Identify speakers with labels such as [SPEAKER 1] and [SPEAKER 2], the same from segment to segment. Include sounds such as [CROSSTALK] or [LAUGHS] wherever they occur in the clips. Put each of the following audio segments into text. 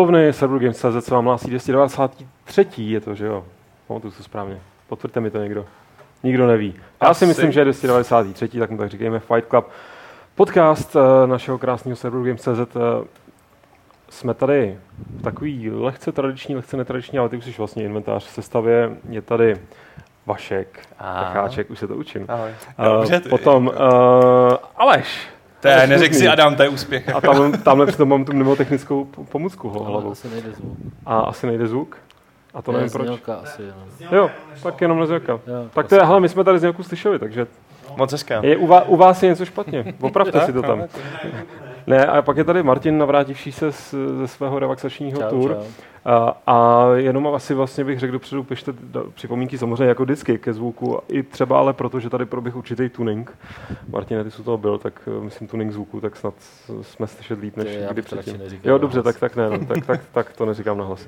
[SPEAKER 1] klubovny Server Games.cz se vám hlásí 293. je to, že jo? Pamatuju to správně. Potvrďte mi to někdo. Nikdo neví. Já
[SPEAKER 2] Asi.
[SPEAKER 1] si myslím, že je 293. tak mu tak říkejme Fight Club. Podcast eh, našeho krásného Server Games.cz eh, jsme tady v takový lehce tradiční, lehce netradiční, ale ty už jsi vlastně inventář v sestavě. Je tady Vašek,
[SPEAKER 2] A.
[SPEAKER 1] Vacháček, už se to učím.
[SPEAKER 2] Ahoj.
[SPEAKER 1] Eh,
[SPEAKER 3] Dobře,
[SPEAKER 1] potom uh, Aleš.
[SPEAKER 3] To je, neřek si. Adam, to je úspěch.
[SPEAKER 1] A tam, tamhle přitom mám tu mnemotechnickou po- pomůcku ho
[SPEAKER 4] Ale
[SPEAKER 1] hlavou.
[SPEAKER 4] asi nejde zvuk.
[SPEAKER 1] A asi nejde zvuk. A to
[SPEAKER 4] Ne,
[SPEAKER 1] nevím proč.
[SPEAKER 4] znělka asi jenom.
[SPEAKER 1] Jo, tak jenom nezvěka.
[SPEAKER 4] Jo,
[SPEAKER 1] Tak to je, hele, my jsme tady z nějakou slyšeli, takže
[SPEAKER 2] Moc hezká.
[SPEAKER 1] je u, vás, u vás je něco špatně. Opravte si to tam.
[SPEAKER 3] no,
[SPEAKER 1] Ne, a pak je tady Martin navrátivší se z, ze svého relaxačního
[SPEAKER 4] Čau,
[SPEAKER 1] tour.
[SPEAKER 4] čau.
[SPEAKER 1] A, a jenom asi vlastně bych řekl dopředu, pište připomínky samozřejmě jako vždycky ke zvuku, i třeba ale proto, že tady proběh určitý tuning. Martine, ty jsi u toho byl, tak eh, myslím tuning zvuku, tak snad jsme slyšet líp než kdy předtím. Jo, dobře, tak, tak ne, no, [LAUGHS] tak, tak, tak to neříkám na hlas.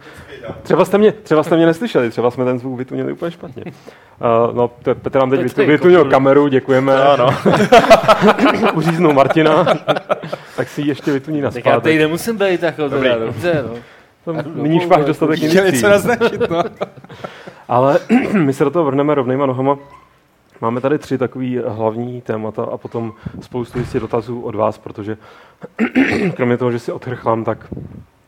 [SPEAKER 1] Třeba jste mě, třeba jste mě neslyšeli, třeba jsme ten zvuk vytunili úplně špatně. Uh, no, to, Petr nám teď vytunil kameru, děkujeme.
[SPEAKER 2] Ano. [LAUGHS]
[SPEAKER 1] Uříznou Martina, tak si ji ještě vytuní na
[SPEAKER 4] Tak já tady nemusím být jako teda, dobře, no.
[SPEAKER 1] Nyní už máš dostatek
[SPEAKER 3] něco naznačit, no. [LAUGHS]
[SPEAKER 1] Ale [CLEARS THROAT] my se do toho vrhneme rovnýma nohama. Máme tady tři takový hlavní témata a potom spoustu jistě dotazů od vás, protože [CLEARS THROAT] kromě toho, že si otrchlám, tak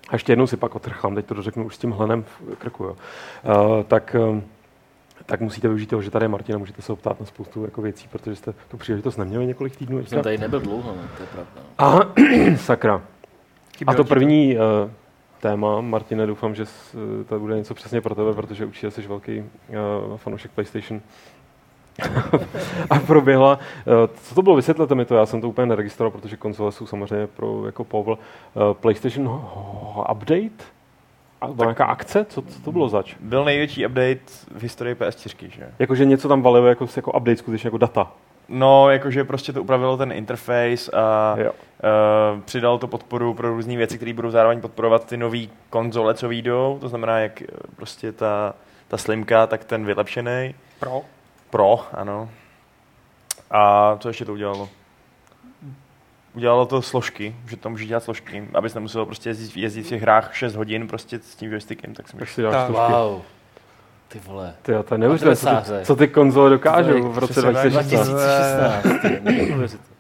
[SPEAKER 1] a ještě jednou si pak otrchlám, teď to dořeknu už s tím hlenem v krku, jo. Uh, tak, um, tak musíte využít toho, že tady je Martina, můžete se optát na spoustu jako věcí, protože jste tu příležitost neměli několik týdnů.
[SPEAKER 4] Jsem tady nebyl dlouho, no, to je pravda.
[SPEAKER 1] A [CLEARS THROAT] sakra. A to první uh, téma, Martine, doufám, že eh, to bude něco přesně pro tebe, protože určitě jsi velký uh, fanoušek PlayStation. [LAUGHS] a proběhla, uh, co to bylo, vysvětlete mi to, já jsem to úplně neregistroval, protože konzole jsou samozřejmě pro jako povel. Uh, PlayStation update? A byla nějaká akce? Co, co to bylo zač?
[SPEAKER 2] Byl největší update v historii PS4, že?
[SPEAKER 1] Jakože něco tam valilo jako, jako update, skutečně jako data.
[SPEAKER 2] No, jakože prostě to upravilo ten interface a
[SPEAKER 1] Jo.
[SPEAKER 2] uh, přidal to podporu pro různé věci, které budou zároveň podporovat ty nové konzole, co výjdou. To znamená, jak eh, prostě ta, ta slimka, tak ten vylepšený.
[SPEAKER 3] Pro.
[SPEAKER 2] Pro, ano. A co ještě to udělalo? Udělalo to složky, že to může dělat složky, abys nemusel prostě jezdit, jezdit v těch hrách 6 hodin prostě s tím joystickem, tak si
[SPEAKER 1] Tak
[SPEAKER 2] můžeš
[SPEAKER 1] si dáš
[SPEAKER 3] Tak,
[SPEAKER 1] složky.
[SPEAKER 4] Wow. Ty vole.
[SPEAKER 1] Ty, to je neuvěřitelné, co, ty- co ty konzole dokážou v roce
[SPEAKER 2] přesně tak.
[SPEAKER 1] 2016.
[SPEAKER 4] 2016. ty, neuvěřitelné.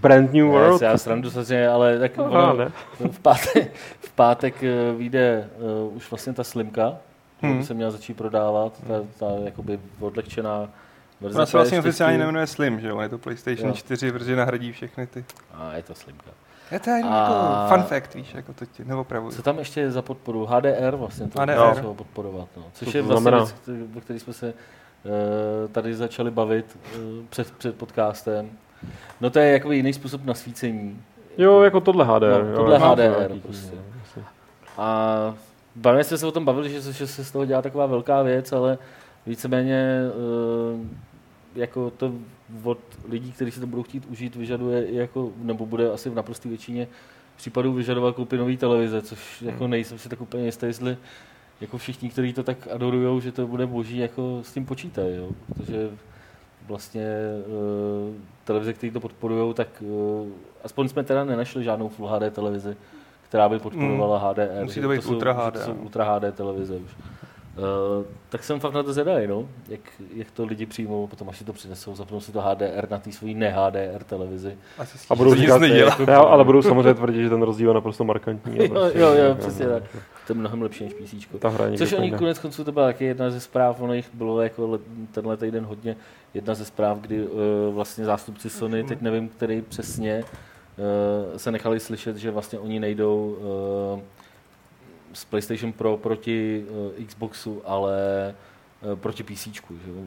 [SPEAKER 1] Brand New
[SPEAKER 4] Ne,
[SPEAKER 1] World.
[SPEAKER 4] Já srandu samozřejmě, ale tak
[SPEAKER 1] Aha,
[SPEAKER 4] ono,
[SPEAKER 1] ne.
[SPEAKER 4] v pátek, v pátek eh, vyjde uh, už vlastně ta slimka, hmm.
[SPEAKER 3] Hmm.
[SPEAKER 4] by se měla začít prodávat, ta, ta jakoby odlehčená verze.
[SPEAKER 3] Ona se vlastně
[SPEAKER 4] PS4.
[SPEAKER 3] oficiálně nejmenuje Slim, že jo? Je to PlayStation
[SPEAKER 4] Jo.
[SPEAKER 3] 4, protože nahradí všechny ty.
[SPEAKER 4] A je to slimka.
[SPEAKER 3] Je to jenom
[SPEAKER 4] A-
[SPEAKER 3] jako fun fact, víš, jako to ti neopravuju.
[SPEAKER 4] Co tam ještě je za podporu? HDR vlastně to
[SPEAKER 3] HDR.
[SPEAKER 4] začalo podporovat. No. Což
[SPEAKER 1] Co to
[SPEAKER 4] je vlastně věc, který- o který jsme se eh, tady začali bavit eh, před, před podcastem. No to je jako jiný způsob nasvícení.
[SPEAKER 1] Jo, jako tohle HDR.
[SPEAKER 4] No,
[SPEAKER 1] jo,
[SPEAKER 4] tohle
[SPEAKER 1] já mám
[SPEAKER 4] HDR prostě.
[SPEAKER 1] no.
[SPEAKER 4] A bavili jsme se o tom bavili, že, se- že se z toho dělá taková velká věc, ale víceméně eh, jako to od lidí, kteří si to budou chtít užít, vyžaduje jako, nebo bude asi v naprosté většině případů vyžadovat koupit nový televize, což jako nejsem si tak úplně jistý, jestli jako všichni, kteří to tak adorujou, že to bude boží, jako s tím počítají, jo? protože vlastně uh, televize, které to podporují, tak uh, aspoň jsme teda nenašli žádnou Full HD televizi, která by podporovala HDR.
[SPEAKER 3] Musí
[SPEAKER 4] že
[SPEAKER 3] to být
[SPEAKER 4] jsou,
[SPEAKER 3] Ultra
[SPEAKER 4] že
[SPEAKER 3] HD,
[SPEAKER 4] To jsou
[SPEAKER 3] no.
[SPEAKER 4] Ultra HD televize už. Uh, tak jsem fakt na to zvědavý, no, jak, jak to lidi přijmou, potom až si to přinesou, zapnou si to HDR na té svojí ne-HDR televizi.
[SPEAKER 1] A budou říkat,
[SPEAKER 3] nedělá.
[SPEAKER 1] ne, ale budou samozřejmě tvrdit, že ten rozdíl je naprosto markantní.
[SPEAKER 4] Jo,
[SPEAKER 1] prostě,
[SPEAKER 4] jo, jo, přesně tak. To je mnohem lepší než PC.
[SPEAKER 1] Ta hra
[SPEAKER 4] Což oni konec konců, to byla taky jedna ze zpráv, ono jich bylo jako le- tenhle týden hodně, jedna ze zpráv, kdy uh, vlastně zástupci Sony, teď nevím, který přesně, uh, se nechali slyšet, že vlastně oni nejdou uh, z PlayStation Pro proti uh, Xboxu, ale uh, proti PC, že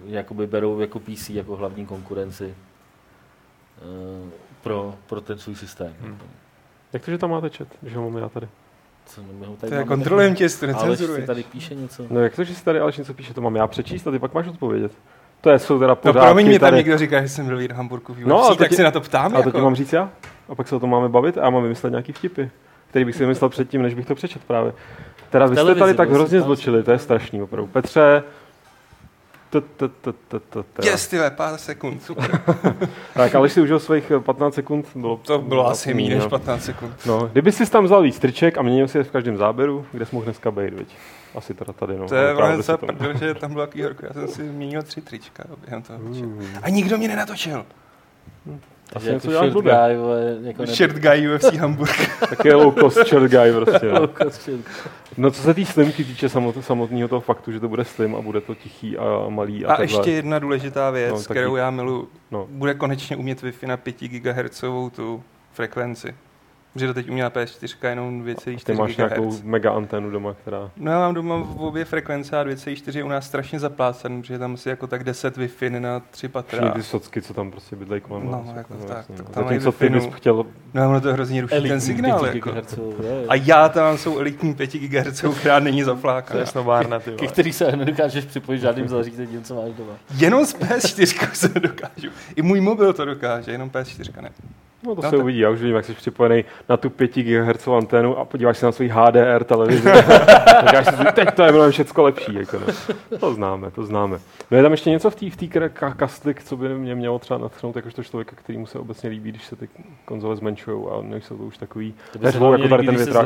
[SPEAKER 4] jakoby berou jako PC jako hlavní konkurenci uh, pro, pro ten svůj systém.
[SPEAKER 3] Hmm.
[SPEAKER 1] Jak to, že tam máte chat, že ho mám já tady?
[SPEAKER 4] Co, no, my ho tady
[SPEAKER 3] To já
[SPEAKER 4] máme
[SPEAKER 3] kontrolujem tě, jestli to
[SPEAKER 4] si
[SPEAKER 3] necenzuruješ.
[SPEAKER 4] tady píše něco.
[SPEAKER 1] No jak to, že si tady Aleš něco píše, to mám já přečíst a ty pak máš odpovědět. To je, jsou teda
[SPEAKER 3] No
[SPEAKER 1] pořádky
[SPEAKER 3] promiň, mě tam
[SPEAKER 1] tady.
[SPEAKER 3] někdo říká, že jsem byl v Hamburgu v UFC,
[SPEAKER 1] No, a to
[SPEAKER 3] tak
[SPEAKER 1] ti-
[SPEAKER 3] se na to ptám.
[SPEAKER 1] A to
[SPEAKER 3] jako.
[SPEAKER 1] ti mám říct já? A pak se o tom máme bavit a já mám vymyslet nějaký vtipy, který bych si vymyslel předtím, než bych to přečet právě. Teda vy jste tady tak hrozně zločili, to je strašný opravdu. Petře.
[SPEAKER 3] Yes, ty vole, pár sekund, super. [LAUGHS]
[SPEAKER 1] Tak, ale si užil svých eh, 15 sekund, bylo
[SPEAKER 3] To bylo asi méně než
[SPEAKER 1] no.
[SPEAKER 3] 15 sekund.
[SPEAKER 1] No, kdyby si tam vzal víc triček a měnil si je v každém záběru, kde jsi mohl dneska být, viď? Asi teda tady, no.
[SPEAKER 3] To je za
[SPEAKER 1] to-
[SPEAKER 3] prdel, že tam bylo takový horko. Já jsem si měnil tři trička během toho. večera.
[SPEAKER 1] Uh,
[SPEAKER 3] A nikdo mě nenatočil.
[SPEAKER 1] Asi
[SPEAKER 4] Takže jako short
[SPEAKER 1] blbě.
[SPEAKER 4] guy, vole, jako ne-
[SPEAKER 3] Shirt guy UFC Hamburg. [LAUGHS]
[SPEAKER 1] Tak je low cost short guy prostě. No.
[SPEAKER 4] Shirt.
[SPEAKER 1] no co se té slimky týče samot, samotného toho faktu, že to bude slim a bude to tichý a malý a,
[SPEAKER 3] A
[SPEAKER 1] takhle.
[SPEAKER 3] ještě jedna důležitá věc,
[SPEAKER 1] No, taky-
[SPEAKER 3] kterou já miluji.
[SPEAKER 1] No.
[SPEAKER 3] Bude konečně umět Wi-Fi na 5 GHz tu frekvenci. Protože doteď uměla PS4 jenom
[SPEAKER 1] Ty
[SPEAKER 3] 2,4
[SPEAKER 1] máš nějakou
[SPEAKER 3] GHz.
[SPEAKER 1] mega anténu doma, která...
[SPEAKER 3] No já mám doma v obě frekvence a 2,4 je u nás strašně zaplácen, protože je tam asi jako tak 10 Wi-Fi na tři
[SPEAKER 1] Všechny
[SPEAKER 3] patra.
[SPEAKER 1] ty socky, co tam prostě bydlejí kolem
[SPEAKER 3] No,
[SPEAKER 1] vás,
[SPEAKER 3] jako
[SPEAKER 1] no,
[SPEAKER 3] tak,
[SPEAKER 1] jasně,
[SPEAKER 3] tak tam
[SPEAKER 1] Zatímco ty bys
[SPEAKER 3] Wi-Fi, no.
[SPEAKER 1] chtěl...
[SPEAKER 3] No ono to hrozně ruší ten
[SPEAKER 4] Elitní
[SPEAKER 3] signál.
[SPEAKER 4] 5
[SPEAKER 3] Jako.
[SPEAKER 4] GHz.
[SPEAKER 3] A já tam jsou elitní 5 GHz, která není
[SPEAKER 2] To
[SPEAKER 3] zaplákaná.
[SPEAKER 2] je snobárna, ty
[SPEAKER 4] Ke
[SPEAKER 2] vole.
[SPEAKER 4] který se nedokážeš připojit žádným zařízením, co máš doma.
[SPEAKER 3] Jenom z PS4 se dokážu. I můj mobil to dokáže, jenom PS4 ne.
[SPEAKER 1] No to
[SPEAKER 3] No
[SPEAKER 1] se
[SPEAKER 3] tak-
[SPEAKER 1] uvidí, já už vidím, jak jsi připojený na tu 5 GHz anténu a podíváš se na svůj HDR televizi. [LAUGHS] Říkáš si, teď to je mnohem všecko lepší. Jako no. To známe, to známe. No je tam ještě něco v té v kastlik, co by mě mělo třeba natchnout jakožto člověka, který mu se obecně líbí, když se ty konzole zmenšují a nejsou to už takový
[SPEAKER 4] To
[SPEAKER 1] neřvou jako tady ten větrák.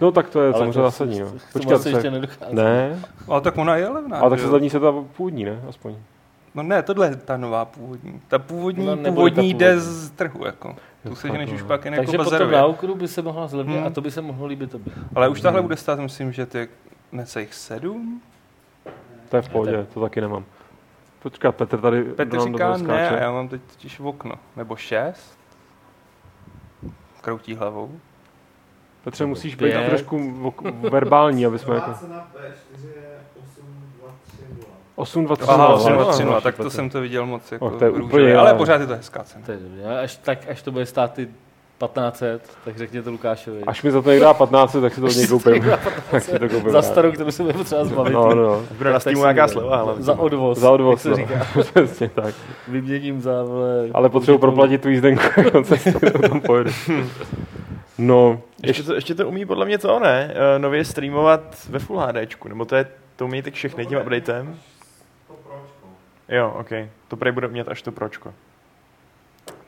[SPEAKER 1] No tak to je
[SPEAKER 4] Ale
[SPEAKER 1] samozřejmě
[SPEAKER 4] to-
[SPEAKER 1] zásadní. No. Počkat,
[SPEAKER 4] ještě
[SPEAKER 1] se...
[SPEAKER 4] nedochází.
[SPEAKER 1] Ne,
[SPEAKER 3] Ale tak ona je levná.
[SPEAKER 1] ale tak se zlevní se ta původní, ne? Aspoň.
[SPEAKER 3] No ne, tohle je ta nová původní. Ta původní,
[SPEAKER 4] No,
[SPEAKER 3] původní
[SPEAKER 4] ta
[SPEAKER 3] jde z trhu, jako. Tu se ženeš už pak jen jako
[SPEAKER 4] Takže potom
[SPEAKER 3] bazarově.
[SPEAKER 4] na okru by se mohla zlevnit
[SPEAKER 3] Hmm.
[SPEAKER 4] a to by se mohlo líbit tobě.
[SPEAKER 3] Ale už tahle
[SPEAKER 1] Hmm.
[SPEAKER 3] bude stát, myslím, že ty necelých sedm?
[SPEAKER 1] To je v pohodě, to taky nemám. Počkat, Petr tady
[SPEAKER 3] Petr říká ne, a já mám teď totiž v okno. Nebo šest? Kroutí hlavou.
[SPEAKER 1] Petře, musíš být trošku vok- verbální, aby jsme jako...
[SPEAKER 5] Nová cena P4 je 8230.
[SPEAKER 1] 8, 2, 3,
[SPEAKER 3] Aha,
[SPEAKER 2] no,
[SPEAKER 3] 8,
[SPEAKER 2] no,
[SPEAKER 3] 3,
[SPEAKER 2] no,
[SPEAKER 3] tak to jsem to viděl moc jako
[SPEAKER 1] to je úplně
[SPEAKER 3] ale pořád je to hezká cena.
[SPEAKER 4] To je dobré. Až, tak, až to bude stát ty 1500, tak řekně to Lukášovi.
[SPEAKER 1] Až mi za to někdo dá 15, tak si to od něj koupím. [LAUGHS] tak si to koupím.
[SPEAKER 4] Za starou, kterou se bude potřeba zbavit.
[SPEAKER 1] No, no.
[SPEAKER 2] Bude na
[SPEAKER 4] Tak
[SPEAKER 2] Steamu nějaká sleva, ale
[SPEAKER 4] Za odvoz.
[SPEAKER 1] Za odvoz,
[SPEAKER 4] jak se
[SPEAKER 1] no.
[SPEAKER 4] říká. [LAUGHS]
[SPEAKER 1] Přesně tak.
[SPEAKER 4] Vyměním za, vole,
[SPEAKER 1] Ale potřebuji proplatit tu jízdenku, [LAUGHS] jako tom pojedu. No,
[SPEAKER 2] ještě to, ještě to umí podle mě to ne, uh, nově streamovat ve Full HDčku, nebo to je, to umí tak všechny tím updatem? Jo, ok. To prej bude umět až to pročko.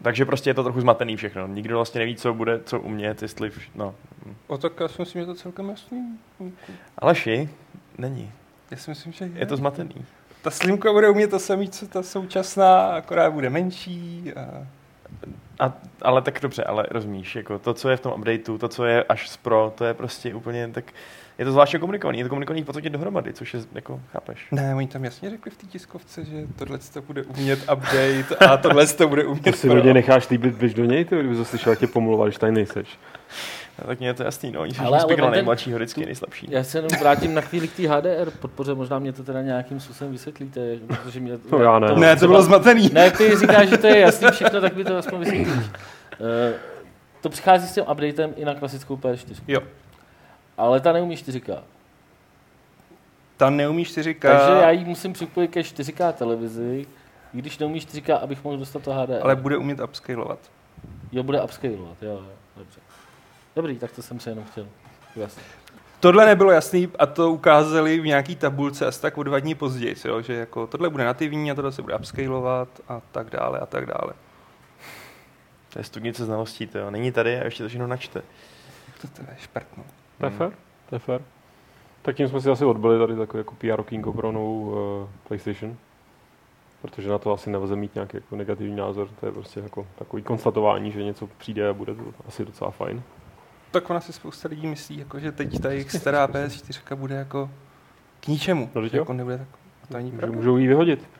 [SPEAKER 2] Takže prostě je to trochu zmatený všechno. Nikdo vlastně neví, co bude, co umět, jestli... Vš- no.
[SPEAKER 3] O tak já si myslím, že to celkem jasný.
[SPEAKER 2] Ale ši, není.
[SPEAKER 3] Já si myslím, že je.
[SPEAKER 2] Je to zmatený.
[SPEAKER 3] Ta slimka bude umět to samé, co ta současná, akorát bude menší. A...
[SPEAKER 2] A, ale tak dobře, ale rozumíš, jako to, co je v tom updateu, to, co je až z Pro, to je prostě úplně tak... Je to zvláštně komunikovaný, je to komunikovaný v podstatě dohromady, což je, jako, chápeš?
[SPEAKER 3] Ne, oni tam jasně řekli v té tiskovce, že tohle to bude umět update a tohle to bude umět
[SPEAKER 1] to si
[SPEAKER 3] pro.
[SPEAKER 1] hodně necháš líbit, běž do něj, ty, kdyby to slyšel, jak tě pomluval, když tady nejseš.
[SPEAKER 2] No, tak mně je to jasný, no, oni si
[SPEAKER 4] Ale-
[SPEAKER 2] ale,
[SPEAKER 4] ten-
[SPEAKER 2] nejmladšího vždycky nejslabší.
[SPEAKER 4] Já se jenom vrátím na chvíli k té HDR podpoře, možná mě to teda nějakým způsobem vysvětlíte, protože mě...
[SPEAKER 1] No já ne.
[SPEAKER 3] Ne, to bylo zmatený.
[SPEAKER 4] Ne, ty říkáš, že to je jasný všechno, tak mi to aspoň vysvětlíš. Uh, to přichází s tím updatem i na klasickou PS4.
[SPEAKER 3] Jo.
[SPEAKER 4] Ale ta neumí 4K.
[SPEAKER 3] Ta neumí 4K.
[SPEAKER 4] Takže já ji musím připojit ke 4K televizi, i když neumí 4K, abych mohl dostat to HDR.
[SPEAKER 3] Ale bude umět upscalovat.
[SPEAKER 4] Jo, bude upscalovat, jo, jo, dobře. Dobrý, tak to jsem se jenom chtěl. Jasně.
[SPEAKER 3] Tohle nebylo jasný a to ukázali v nějaký tabulce asi tak o dva dní později, jo, že jako tohle bude nativní a tohle se bude upscalovat a tak dále a tak dále.
[SPEAKER 2] To je studnice znalostí, to jo. Není tady a ještě to všechno načte.
[SPEAKER 3] To, to je šprtno.
[SPEAKER 1] To je fér, to je fér. Tak tím jsme si asi odbyli tady takový jako PR okýnko pro novou uh, PlayStation. Protože na to asi nelze mít nějaký jako negativní názor. To je prostě jako takový konstatování, že něco přijde a bude to asi docela fajn.
[SPEAKER 3] Tak ona si spousta lidí myslí, jako, že teď ta jejich stará [LAUGHS] PS4 bude jako k ničemu.
[SPEAKER 1] No,
[SPEAKER 3] jako nebude tak. To není
[SPEAKER 1] Můžou,
[SPEAKER 3] pravda.
[SPEAKER 1] můžou jí vyhodit.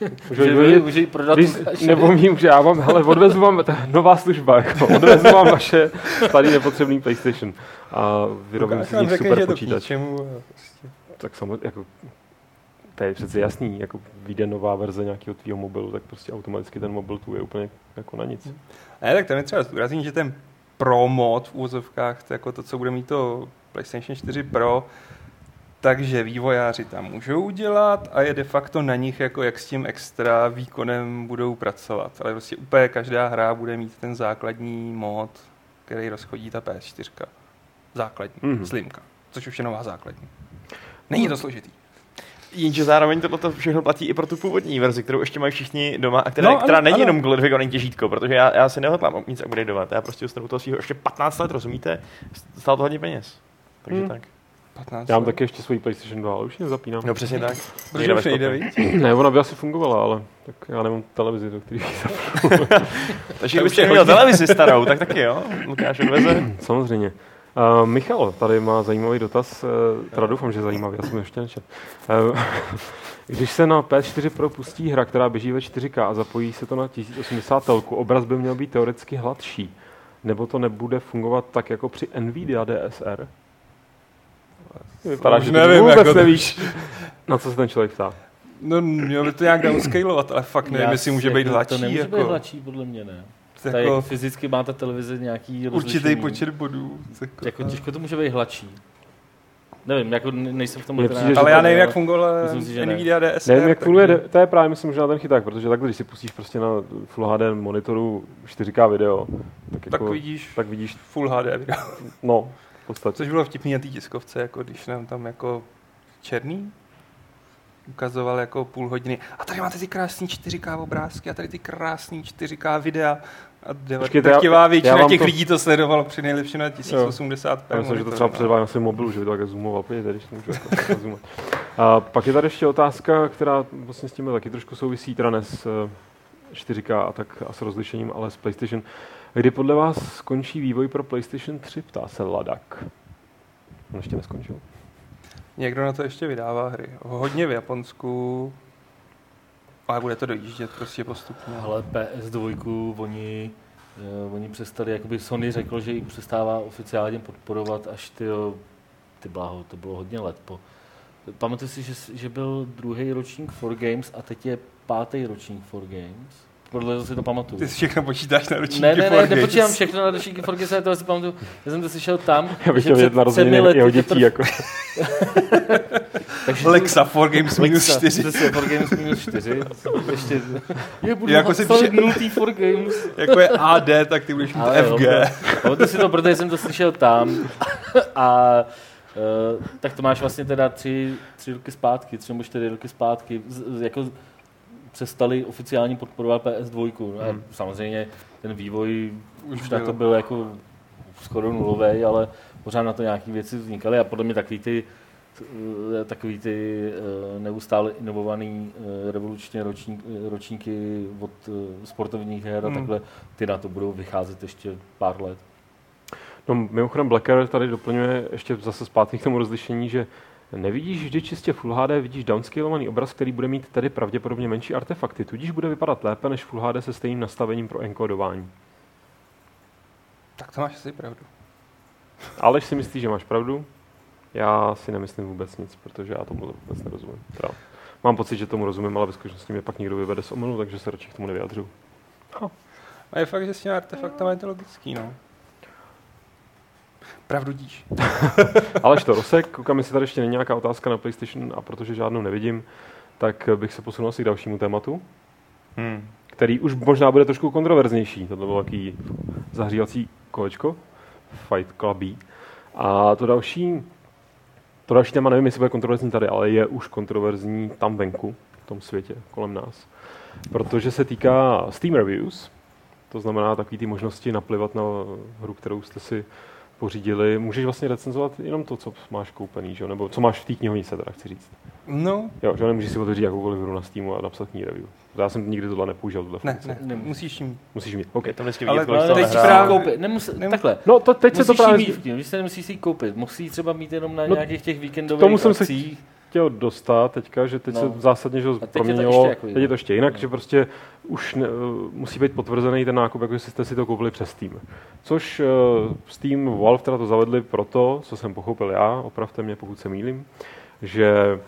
[SPEAKER 1] Jí
[SPEAKER 4] Může,
[SPEAKER 1] vyhodit.
[SPEAKER 4] může ji prodat
[SPEAKER 1] Když,
[SPEAKER 4] Lukášovi.
[SPEAKER 1] nebo mým, že já vám, hele, odvezu vám, to je nová služba, jako, [LAUGHS] odvezu vám vaše starý nepotřebný PlayStation a vyrobím si z nich
[SPEAKER 3] řekne, že
[SPEAKER 1] super
[SPEAKER 3] to k
[SPEAKER 1] počítač.
[SPEAKER 3] a prostě.
[SPEAKER 1] Tak samozřejmě, jako, to je přece jasný, jako vyjde nová verze nějakého tvýho mobilu, tak prostě automaticky ten mobil tu je úplně jako na nic.
[SPEAKER 3] Ne, tak tam je třeba zdůraznit, že ten Pro mod v úvozovkách, to, je jako to, co bude mít to PlayStation 4 Pro, takže vývojáři tam můžou udělat a je de facto na nich, jako jak s tím extra výkonem budou pracovat. Ale prostě úplně každá hra bude mít ten základní mod, který rozchodí ta PS4. Základní,
[SPEAKER 1] Mhm.
[SPEAKER 3] mm-hmm. slimka, což už je nová základní. Není to složitý.
[SPEAKER 2] Jenže zároveň tohle to všechno platí i pro tu původní verzi, kterou ještě mají všichni doma, a která,
[SPEAKER 3] No,
[SPEAKER 2] která
[SPEAKER 3] ano,
[SPEAKER 2] není
[SPEAKER 3] ano.
[SPEAKER 2] jenom glorifikovaný těžítko, protože já, já si nehodlám nic upgradeovat, já prostě dostanu toho svého ještě 15 let, rozumíte? Stálo to hodně peněz. Takže
[SPEAKER 1] Hmm.
[SPEAKER 2] tak.
[SPEAKER 3] 15
[SPEAKER 1] Já mám taky ještě svoji PlayStation 2, ale už ji nezapínám.
[SPEAKER 2] No přesně tak.
[SPEAKER 3] Protože už nejde, víc?
[SPEAKER 1] Ne, ona by asi fungovala, ale tak já nemám televizi, do který [LAUGHS]
[SPEAKER 2] Takže
[SPEAKER 3] To už
[SPEAKER 2] kdybyste
[SPEAKER 3] je
[SPEAKER 2] měl televizi starou, tak taky jo. Lukáš odveze. [CLEARS THROAT]
[SPEAKER 1] Samozřejmě. Uh, Michal tady má zajímavý dotaz, uh, teda doufám, že zajímavý, já jsem ještě nečet. Uh, [LAUGHS] když se na PS4 Pro pustí hra, která běží ve 4K a zapojí se to na 1080 telku, obraz by měl být teoreticky hladší. Nebo to nebude fungovat tak jako při Nvidia DSR? Vypadá,
[SPEAKER 3] už
[SPEAKER 1] že to
[SPEAKER 3] nevím,
[SPEAKER 1] vůbec
[SPEAKER 3] jako to-
[SPEAKER 1] nevíš, [LAUGHS] na co se ten člověk ptá.
[SPEAKER 3] No, měl by to nějak downscalovat, ale fakt nevím,
[SPEAKER 4] Já
[SPEAKER 3] jestli může být
[SPEAKER 4] jako,
[SPEAKER 3] hladší.
[SPEAKER 4] To nemůže
[SPEAKER 3] jako,
[SPEAKER 4] být hladší, podle mě ne.
[SPEAKER 3] jako,
[SPEAKER 4] jako, fyzicky má ta televize nějaký
[SPEAKER 3] určitý
[SPEAKER 4] rozlišení.
[SPEAKER 3] počet bodů. Jako,
[SPEAKER 4] Jako těžko to může být hladší. Nevím, jako ne- nejsem v tom
[SPEAKER 1] přijde, že
[SPEAKER 3] ale já nevím, jak fungovala
[SPEAKER 4] že ne.
[SPEAKER 3] Nvidia DSR.
[SPEAKER 1] Nevím, jak funguje, de- to je právě myslím možná ten chyták, protože takhle, když si pustíš prostě na Full HD monitoru 4K video, tak,
[SPEAKER 3] Tak
[SPEAKER 1] jako,
[SPEAKER 3] vidíš
[SPEAKER 1] tak vidíš,
[SPEAKER 3] Full HD video.
[SPEAKER 1] no, v podstatě.
[SPEAKER 3] Což bylo vtipný na té tiskovce, jako když nám tam jako černý ukazoval jako půl hodiny. A tady máte ty krásný 4K obrázky a tady ty krásný 4K videa. A drtivá většina těch
[SPEAKER 1] to-
[SPEAKER 3] lidí to sledovalo při nejlepší na 1080p.
[SPEAKER 1] Já myslím, že to třeba předvádím na svém mobilu, že by to takhle zoomoval. Podívejte, když to můžu jako zoomovat. A pak je tady ještě otázka, která vlastně s tím taky trošku souvisí, teda ne s eh, 4K a tak a s rozlišením, ale s PlayStation. Kdy podle vás skončí vývoj pro PlayStation 3, ptá se Ladak. On ještě neskončil.
[SPEAKER 3] Někdo na to ještě vydává hry. Hodně v Japonsku. Ale bude to dojíždět prostě postupně.
[SPEAKER 4] Ale PS2 oni, eh, oni přestali, jakoby Sony řekl, že ji přestává oficiálně podporovat až ty, ty bláho, to bylo hodně let po. Pamatuju si, že, že byl druhý ročník for Games a teď je pátý ročník for Games. Podle toho si to pamatuju.
[SPEAKER 3] Ty si všechno počítáš na ročníky
[SPEAKER 4] Ne, ne, ne, nepočítám všechno na ročníky for Games, ale to si pamatuju. Já jsem to slyšel tam. [LAUGHS]
[SPEAKER 1] Já bych
[SPEAKER 4] že
[SPEAKER 1] chtěl narozeniny
[SPEAKER 4] třemi lety
[SPEAKER 1] jeho dětí.
[SPEAKER 4] teprv-
[SPEAKER 1] Jako. [LAUGHS]
[SPEAKER 4] takže [LAUGHS]
[SPEAKER 3] Lexa for Games minus
[SPEAKER 4] Lexa,
[SPEAKER 3] 4.
[SPEAKER 4] Přesně, for Games minus 4. Ještě, je, budu
[SPEAKER 3] Jako si píše-
[SPEAKER 4] nultý for Games.
[SPEAKER 3] jako je AD, tak ty budeš mít
[SPEAKER 4] Ale
[SPEAKER 3] FG.
[SPEAKER 4] Pamatuju si to, protože jsem to slyšel tam. A uh, tak to máš vlastně teda tři, tři roky zpátky, tři nebo čtyři roky zpátky. Z, z- jako přestali oficiálně podporovat PS2. No, a
[SPEAKER 1] Hmm.
[SPEAKER 4] samozřejmě ten vývoj už,
[SPEAKER 3] Už
[SPEAKER 4] na to byl jako skoro nulový, ale pořád na to nějaké věci vznikaly a podle mě takový ty eh, takový ty eh, neustále inovovaný eh, revolučně ročník, ročníky od sportovních her a
[SPEAKER 3] Hmm.
[SPEAKER 4] takhle, ty na to budou vycházet ještě pár let.
[SPEAKER 1] No, mimochodem Blacker tady doplňuje ještě zase zpátky k tomu rozlišení, že nevidíš vždy čistě Full HD, vidíš downscalovaný obraz, který bude mít tedy pravděpodobně menší artefakty, tudíž bude vypadat lépe než Full HD se stejným nastavením pro enkodování.
[SPEAKER 3] Tak to máš asi pravdu.
[SPEAKER 1] Aleš si myslí, že máš pravdu? Já si nemyslím vůbec nic, protože já tomu vůbec nerozumím. Teda, mám pocit, že tomu rozumím, ale ve skutečnosti mě pak někdo vyvede z omylu, takže se radši k tomu nevyjadřu.
[SPEAKER 3] A je fakt, že s těmi artefaktama je to logický, no. Pravdu díš. [LAUGHS]
[SPEAKER 1] Aleš to Rosek, koukám, jestli tady ještě není nějaká otázka na PlayStation a protože žádnou nevidím, tak bych se posunul asi k dalšímu tématu.
[SPEAKER 2] Hmm.
[SPEAKER 1] který už možná bude trošku kontroverznější. To bylo takový zahřívací kolečko, Fight Clubí. A to další, to další téma, nevím, jestli bude kontroverzní tady, ale je už kontroverzní tam venku, v tom světě, kolem nás. Protože se týká Steam Reviews, to znamená takový ty možnosti naplivat na hru, kterou jste si pořídili. Můžeš vlastně recenzovat jenom to, co máš koupený, že? jo? nebo co máš v té knihovnice, teda chci říct.
[SPEAKER 3] No,
[SPEAKER 1] Jo, že jo, nemůžeš si otevřít jakoukoliv hru na Steamu a napsat k ní review. Já jsem nikdy tohle nepoužil, tuhle
[SPEAKER 3] ne,
[SPEAKER 1] funkci.
[SPEAKER 3] ne,
[SPEAKER 4] Nemusíš.
[SPEAKER 3] musíš tím.
[SPEAKER 1] Musíš mít. OK.
[SPEAKER 2] Je to vždycky
[SPEAKER 3] Ale-
[SPEAKER 2] vidět,
[SPEAKER 3] ale
[SPEAKER 2] to
[SPEAKER 3] teď právě-
[SPEAKER 4] koupit. Nemus,
[SPEAKER 3] Nem-
[SPEAKER 4] takhle.
[SPEAKER 1] No, to, teď se
[SPEAKER 4] Musíš
[SPEAKER 1] to právě
[SPEAKER 4] mít víš, se nemusíš si ji koupit. Musíš třeba mít jenom na
[SPEAKER 1] No,
[SPEAKER 4] nějakých těch víkendových
[SPEAKER 1] tomu jsem se
[SPEAKER 4] akcích.
[SPEAKER 1] Chtěl dostat teďka, že teď
[SPEAKER 4] No.
[SPEAKER 1] se zásadně že
[SPEAKER 4] teď je to
[SPEAKER 1] proměnilo,
[SPEAKER 4] ještě jako
[SPEAKER 1] teď je to ještě jinak,
[SPEAKER 4] jinak.
[SPEAKER 1] že prostě už ne, musí být potvrzený ten nákup, jako jste si to koupili přes Steam. Což uh, Steam, Valve teda to zavedli proto, co jsem pochopil já, opravte mě, pokud se mýlím, že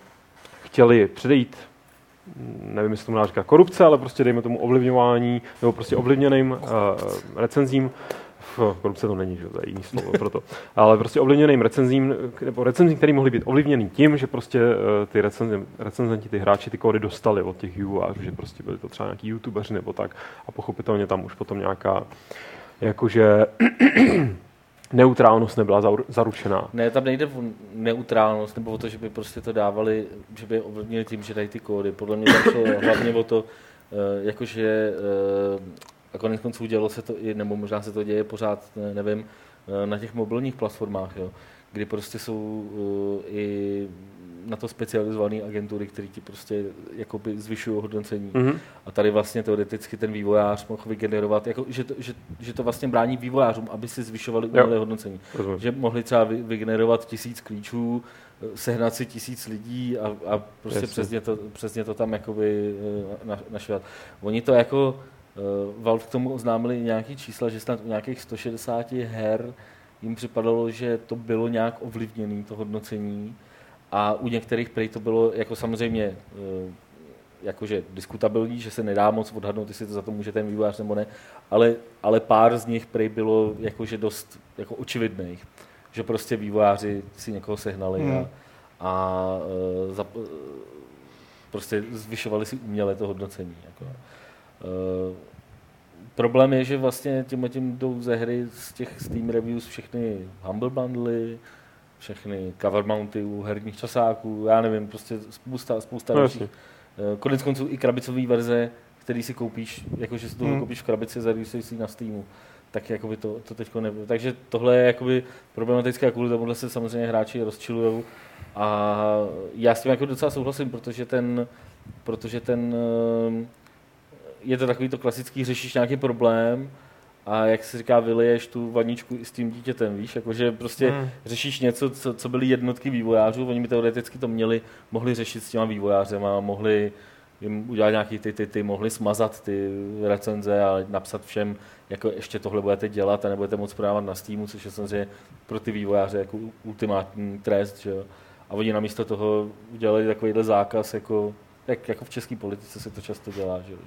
[SPEAKER 1] chtěli předejít nevím, jestli tomu dá říkat korupce, ale prostě dejme tomu ovlivňování, nebo prostě ovlivněným uh, recenzím, korupce to není, že to je jiný slovo proto, ale prostě ovlivněným recenzím, nebo recenzím, který mohly být ovlivněný tím, že prostě uh, ty recenzi, recenzenti, ty hráči ty kódy dostali od těch vývojářů, že prostě byli to třeba nějaký youtubeři nebo tak a pochopitelně tam už potom nějaká jakože [CLEARS THROAT] neutrálnost nebyla zaručená.
[SPEAKER 4] Ne, tam nejde o neutrálnost, nebo o to, že by prostě to dávali, že by ovlivnili tím, že dají ty kódy. Podle mě tam šlo hlavně o to, eh, jakože, eh, a konec konců dělo se to i, nebo možná se to děje pořád, ne- nevím, eh, na těch mobilních platformách, jo, kdy prostě jsou eh, i na to specializované agentury, které ti prostě jakoby zvyšují hodnocení.
[SPEAKER 1] Mhm.
[SPEAKER 4] A tady vlastně teoreticky ten vývojář mohl vygenerovat, jako, že, to, že, že to vlastně brání vývojářům, aby si zvyšovali umělé hodnocení.
[SPEAKER 1] Rozumím.
[SPEAKER 4] Že mohli třeba vy- vygenerovat tisíc klíčů, eh, sehnat si tisíc lidí a, a prostě
[SPEAKER 1] Jasně.
[SPEAKER 4] přesně to, přesně to tam jakoby na, našvat. Oni to jako, Valve k tomu oznámili nějaký čísla, že snad u nějakých 160 her jim připadalo, že to bylo nějak ovlivněné, to hodnocení. A u některých prej to bylo jako samozřejmě eh, jakože diskutabilní, že se nedá moc odhadnout, jestli to za to může ten vývojář nebo ne, ale, ale pár z nich prej bylo jakože dost jako očividných, že prostě vývojáři si někoho sehnali
[SPEAKER 2] Hmm.
[SPEAKER 4] a, a eh, eh, prostě zvyšovali si uměle to hodnocení. Jako. Eh, problém je, že vlastně tím tím jdou ze hry z těch Steam Reviews všechny Humble Bundly, všechny cover mounty u herních časáků, já nevím, prostě spousta, spousta
[SPEAKER 1] No,
[SPEAKER 4] dalších. Eh, Konec konců i krabicové verze, který si koupíš, jakože si to
[SPEAKER 2] Hmm.
[SPEAKER 4] koupíš v krabici, zaregistruješ si na Steamu. Tak jakoby to, to teďko nebylo. Takže tohle je jakoby problematické a kvůli tomuhle se samozřejmě hráči rozčilují. A já s tím jako docela souhlasím, protože ten, protože ten eh, je to takový to klasický, řešíš nějaký problém a jak se říká, vyliješ tu vaničku i s tím dítětem, víš, jakože prostě
[SPEAKER 2] Hmm.
[SPEAKER 4] řešíš něco, co, co byly jednotky vývojářů, oni by teoreticky to měli, mohli řešit s těma vývojářema, mohli jim udělat nějaký ty, ty, ty, mohli smazat ty recenze a napsat všem, jako ještě tohle budete dělat a nebudete moc prodávat na Steamu, což je samozřejmě pro ty vývojáře jako ultimátní trest, že jo. A oni namísto toho udělali takovýhle zákaz, jako, jak, jako v české politice se to často dělá, že, jo,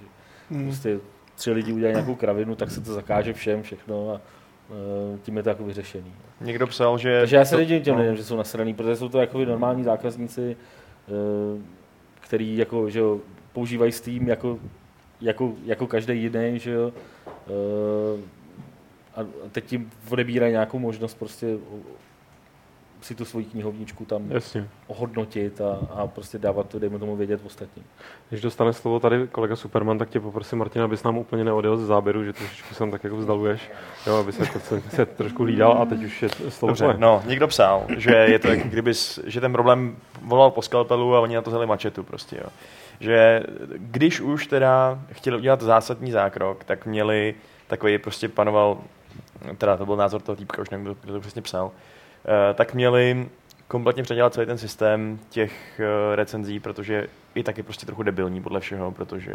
[SPEAKER 2] Hmm.
[SPEAKER 4] prostě tři lidi udělají nějakou kravinu, tak se to zakáže všem všechno a eh, tím je to jako vyřešený.
[SPEAKER 2] Někdo psal, že...
[SPEAKER 4] Takže já se
[SPEAKER 2] to-
[SPEAKER 4] těm
[SPEAKER 2] no.
[SPEAKER 4] lidem, že jsou nasraný, protože jsou to jako normální zákazníci, eh, který jako, že jo, používají Steam jako, jako, jako každý jiný, že jo. Eh, A teď tím odebírají nějakou možnost prostě si tu svoji knihovničku tam
[SPEAKER 1] Jasně.
[SPEAKER 4] ohodnotit a, a prostě dávat to, dejme tomu vědět ostatním.
[SPEAKER 1] Když dostane slovo tady kolega Superman, tak tě poprosím, Martina, abys nám úplně neodjel ze záběru, že trošičku se tam tak jako vzdaluješ, jo, aby se, to, se, se trošku hlídal a teď už je slovo
[SPEAKER 2] Dobře, no, někdo psal, že je to jak kdyby, že ten problém volal po skalpelu a oni na to vzali mačetu prostě, jo. Že když už teda chtěli udělat zásadní zákrok, tak měli takový prostě panoval, teda to byl názor toho týpka, už nevím, kdo, to přesně psal, tak měli kompletně předělat celý ten systém těch eh, recenzí, protože i tak je prostě trochu debilní podle všeho, protože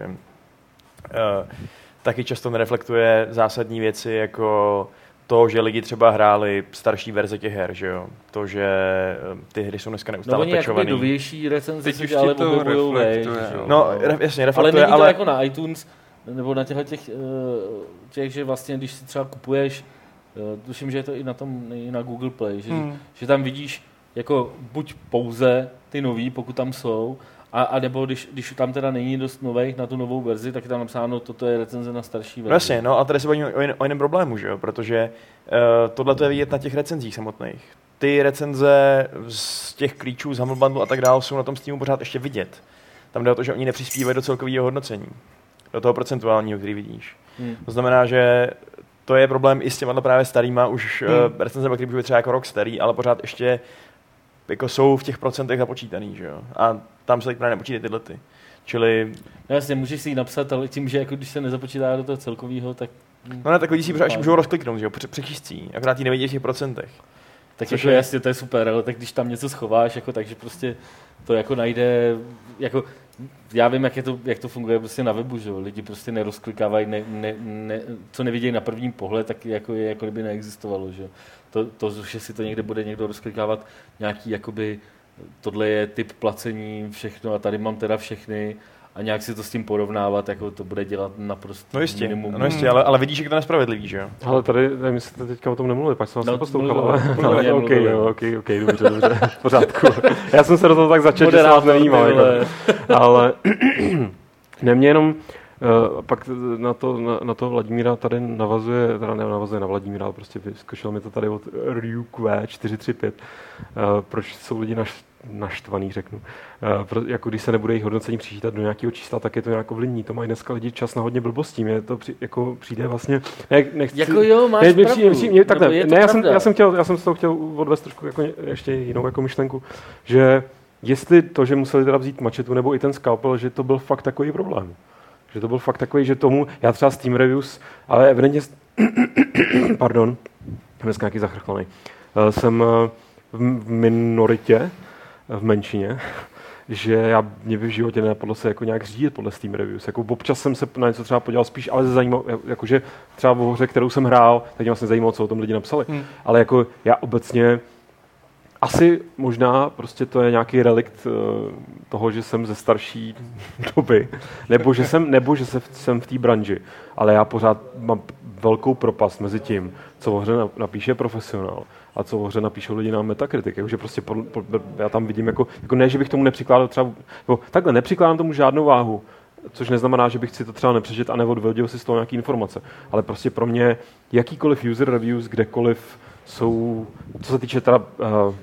[SPEAKER 2] eh, taky často nereflektuje zásadní věci jako to, že lidi třeba hráli starší verze těch her, že jo? To, že eh, ty hry jsou dneska
[SPEAKER 4] No
[SPEAKER 2] neustále
[SPEAKER 4] oni jakoby
[SPEAKER 2] pečovaný.
[SPEAKER 4] novější recenze
[SPEAKER 3] Teď
[SPEAKER 4] si
[SPEAKER 3] už
[SPEAKER 4] dělali
[SPEAKER 3] to reflektuje.
[SPEAKER 2] No, re, jasně,
[SPEAKER 4] ale
[SPEAKER 2] reflektuje,
[SPEAKER 4] není
[SPEAKER 2] ale...
[SPEAKER 4] to
[SPEAKER 2] ale
[SPEAKER 4] jako na iTunes, nebo na těchto těch, eh, těch, že vlastně, když si třeba kupuješ, eh, tuším, že je to i na tom, i na Google Play, že,
[SPEAKER 2] Hmm.
[SPEAKER 4] že tam vidíš jako buď pouze ty nový, pokud tam jsou, a, a nebo když, když tam teda není dost nových na tu novou verzi, tak je tam napsáno, toto je recenze na starší verzi.
[SPEAKER 2] No jasně, no a tady se bavíme o, jen, o jiném problému, že jo? Protože uh, tohle to je vidět na těch recenzích samotných. Ty recenze z těch klíčů z Humble Bundle a tak dále jsou na tom Steamu pořád ještě vidět. Tam jde o to, že oni nepřispívají do celkového hodnocení. Do toho procentuálního, který vidíš.
[SPEAKER 4] Hmm.
[SPEAKER 2] To znamená, že to je problém i s těma právě starýma, už
[SPEAKER 4] Hmm.
[SPEAKER 2] hmm. uh, recenze, který byly třeba jako rok starý, ale pořád ještě jako jsou v těch procentech započítaný, že jo? A tam se teď právě nepočítají tyhle ty. Čili,
[SPEAKER 4] No jasně, můžeš si ji napsat, ale tím, že jako když se nezapočítá do toho celkového, tak...
[SPEAKER 2] no ne, tak lidi si pořád ještě
[SPEAKER 4] Fajn.
[SPEAKER 2] můžou rozkliknout, že jo? Pře- Přečíst si ji, akorát ji nevidí v těch procentech.
[SPEAKER 4] Tak
[SPEAKER 2] Což
[SPEAKER 4] jako
[SPEAKER 2] je-
[SPEAKER 4] jasně, to je super, ale tak když tam něco schováš, jako, takže prostě to jako najde, jako, já vím, jak, je to, jak to funguje prostě na webu, že lidi prostě nerozklikávají, ne, ne, ne, co nevidějí na první pohled, tak jako je, jako kdyby neexistovalo, že? To, to, že si to někde bude někdo rozklikávat, nějaký, jakoby, tohle je typ placení, všechno a tady mám teda všechny a nějak si to s tím porovnávat, jako to bude dělat naprosto
[SPEAKER 2] No jistě,
[SPEAKER 4] minimum.
[SPEAKER 2] no jistě ale, ale vidíš, jak to je nespravedlivý, že jo?
[SPEAKER 1] Ale tady, nevím, jestli jste teďka o tom nemluvili, pak jsem vás
[SPEAKER 4] No,
[SPEAKER 1] neposlouchal,
[SPEAKER 4] mluvil,
[SPEAKER 1] ale,
[SPEAKER 4] mluvil,
[SPEAKER 1] ale. OK, jo, OK, OK, dobře, dobře, v pořádku. Já jsem se do toho tak začal, že se vás nevnímal, jako, ale ne, mě jenom, Uh, pak na to, na, na to Vladimíra tady navazuje, teda ne navazuje na Vladimíra, ale prostě vyskočilo mi to tady od RUQ 435. Uh, proč jsou lidi naš, naštvaný, řeknu. Pro, jako když se nebude jejich hodnocení přičítat do nějakého čísla, tak je to nějak ovlivní. To mají dneska lidi čas na hodně blbostí. Mě to při, jako přijde vlastně... Ne, nechci,
[SPEAKER 4] Jako jo, máš
[SPEAKER 1] ne, mě přijde, přijde, mě, takhle,
[SPEAKER 4] to
[SPEAKER 1] ne, já jsem, já, jsem chtěl, já jsem z toho chtěl odvést trošku jako, ještě jinou jako myšlenku, že jestli to, že museli teda vzít mačetu nebo i ten skalpel, že to byl fakt takový problém. Že to byl fakt takový, že tomu, já třeba Steam Reviews, ale evidentně, [COUGHS] pardon, dneska nějaký zachrchlaný, Eh, jsem eh, v minoritě, eh, v menšině, [LAUGHS] že já mě by v životě nenapadlo se jako nějak řídit podle Steam Reviews. Jako občas jsem se na něco třeba podíval spíš, ale zajímal, jakože třeba v hře, kterou jsem hrál, tak mě vlastně zajímalo, co o tom lidi napsali.
[SPEAKER 3] Hmm.
[SPEAKER 1] Ale jako já obecně asi možná prostě to je nějaký relikt eh, toho, že jsem ze starší [LAUGHS] doby, nebo že jsem, nebo že se, jsem v té branži, ale já pořád mám velkou propast mezi tím, co o hře na- napíše profesionál a co o hře napíšou lidi na Metacritic. Jakože prostě pod, pod, já tam vidím jako, jako ne, že bych tomu nepřikládal třeba, nebo takhle, nepřikládám tomu žádnou váhu, což neznamená, že bych si to třeba nepřečet a neodvodil si z toho nějaké informace. Ale prostě pro mě jakýkoliv user reviews, kdekoliv jsou, co se týče teda uh,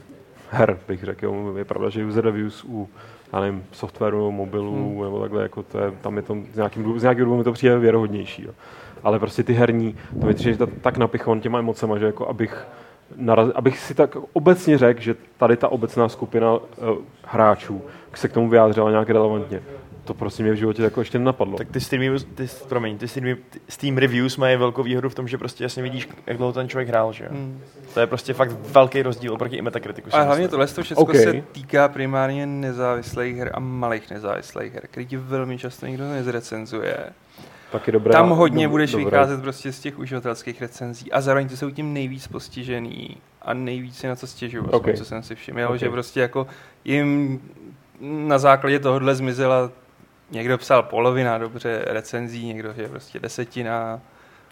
[SPEAKER 1] her, bych řekl, jo. je pravda, že user reviews u já nevím, softwaru, mobilů, hmm. nebo takhle, jako to je, tam je to z, nějakým, z nějakého důvodu mi to přijde věrohodnější. Jo. Ale prostě ty herní, to mi přijde, tak napichon těma emocema, že jako abych, naraz, abych si tak obecně řekl, že tady ta obecná skupina uh, hráčů se k tomu vyjádřila nějak relevantně. To prostě mě v životě jako ještě nenapadlo.
[SPEAKER 2] Tak ty Steam, reviews, ty, promiň, ty Steam, ty Steam reviews mají velkou výhodu v tom, že prostě jasně vidíš, jak dlouho ten člověk hrál, že jo?
[SPEAKER 3] Hmm.
[SPEAKER 2] To je prostě fakt velký rozdíl oproti i Metacriticu. si
[SPEAKER 3] Ale hlavně tohle to všechno
[SPEAKER 1] Okay.
[SPEAKER 3] se týká primárně nezávislých her a malých nezávislých her, který ti velmi často nikdo nezrecenzuje.
[SPEAKER 1] Tak je dobré.
[SPEAKER 3] Tam hodně budeš
[SPEAKER 1] dobré.
[SPEAKER 3] vycházet prostě z těch uživatelských recenzí a zároveň ty jsou tím nejvíc postižený a nejvíc si na co stěžují,
[SPEAKER 1] Ok.
[SPEAKER 3] okay. co jsem si všiml,
[SPEAKER 1] Ok.
[SPEAKER 3] že prostě jako jim na základě tohohle zmizela Někdo psal polovina dobře recenzí, někdo že prostě desetina.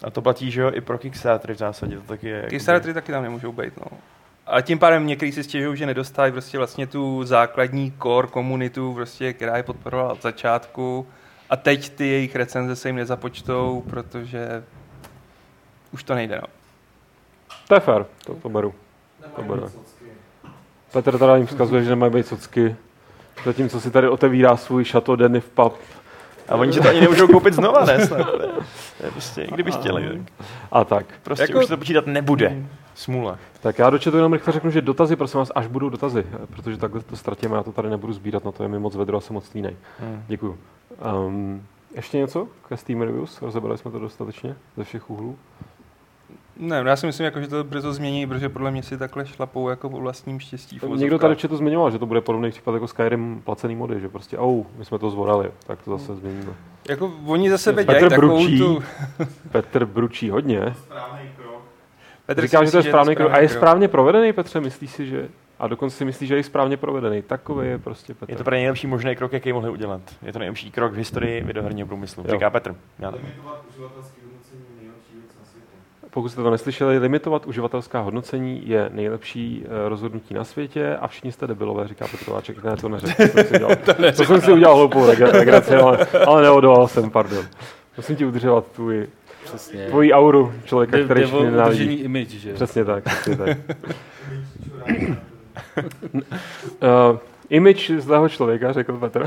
[SPEAKER 2] A to platí, že jo, i pro Kickstartery v zásadě, to taky je.
[SPEAKER 3] Kickstartery taky tam nemůžou být, no. A tím pádem někteří si stěžují, že nedostávají prostě vlastně tu základní core komunitu, prostě, která je podporovala od začátku. A teď ty jejich recenze se jim nezapočtou, protože už to nejde, no.
[SPEAKER 1] To je fér, to, to beru. To beru. Petr teda jim vzkazuje, že nemají být socky. Zatímco si tady otevírá svůj Chateau Denny v pub.
[SPEAKER 2] A oni ti to ani nemůžou koupit znova, ne? Snad. To je- To je prostě, kdyby chtěli, tak
[SPEAKER 1] A tak.
[SPEAKER 2] prostě
[SPEAKER 3] Jako-
[SPEAKER 2] už se to počítat nebude. Smůla.
[SPEAKER 1] Tak já do chatu jenom rychle řeknu, že dotazy, prosím vás, až budou dotazy, protože takhle to ztratíme, já to tady nebudu sbírat, na to je mi moc vedro a jsem moc línej.
[SPEAKER 2] Hmm.
[SPEAKER 1] Děkuju. Um, ještě něco ke Steam Reviews? Rozebrali jsme to dostatečně ze všech úhlů?
[SPEAKER 3] Ne, no já si myslím, jako, že to brzo změní, protože podle mě si takhle šlapou jako po vlastním štěstí.
[SPEAKER 1] Někdo tady chatu zmiňoval, že to bude podobný případ jako Skyrim placený mody, že prostě, oh, my jsme to zvorali, tak to zase změníme.
[SPEAKER 3] Jako oni za sebe
[SPEAKER 1] Petr
[SPEAKER 3] dělají takovou
[SPEAKER 1] Bručí.
[SPEAKER 3] tu...
[SPEAKER 1] Petr bručí hodně.
[SPEAKER 5] Správný.
[SPEAKER 3] Petr
[SPEAKER 1] Říká,
[SPEAKER 3] si
[SPEAKER 1] že to je správný krok. A je správně provedený, Petře, myslíš si, že... A dokonce si myslíš, že je správně provedený. Takový je prostě Petr.
[SPEAKER 2] Je to pro nejlepší možný krok, jaký mohli udělat. Je to nejlepší krok v historii videoherního průmyslu,
[SPEAKER 1] Jo.
[SPEAKER 2] říká Petr. Já to
[SPEAKER 5] Limitovat uživatelský hodnocení je nejlepší věc na světě.
[SPEAKER 1] Pokud jste to neslyšeli, limitovat uživatelská hodnocení je nejlepší eh, rozhodnutí na světě a všichni jste debilové, říká Petrováček. Ne, to neřekl. To jsem si udělal, [LAUGHS] to jsem si udělal hloupou reg- regraci, ale, ale neodolal jsem, pardon. Musím ti udržovat tvůj,
[SPEAKER 4] Přesně.
[SPEAKER 1] tvoji auru člověka,
[SPEAKER 4] Jde,
[SPEAKER 1] který
[SPEAKER 4] jde o
[SPEAKER 1] všichni
[SPEAKER 4] udržení
[SPEAKER 1] nenávidí.
[SPEAKER 4] image, že?
[SPEAKER 1] Přesně tak, přesně tak. Uh, image zlého člověka, řekl Petr.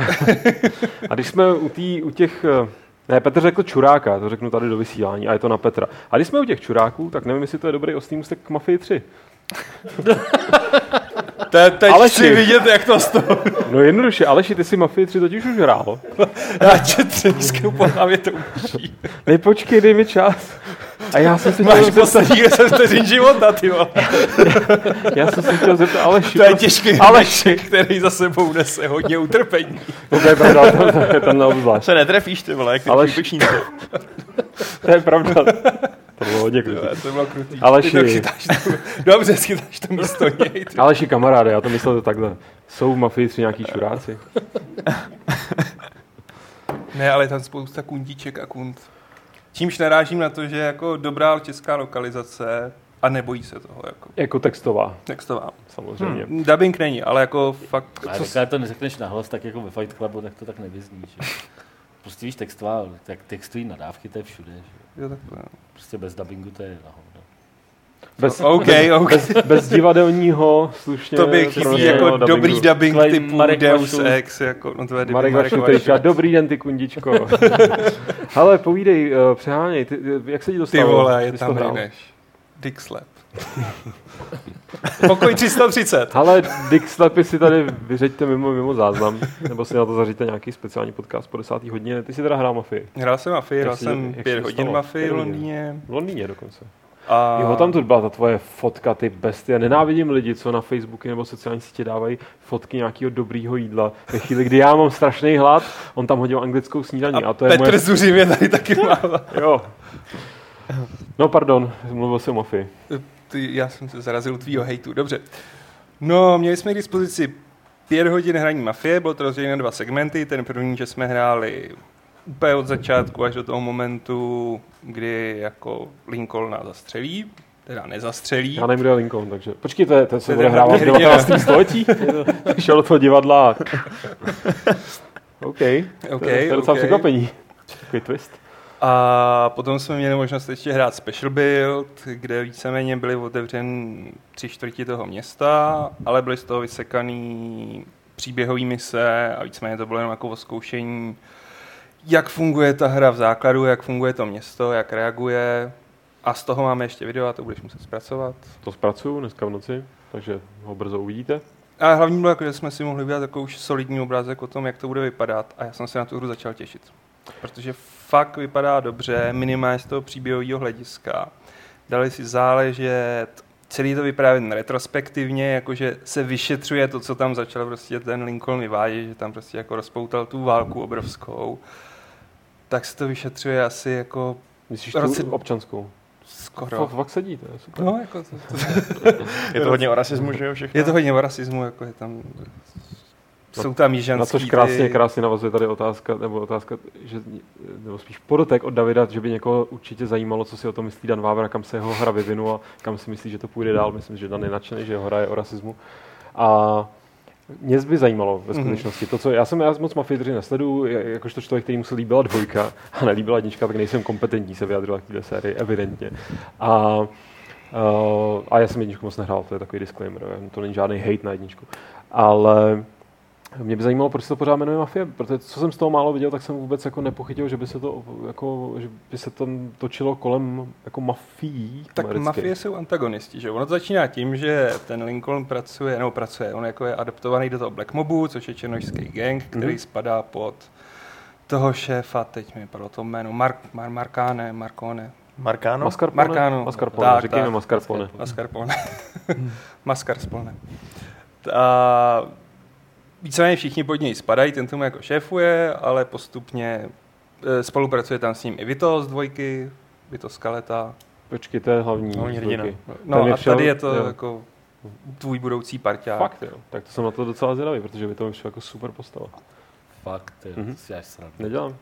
[SPEAKER 1] a když jsme u, tý, u těch... eh, Ne, Petr řekl čuráka, to řeknu tady do vysílání a je to na Petra. A když jsme u těch čuráků, tak nevím, jestli to je dobrý ostý můstek k Mafii 3. [LAUGHS]
[SPEAKER 3] Te, teď
[SPEAKER 1] Ale
[SPEAKER 3] chci vidět, jak to toho...
[SPEAKER 1] No jednoduše, Aleši, ty si Mafii 3 totiž už hrál. [LAUGHS]
[SPEAKER 3] Já tě třesku po hlavě to učí.
[SPEAKER 1] Nej, počkej, dej mi čas. A já jsem si
[SPEAKER 3] Máš poslední 10 vteřin života, ty vole. [LAUGHS]
[SPEAKER 1] já jsem si chtěl zeptat Aleši.
[SPEAKER 3] To je těžký
[SPEAKER 1] Ale-
[SPEAKER 3] Alešek, který za sebou nese hodně utrpení.
[SPEAKER 1] No, to je pravda, to, to je ten neobzvlášť.
[SPEAKER 2] se netrefíš, ty vole, jak ty
[SPEAKER 1] Ale-
[SPEAKER 2] Ale... pečníci.
[SPEAKER 1] To je pravda. To bylo hodně krutý.
[SPEAKER 3] To bylo krutý.
[SPEAKER 1] Aleši.
[SPEAKER 3] Ty to chytáš tu, dobře, schytáš to místo něj. ty.
[SPEAKER 1] Aleši kamaráde, já to myslel takhle. Jsou v Mafii 3 nějaký čuráci?
[SPEAKER 3] Ne, ale je tam spousta kundiček a kund. Čímž narážím na to, že jako dobrá česká lokalizace a nebojí se toho, jako
[SPEAKER 1] Jako textová,
[SPEAKER 3] textová.
[SPEAKER 1] samozřejmě.
[SPEAKER 3] Hmm. Dubbing není, ale jako fakt...
[SPEAKER 4] Ale
[SPEAKER 3] co
[SPEAKER 4] ale to neřekneš nahlas, tak jako ve Fight Clubu, tak to tak nevyzní. Že? Prostě víš textová, tak textují nadávky, to je všude. Že?
[SPEAKER 3] Jo, takhle. no.
[SPEAKER 4] Prostě bez dubbingu to je na hovno.
[SPEAKER 1] Bez,
[SPEAKER 3] OK, OK.
[SPEAKER 1] bez, bez divadelního slušně.
[SPEAKER 3] To by chybí
[SPEAKER 1] provedeného
[SPEAKER 3] jako dobrý dubbing
[SPEAKER 4] Klej
[SPEAKER 3] typu
[SPEAKER 4] Marek
[SPEAKER 3] Deus. Ex, jako, no to je
[SPEAKER 1] Marek
[SPEAKER 3] Marek
[SPEAKER 1] Vašul, který říká, dobrý den, ty kundičko. [LAUGHS] Hele, povídej, uh, přeháněj, ty, jak se ti
[SPEAKER 3] Ty
[SPEAKER 1] dostalo?
[SPEAKER 3] vole, je
[SPEAKER 1] Ty jsi to
[SPEAKER 3] tam
[SPEAKER 1] hrál? [LAUGHS]
[SPEAKER 3] Pokoj 330.
[SPEAKER 1] Hele, Dick Slapy si tady vyřeďte mimo, mimo záznam, nebo si na to zaříte nějaký speciální podcast po desátý hodině. Ty si teda hrál Mafii.
[SPEAKER 3] Hrál jsem Mafii, hrál jsem pět hodin? Mafii v. Londýně.
[SPEAKER 1] V Londýně dokonce.
[SPEAKER 3] A
[SPEAKER 1] Jo, tam tu byla ta tvoje fotka, ty bestie. Nenávidím lidi, co na Facebooku nebo sociální sítě dávají fotky nějakého dobrýho jídla. Ve chvíli, kdy já mám strašný hlad, on tam hodil anglickou snídaní. A,
[SPEAKER 3] a
[SPEAKER 1] to je
[SPEAKER 3] Petr
[SPEAKER 1] moje...
[SPEAKER 3] Tady taky má.
[SPEAKER 1] Jo. No pardon, mluvil jsem o Mafii.
[SPEAKER 3] Ty, já jsem se zarazil tvýho hejtu, dobře. No, měli jsme k dispozici pět hodin hraní Mafie, bylo to rozděleno na dva segmenty. Ten první, že jsme hráli úplně od začátku až do toho momentu, kdy jako Lincoln nás zastřelí, teda nezastřelí.
[SPEAKER 1] Já nevím, kdo je Lincoln, takže... Počkej, to, je, to se [LAUGHS]
[SPEAKER 3] To
[SPEAKER 1] bude hrávat v
[SPEAKER 3] hlavní hrdina.
[SPEAKER 1] 19. století? Šel toho divadla. [LAUGHS] OK,
[SPEAKER 3] OK,
[SPEAKER 1] to je docela
[SPEAKER 3] OK.
[SPEAKER 1] překvapení. Takový twist.
[SPEAKER 3] A potom jsme měli možnost ještě hrát Special Build, kde víceméně byly otevřen tři čtvrti toho města, ale byly z toho vysekaný příběhový mise a víceméně to bylo jenom jako zkoušení, jak funguje ta hra v základu, jak funguje to město, jak reaguje. A z toho máme ještě video a to budeš muset zpracovat.
[SPEAKER 1] To zpracuju dneska v noci, takže ho brzo uvidíte.
[SPEAKER 3] A hlavní bylo, jako, že jsme si mohli udělat takovou už solidní obrázek o tom, jak to bude vypadat a já jsem se na tu hru začal těšit. Protože fakt vypadá dobře, minimálně z toho příběhového hlediska. Dali si záležet, celý to jen retrospektivně, jakože se vyšetřuje to, co tam začal prostě ten Lincoln vyvádět, že tam prostě jako rozpoutal tu válku obrovskou. Tak se to vyšetřuje asi jako
[SPEAKER 1] Myslíš
[SPEAKER 3] Roce-
[SPEAKER 1] tu občanskou?
[SPEAKER 3] skoro.
[SPEAKER 1] Fakt, fakt sedí, to je super.
[SPEAKER 3] No, jako to, to, [LAUGHS]
[SPEAKER 2] Je to hodně o rasismu, že jo, všechno?
[SPEAKER 3] je to hodně o rasismu, jako je tam, jsou tam jižanský.
[SPEAKER 1] Na což krásně, krásně navazuje tady otázka, nebo otázka, že, nebo spíš podotek od Davida, že by někoho určitě zajímalo, co si o tom myslí Dan Vávra, kam se jeho hra vyvinula, kam si myslí, že to půjde dál. Myslím, že Dan je nadšený, že jeho hra je o rasismu. A mě by zajímalo ve
[SPEAKER 3] Mhm.
[SPEAKER 1] skutečnosti to, co já jsem já moc Mafii 3 nesledu, jakožto člověk, který mu se líbila dvojka a nelíbila jednička, tak nejsem kompetentní se vyjadřovat k této sérii, evidentně. A, uh, a já jsem jedničku moc nehrál, to je takový disclaimer, to není žádný hate na jedničku. Ale mě by zajímalo, proč se to pořád jmenuje Mafie, protože co jsem z toho málo viděl, tak jsem vůbec jako nepochytil, že by se to jako, že by se tam točilo kolem jako mafií.
[SPEAKER 3] Tak
[SPEAKER 1] amerických.
[SPEAKER 3] mafie jsou antagonisti, že? Ono to začíná tím, že ten Lincoln pracuje, nebo pracuje, on jako je adaptovaný do toho Black Mobu, což je černožský gang, který
[SPEAKER 1] Mhm.
[SPEAKER 3] mm-hmm. spadá pod toho šéfa, teď mi padlo to jméno, Mark, Mar, Marcane, Marcone,
[SPEAKER 2] Markáno?
[SPEAKER 1] Mascarpone?
[SPEAKER 3] Marcano.
[SPEAKER 1] Mascarpone,
[SPEAKER 3] Tak,
[SPEAKER 1] říkejme
[SPEAKER 3] tak.
[SPEAKER 1] Mascarpone.
[SPEAKER 3] Mascarpone. [LAUGHS] Mascarpone. A víceméně všichni pod něj spadají, ten tomu jako šéfuje, ale postupně eh, spolupracuje tam s ním i Vito z dvojky, Vito z Kaleta.
[SPEAKER 1] Počkej, to je hlavní.
[SPEAKER 2] Hlavní
[SPEAKER 1] z
[SPEAKER 2] hrdina.
[SPEAKER 1] dvojky.
[SPEAKER 3] No
[SPEAKER 1] Ten
[SPEAKER 3] a
[SPEAKER 1] přijel-
[SPEAKER 3] tady je to
[SPEAKER 1] jo.
[SPEAKER 3] jako tvůj budoucí parťák.
[SPEAKER 1] Fakt, jo. Tak to jsem na to docela zvědavý, protože by to vyšlo jako super postava.
[SPEAKER 4] Fakt,
[SPEAKER 1] Mhm.
[SPEAKER 4] mm-hmm. si až srandu.
[SPEAKER 1] Nedělám.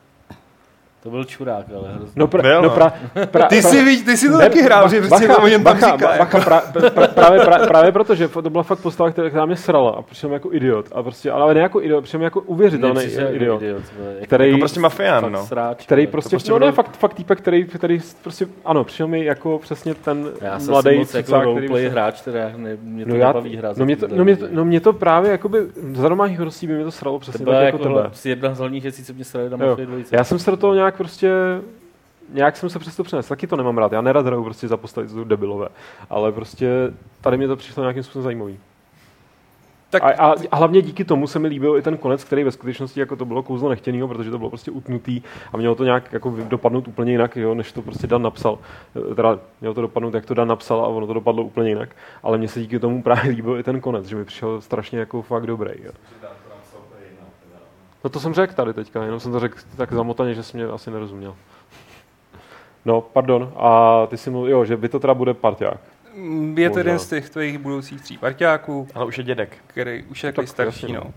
[SPEAKER 4] To byl čurák, ale hrozný.
[SPEAKER 1] No, pra,
[SPEAKER 2] Byl,
[SPEAKER 1] no
[SPEAKER 2] no.
[SPEAKER 1] pra, pra,
[SPEAKER 3] Ty
[SPEAKER 1] pra,
[SPEAKER 3] jsi, víš, ty jsi to
[SPEAKER 1] Ne,
[SPEAKER 3] taky hrál,
[SPEAKER 1] ba-
[SPEAKER 3] že prostě
[SPEAKER 1] bacha,
[SPEAKER 3] o něm tam
[SPEAKER 1] bacha,
[SPEAKER 3] říká.
[SPEAKER 1] ba- bacha, pra, pra, právě, pra, právě proto, že to byla fakt postava, která, která mě srala a přišel jako idiot. A prostě, ale ne jako idiot, přišel jako uvěřitelný
[SPEAKER 4] jako
[SPEAKER 1] idiot.
[SPEAKER 4] idiot vole, jako
[SPEAKER 1] Který,
[SPEAKER 2] Jako prostě mafián, no.
[SPEAKER 4] Sráč,
[SPEAKER 1] který prostě,
[SPEAKER 2] prostě
[SPEAKER 1] no ne, fakt, fakt týpek, který, který prostě, ano, přišel mi jako přesně ten
[SPEAKER 4] Já jsem
[SPEAKER 1] mladý
[SPEAKER 4] si moc jako roleplay hráč, teda ne, mě to
[SPEAKER 1] No, já,
[SPEAKER 4] nebaví hrát.
[SPEAKER 1] no, mě to, no, mě to, no mě to právě jakoby, za domácích hrostí by mě to sralo
[SPEAKER 4] to
[SPEAKER 1] přesně
[SPEAKER 4] byla
[SPEAKER 1] tak
[SPEAKER 4] jako,
[SPEAKER 1] jako
[SPEAKER 4] jako
[SPEAKER 1] tebe.
[SPEAKER 4] jedna z hlavních věcí, co mě srali na. Mafii 2.
[SPEAKER 1] Já jsem se do toho nějak prostě, nějak jsem se přes to přenesl, taky to nemám rád, já nerad hraju prostě za postavy, jsou debilové, ale prostě tady mě to přišlo nějakým způsobem zajímavý.
[SPEAKER 3] Tak
[SPEAKER 1] A, a, a, hlavně díky tomu se mi líbil i ten konec, který ve skutečnosti jako to bylo kouzlo nechtěného, protože to bylo prostě utnutý a mělo to nějak jako dopadnout úplně jinak, jo, než to prostě Dan napsal. Eh, Teda mělo to dopadnout, jak to Dan napsal a ono to dopadlo úplně jinak. Ale mně se díky tomu [LAUGHS] právě líbil i ten konec, že mi přišel strašně jako fakt dobrý. Jo. No to jsem řekl tady teďka, jenom jsem to řekl tak zamotaně, že jsi mě asi nerozuměl. No, pardon. A ty si mluvil, jo, že by to teda bude parťák.
[SPEAKER 3] Mm, Je to jeden z těch tvých budoucích tří parťáků,
[SPEAKER 2] Ale už je dědek.
[SPEAKER 3] který už je takový
[SPEAKER 1] Tak
[SPEAKER 3] starší,
[SPEAKER 1] jasně,
[SPEAKER 3] no.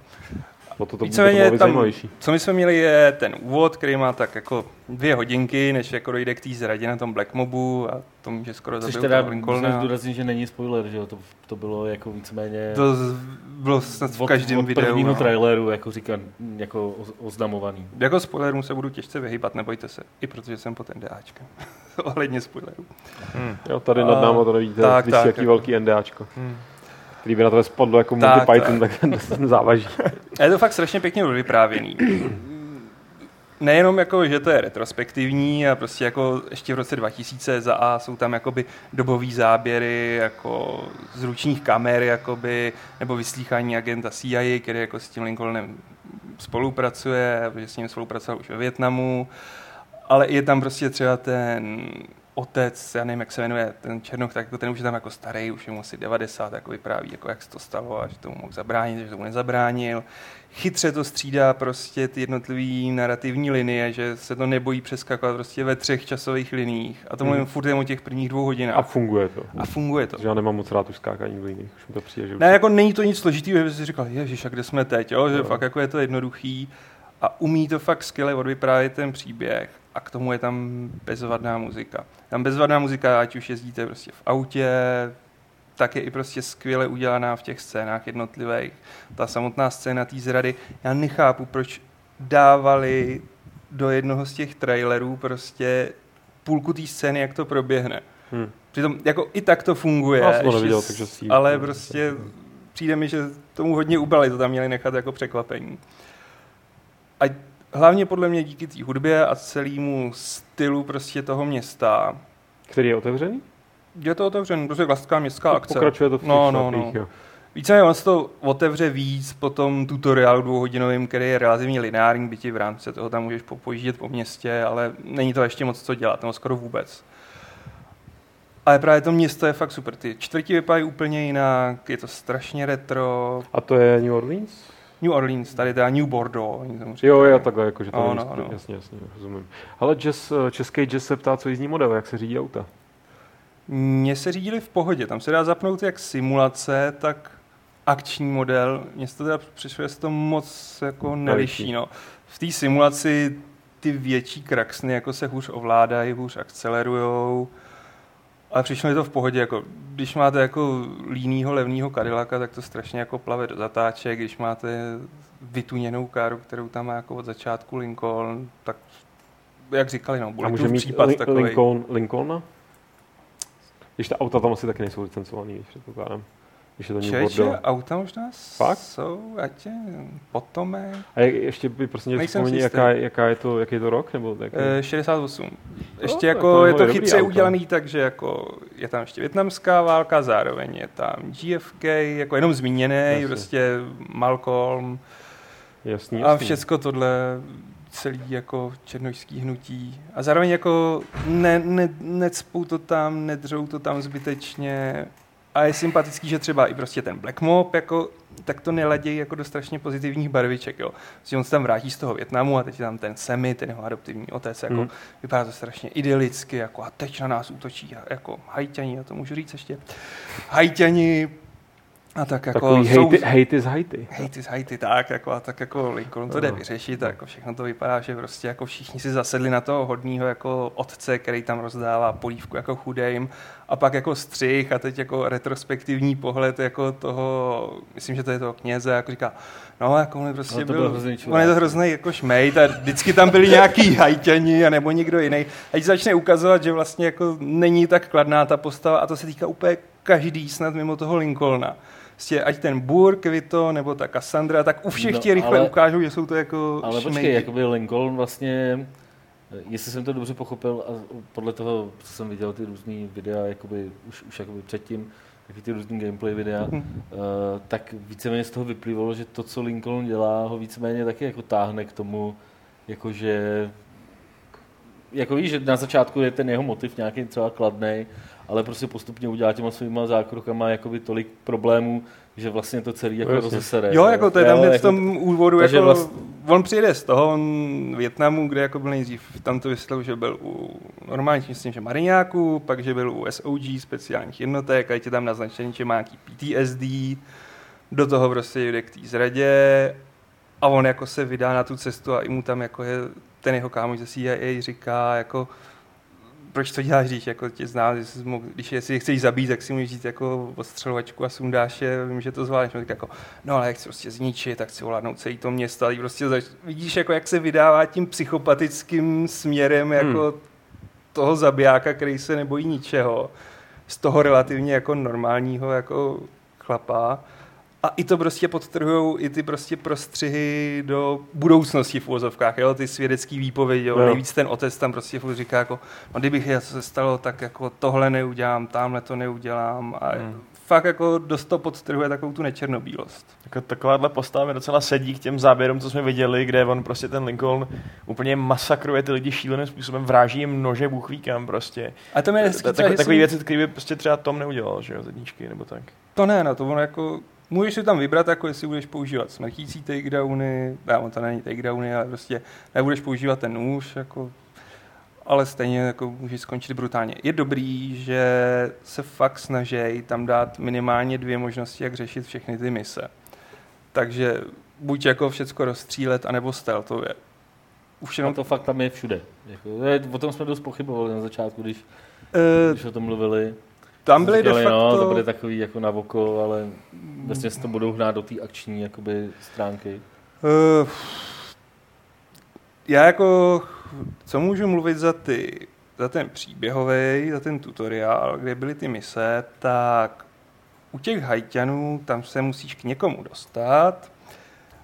[SPEAKER 1] O to, to, to
[SPEAKER 3] Víceméně
[SPEAKER 1] víc
[SPEAKER 3] tam-
[SPEAKER 1] zajímavější.
[SPEAKER 3] Co my jsme měli je ten úvod, který má tak jako dvě hodinky, než jako dojde k té zradě na tom Black Mobu a to může skoro
[SPEAKER 4] Což
[SPEAKER 3] zabít
[SPEAKER 4] teda
[SPEAKER 3] Lincolna.
[SPEAKER 4] zdůraznit, že není spoiler, že jo? To, to bylo jako víceméně
[SPEAKER 3] To z- bylo snad v
[SPEAKER 4] od,
[SPEAKER 3] každém
[SPEAKER 4] od
[SPEAKER 3] videu.
[SPEAKER 4] prvního
[SPEAKER 3] No.
[SPEAKER 4] traileru, jako říkám, jako oz- oznamovaný.
[SPEAKER 3] Jako spoilerům se budu těžce vyhýbat, nebojte se. I protože jsem pod NDAčkem. [LAUGHS] Ohledně spoilerů.
[SPEAKER 2] Hmm.
[SPEAKER 1] Jo, tady nad náma to nevidíte,
[SPEAKER 3] tak,
[SPEAKER 1] tak,
[SPEAKER 3] tak,
[SPEAKER 1] jaký
[SPEAKER 3] jako-
[SPEAKER 1] velký NDAčko.
[SPEAKER 3] Hmm.
[SPEAKER 1] Který by na to spadlo jako
[SPEAKER 3] Tak,
[SPEAKER 1] Monty Python, tak, tak závaží.
[SPEAKER 3] A [LAUGHS] je to fakt strašně pěkně vyprávěný. Nejenom jako, že to je retrospektivní a prostě jako ještě v roce 2000 za A jsou tam jakoby dobový záběry jako z ručních kamer jakoby, nebo vyslýchání agenta CIA, který jako s tím Lincolnem spolupracuje, protože s ním spolupracoval už ve Větnamu, ale je tam prostě třeba ten otec, já nevím, jak se jmenuje, ten Černoch, tak jako ten už je tam jako starý, už je mu asi 90, jako vypráví, jako jak se to stalo a že tomu mohl zabránit, že tomu nezabránil. Chytře to střídá prostě ty jednotlivé narrativní linie, že se to nebojí přeskakovat prostě ve třech časových liních. A to mluvím
[SPEAKER 1] Hmm.
[SPEAKER 3] furt jen o těch prvních dvou
[SPEAKER 1] A
[SPEAKER 3] hodinách.
[SPEAKER 1] funguje to.
[SPEAKER 3] A funguje to.
[SPEAKER 1] Protože já nemám moc rád už skákání v líních. Už mi to přijde, že už
[SPEAKER 3] Ne, jako není to nic složitého, že by si říkal, ježiš, a kde jsme teď, jo? že
[SPEAKER 1] Jo.
[SPEAKER 3] fakt jako je to jednoduchý a umí to fakt skvěle odvyprávět ten příběh a k tomu je tam bezvadná muzika. Tam bezvadná muzika, ať už jezdíte prostě v autě, tak je i prostě skvěle udělaná v těch scénách jednotlivých. Ta samotná scéna té zrady, já nechápu, proč dávali do jednoho z těch trailerů prostě půlku té scény, jak to proběhne.
[SPEAKER 1] Hm.
[SPEAKER 3] Přitom jako i tak to funguje.
[SPEAKER 1] To
[SPEAKER 3] ještě
[SPEAKER 1] neviděl,
[SPEAKER 3] s-
[SPEAKER 1] takže si-
[SPEAKER 3] Ale prostě přijde mi, že tomu hodně ubrali, to tam měli nechat jako překvapení. A hlavně podle mě díky té hudbě a celému stylu prostě toho města.
[SPEAKER 1] Který je otevřený?
[SPEAKER 3] Je to otevřen, prostě klasická městská akce.
[SPEAKER 1] Pokračuje to v těch
[SPEAKER 3] No, no, no.
[SPEAKER 1] jo.
[SPEAKER 3] Víceméně on se to otevře víc po tom tutoriálu dvouhodinovým, který je relativně lineární, byť i v rámci toho tam můžeš po- pojíždět po městě, ale není to ještě moc co dělat, nebo skoro vůbec. Ale právě to město je fakt super. Ty čtvrti vypadají úplně jinak, je to strašně retro.
[SPEAKER 1] A to je New Orleans?
[SPEAKER 3] New Orleans, tady teda New Bordeaux.
[SPEAKER 1] Jo, jo, takhle, jakože to
[SPEAKER 3] No,
[SPEAKER 1] no,
[SPEAKER 3] no,
[SPEAKER 1] jasně, jasně, rozumím. Ale jazz, eh, český jazz se ptá, co jízdní model, jak se řídí auta.
[SPEAKER 3] Mně se řídili v pohodě, tam se dá zapnout jak simulace, tak akční model. Mně se to teda přišlo, že se to moc jako neliší.
[SPEAKER 1] Neliší.
[SPEAKER 3] No. V té simulaci ty větší kraxny jako se hůř ovládají, hůř akcelerujou. Ale přišlo mi to v pohodě, jako když máte jako línýho levného Cadillaca, tak to strašně jako plave do zatáček, když máte vytuněnou káru, kterou tam má jako od začátku Lincoln, tak jak říkali, no,
[SPEAKER 1] A
[SPEAKER 3] bude
[SPEAKER 1] může
[SPEAKER 3] tu
[SPEAKER 1] mít
[SPEAKER 3] případ
[SPEAKER 1] li,
[SPEAKER 3] takový.
[SPEAKER 1] Lincoln, Lincolna? Když ta auta tam asi taky nejsou licencovaný, když předpokládám. Když je to
[SPEAKER 3] Čeče, auta možná
[SPEAKER 1] Fakt?
[SPEAKER 3] jsou, ať je, potome,
[SPEAKER 1] A je, ještě by prostě mě vzpomení, jaká, jaká je to, jaký je to rok? Nebo jaký?
[SPEAKER 3] e, 68. Ještě
[SPEAKER 1] No,
[SPEAKER 3] jako
[SPEAKER 1] to
[SPEAKER 3] je to chytře udělaný tak, že jako je tam ještě větnamská válka, zároveň je tam GFK, jako jenom zmíněný,
[SPEAKER 1] Jasně.
[SPEAKER 3] prostě Malcolm
[SPEAKER 1] jasný,
[SPEAKER 3] a
[SPEAKER 1] jasný.
[SPEAKER 3] všecko tohle celý jako černožský hnutí. A zároveň jako ne, ne, necpou to tam, nedřou to tam zbytečně. A je sympatický, že třeba i prostě ten Black Mob, jako, tak to neladějí jako do strašně pozitivních barviček. Jo. Prostě on se tam vrátí z toho Větnamu a teď je tam ten Semi, ten jeho adoptivní otec. Jako,
[SPEAKER 1] Hmm.
[SPEAKER 3] Vypadá to strašně idylicky, jako a teď na nás útočí jako hajťani, já to můžu říct ještě. Hajťani a tak jako
[SPEAKER 1] Takový
[SPEAKER 3] jsou-
[SPEAKER 1] hejty, hejty z Haiti.
[SPEAKER 3] Haiti z Haiti, tak, jako, a tak jako Lincoln to jde
[SPEAKER 1] No.
[SPEAKER 3] vyřešit, a jako všechno to vypadá, že prostě jako všichni si zasedli na toho hodního jako otce, který tam rozdává polívku jako chudejm a pak jako střih a teď jako retrospektivní pohled jako toho, myslím, že to je toho kněze, jako říká, no jako on je prostě
[SPEAKER 4] No, to
[SPEAKER 3] byl,
[SPEAKER 4] byl hrozný
[SPEAKER 3] on je to hrozný jako šmejt a vždycky tam byli nějaký hajťani a nebo někdo jiný. A začne ukazovat, že vlastně jako není tak kladná ta postava a to se týká úplně každý snad mimo toho Lincolna. Prostě ať ten Burke, Vito, nebo ta Cassandra, tak u všech
[SPEAKER 4] No,
[SPEAKER 3] no, rychle
[SPEAKER 4] ale-
[SPEAKER 3] ukážou, že jsou to jako
[SPEAKER 4] Ale počkej,
[SPEAKER 3] šmejdi.
[SPEAKER 4] jakoby Lincoln vlastně, jestli jsem to dobře pochopil a podle toho, co jsem viděl ty různé videa, jakoby už, už jakoby předtím, taky ty různý gameplay videa, uh, tak víceméně z toho vyplývalo, že to, co Lincoln dělá, ho víceméně taky jako táhne k tomu, jakože jako víš, že na začátku je ten jeho motiv nějaký třeba kladný, ale prostě postupně udělá těma svýma zákrokama jakoby tolik problémů, že vlastně to celý jako
[SPEAKER 1] Jasně.
[SPEAKER 4] rozesere.
[SPEAKER 3] Jo, jako to je tam v
[SPEAKER 4] jako-
[SPEAKER 3] tom úvodu, jako,
[SPEAKER 4] vlast-
[SPEAKER 3] on přijede z toho, on Větnamu, kde jako byl nejdřív, tam to vysvětlil, že byl u normálních, myslím, že mariňáků, pak, že byl u SOG, speciálních jednotek, a je tam naznačený, že má nějaký PTSD, do toho prostě jde k té zradě a on jako se vydá na tu cestu a i mu tam jako je ten jeho kámoš ze CIA říká jako proč to děláš, když jako tě zná, když, jsi mohl, když jestli je chceš zabít, tak si můžeš říct jako odstřelovačku a sundáš je, vím, že to zvládneš. No, tak jako, no ale jak chci prostě zničit, tak chci ovládnout celý to město, ale prostě zač- vidíš, jako jak se vydává tím psychopatickým směrem jako hmm. toho zabijáka, který se nebojí ničeho, z toho relativně jako normálního jako chlapa. A i to prostě podtrhují i ty prostě prostřihy do budoucnosti v uvozovkách, jo, ty svědecký výpovědi, jo.
[SPEAKER 1] Jo.
[SPEAKER 3] nejvíc ten otec tam prostě furt říká jako, no kdybych je se stalo, tak jako tohle neudělám, tamhle to neudělám a
[SPEAKER 2] Hmm.
[SPEAKER 3] fakt jako dost to podtrhuje takovou tu nečernobílost.
[SPEAKER 2] Jako takováhle postava mi docela sedí k těm záběrům, co jsme viděli, kde on prostě ten Lincoln úplně masakruje ty lidi šíleným způsobem, vráží jim nože, bůh ví kam prostě.
[SPEAKER 3] A to mi je hezký,
[SPEAKER 2] tak, takový věci, které by prostě třeba Tom neudělal, že jo, zedníčky nebo tak.
[SPEAKER 3] To ne, no to ono jako, můžeš si tam vybrat, jako jestli budeš používat smrtící takedowny, ne, on to není takedowny, ale prostě nebudeš používat ten nůž, jako, ale stejně jako můžeš skončit brutálně. Je dobrý, že se fakt snaží tam dát minimálně dvě možnosti, jak řešit všechny ty mise. Takže buď jako všecko rozstřílet, anebo stealthově. Už
[SPEAKER 4] A
[SPEAKER 3] jenom
[SPEAKER 4] to fakt tam je všude. Jako, o tom jsme dost pochybovali na začátku, když,
[SPEAKER 3] Eh,
[SPEAKER 4] když o tom mluvili.
[SPEAKER 3] Tam byly de
[SPEAKER 4] Říkali,
[SPEAKER 3] facto...
[SPEAKER 4] no, to bude takový jako na oko, ale vlastně se to budou hnát do té akční jakoby, stránky.
[SPEAKER 3] Uh, já jako, co můžu mluvit za ty, za ten příběhový, za ten tutoriál, kde byly ty mise, tak u těch hajťanů tam se musíš k někomu dostat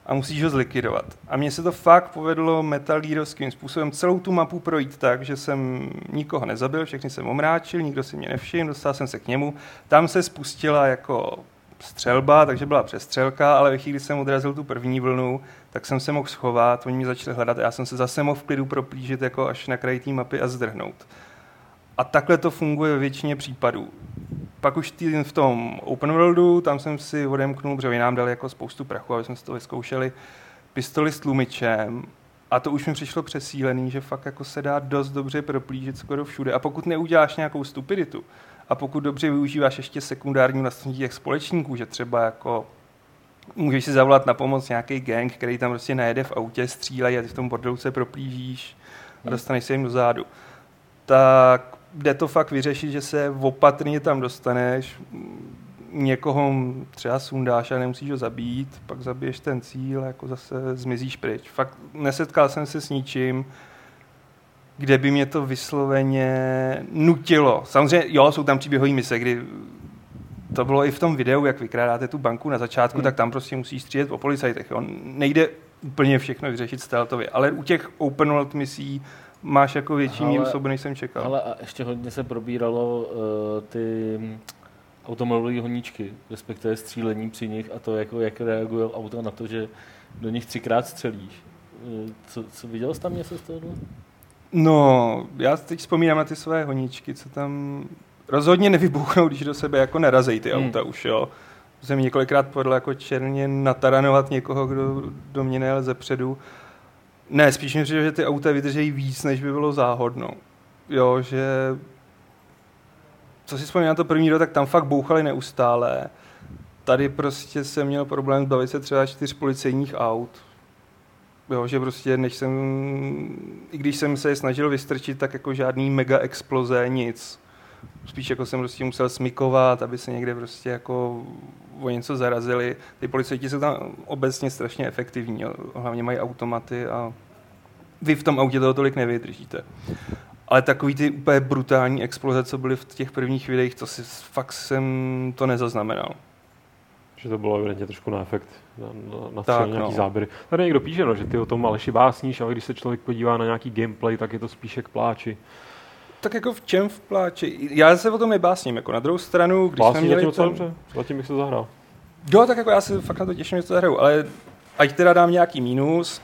[SPEAKER 3] a musíš ho zlikvidovat. A mně se to fakt povedlo metalírovským způsobem celou tu mapu projít tak, že jsem nikoho nezabil, všechny jsem omráčil, nikdo si mě nevšiml, dostal jsem se k němu. Tam se spustila jako střelba, takže byla přestřelka, ale ve chvíli, kdy jsem odrazil tu první vlnu, tak jsem se mohl schovat, oni mě začali hledat a já jsem se zase mohl v klidu proplížit jako až na kraji té mapy a zdrhnout. A takhle to funguje ve většině případů. Pak už tý, v tom open worldu, tam jsem si odemknul, protože nám dali jako spoustu prachu, aby jsme si to vyzkoušeli, pistoli s tlumičem a to už mi přišlo přesílený, že fakt jako se dá dost dobře proplížit skoro všude. A pokud neuděláš nějakou stupiditu, a pokud dobře využíváš ještě sekundární vlastností těch společníků, že třeba jako můžeš si zavolat na pomoc nějaký gang, který tam prostě najede v autě, střílejí a ty v tom bordelu se proplížíš a dostaneš se jim do zádu. Tak jde to fakt vyřešit, že se opatrně tam dostaneš, někoho třeba sundáš a nemusíš ho zabít, pak zabiješ ten cíl a jako zase zmizíš pryč. Fakt nesetkal jsem se s ničím, kde by mě to vysloveně nutilo. Samozřejmě, jo, jsou tam příběhové mise, kdy to bylo i v tom videu, jak vykrádáte tu banku na začátku, hmm. tak tam prostě musíš střílet po policajtech. Jo. Nejde úplně všechno vyřešit stealthově, ale u těch open world misí máš jako větší míru svobody, než jsem čekal.
[SPEAKER 4] Ale a ještě hodně se probíralo uh, ty hm, automobilové honíčky, respektive střílení při nich a to, jako, jak reagují auta na to, že do nich třikrát střelíš. Eh, Co, co viděl jsi tam něco z toho?
[SPEAKER 3] No, já teď vzpomínám na ty své honíčky, co tam rozhodně nevybuchnou, když do sebe jako narazej ty
[SPEAKER 4] Hmm.
[SPEAKER 3] auta už, jo. Jsem několikrát podle jako černě nataranovat někoho, kdo do mě nejel ze předu. Ne, spíš mi přijde, že ty auta vydržejí víc, než by bylo záhodno. Jo, že co si vzpomínám na to první rok, tak tam fakt bouchali neustále. Tady prostě jsem měl problém zbavit se třeba čtyř policejních aut. Jo, že prostě než jsem, i když jsem se je snažil vystrčit, tak jako žádný mega exploze, nic. Spíš jako jsem prostě musel smykovat, aby se někde prostě jako o něco zarazili. Ty policajti jsou tam obecně strašně efektivní, jo. hlavně mají automaty a vy v tom autě toho tolik nevydržíte. Ale takový ty úplně brutální exploze, co byly v těch prvních videích, to si fakt jsem to nezaznamenal.
[SPEAKER 1] Že to bylo evidentně trošku na efekt, na, na, na
[SPEAKER 3] tak,
[SPEAKER 1] nějaký
[SPEAKER 3] no.
[SPEAKER 1] záběry. Tady někdo píše, no, že ty o tom Aleši básníš, ale když se člověk podívá na nějaký gameplay, tak je to spíše k pláči.
[SPEAKER 3] Tak jako v čem v pláči? Já se o tom nebásním, jako na druhou stranu, když jsme
[SPEAKER 1] Básníš
[SPEAKER 3] měli
[SPEAKER 1] zatím
[SPEAKER 3] ten...
[SPEAKER 1] dobře, zatím bych se zahrál.
[SPEAKER 3] Jo, tak jako já se fakt na to těším, že to zahraju, ale ať teda dám nějaký mínus,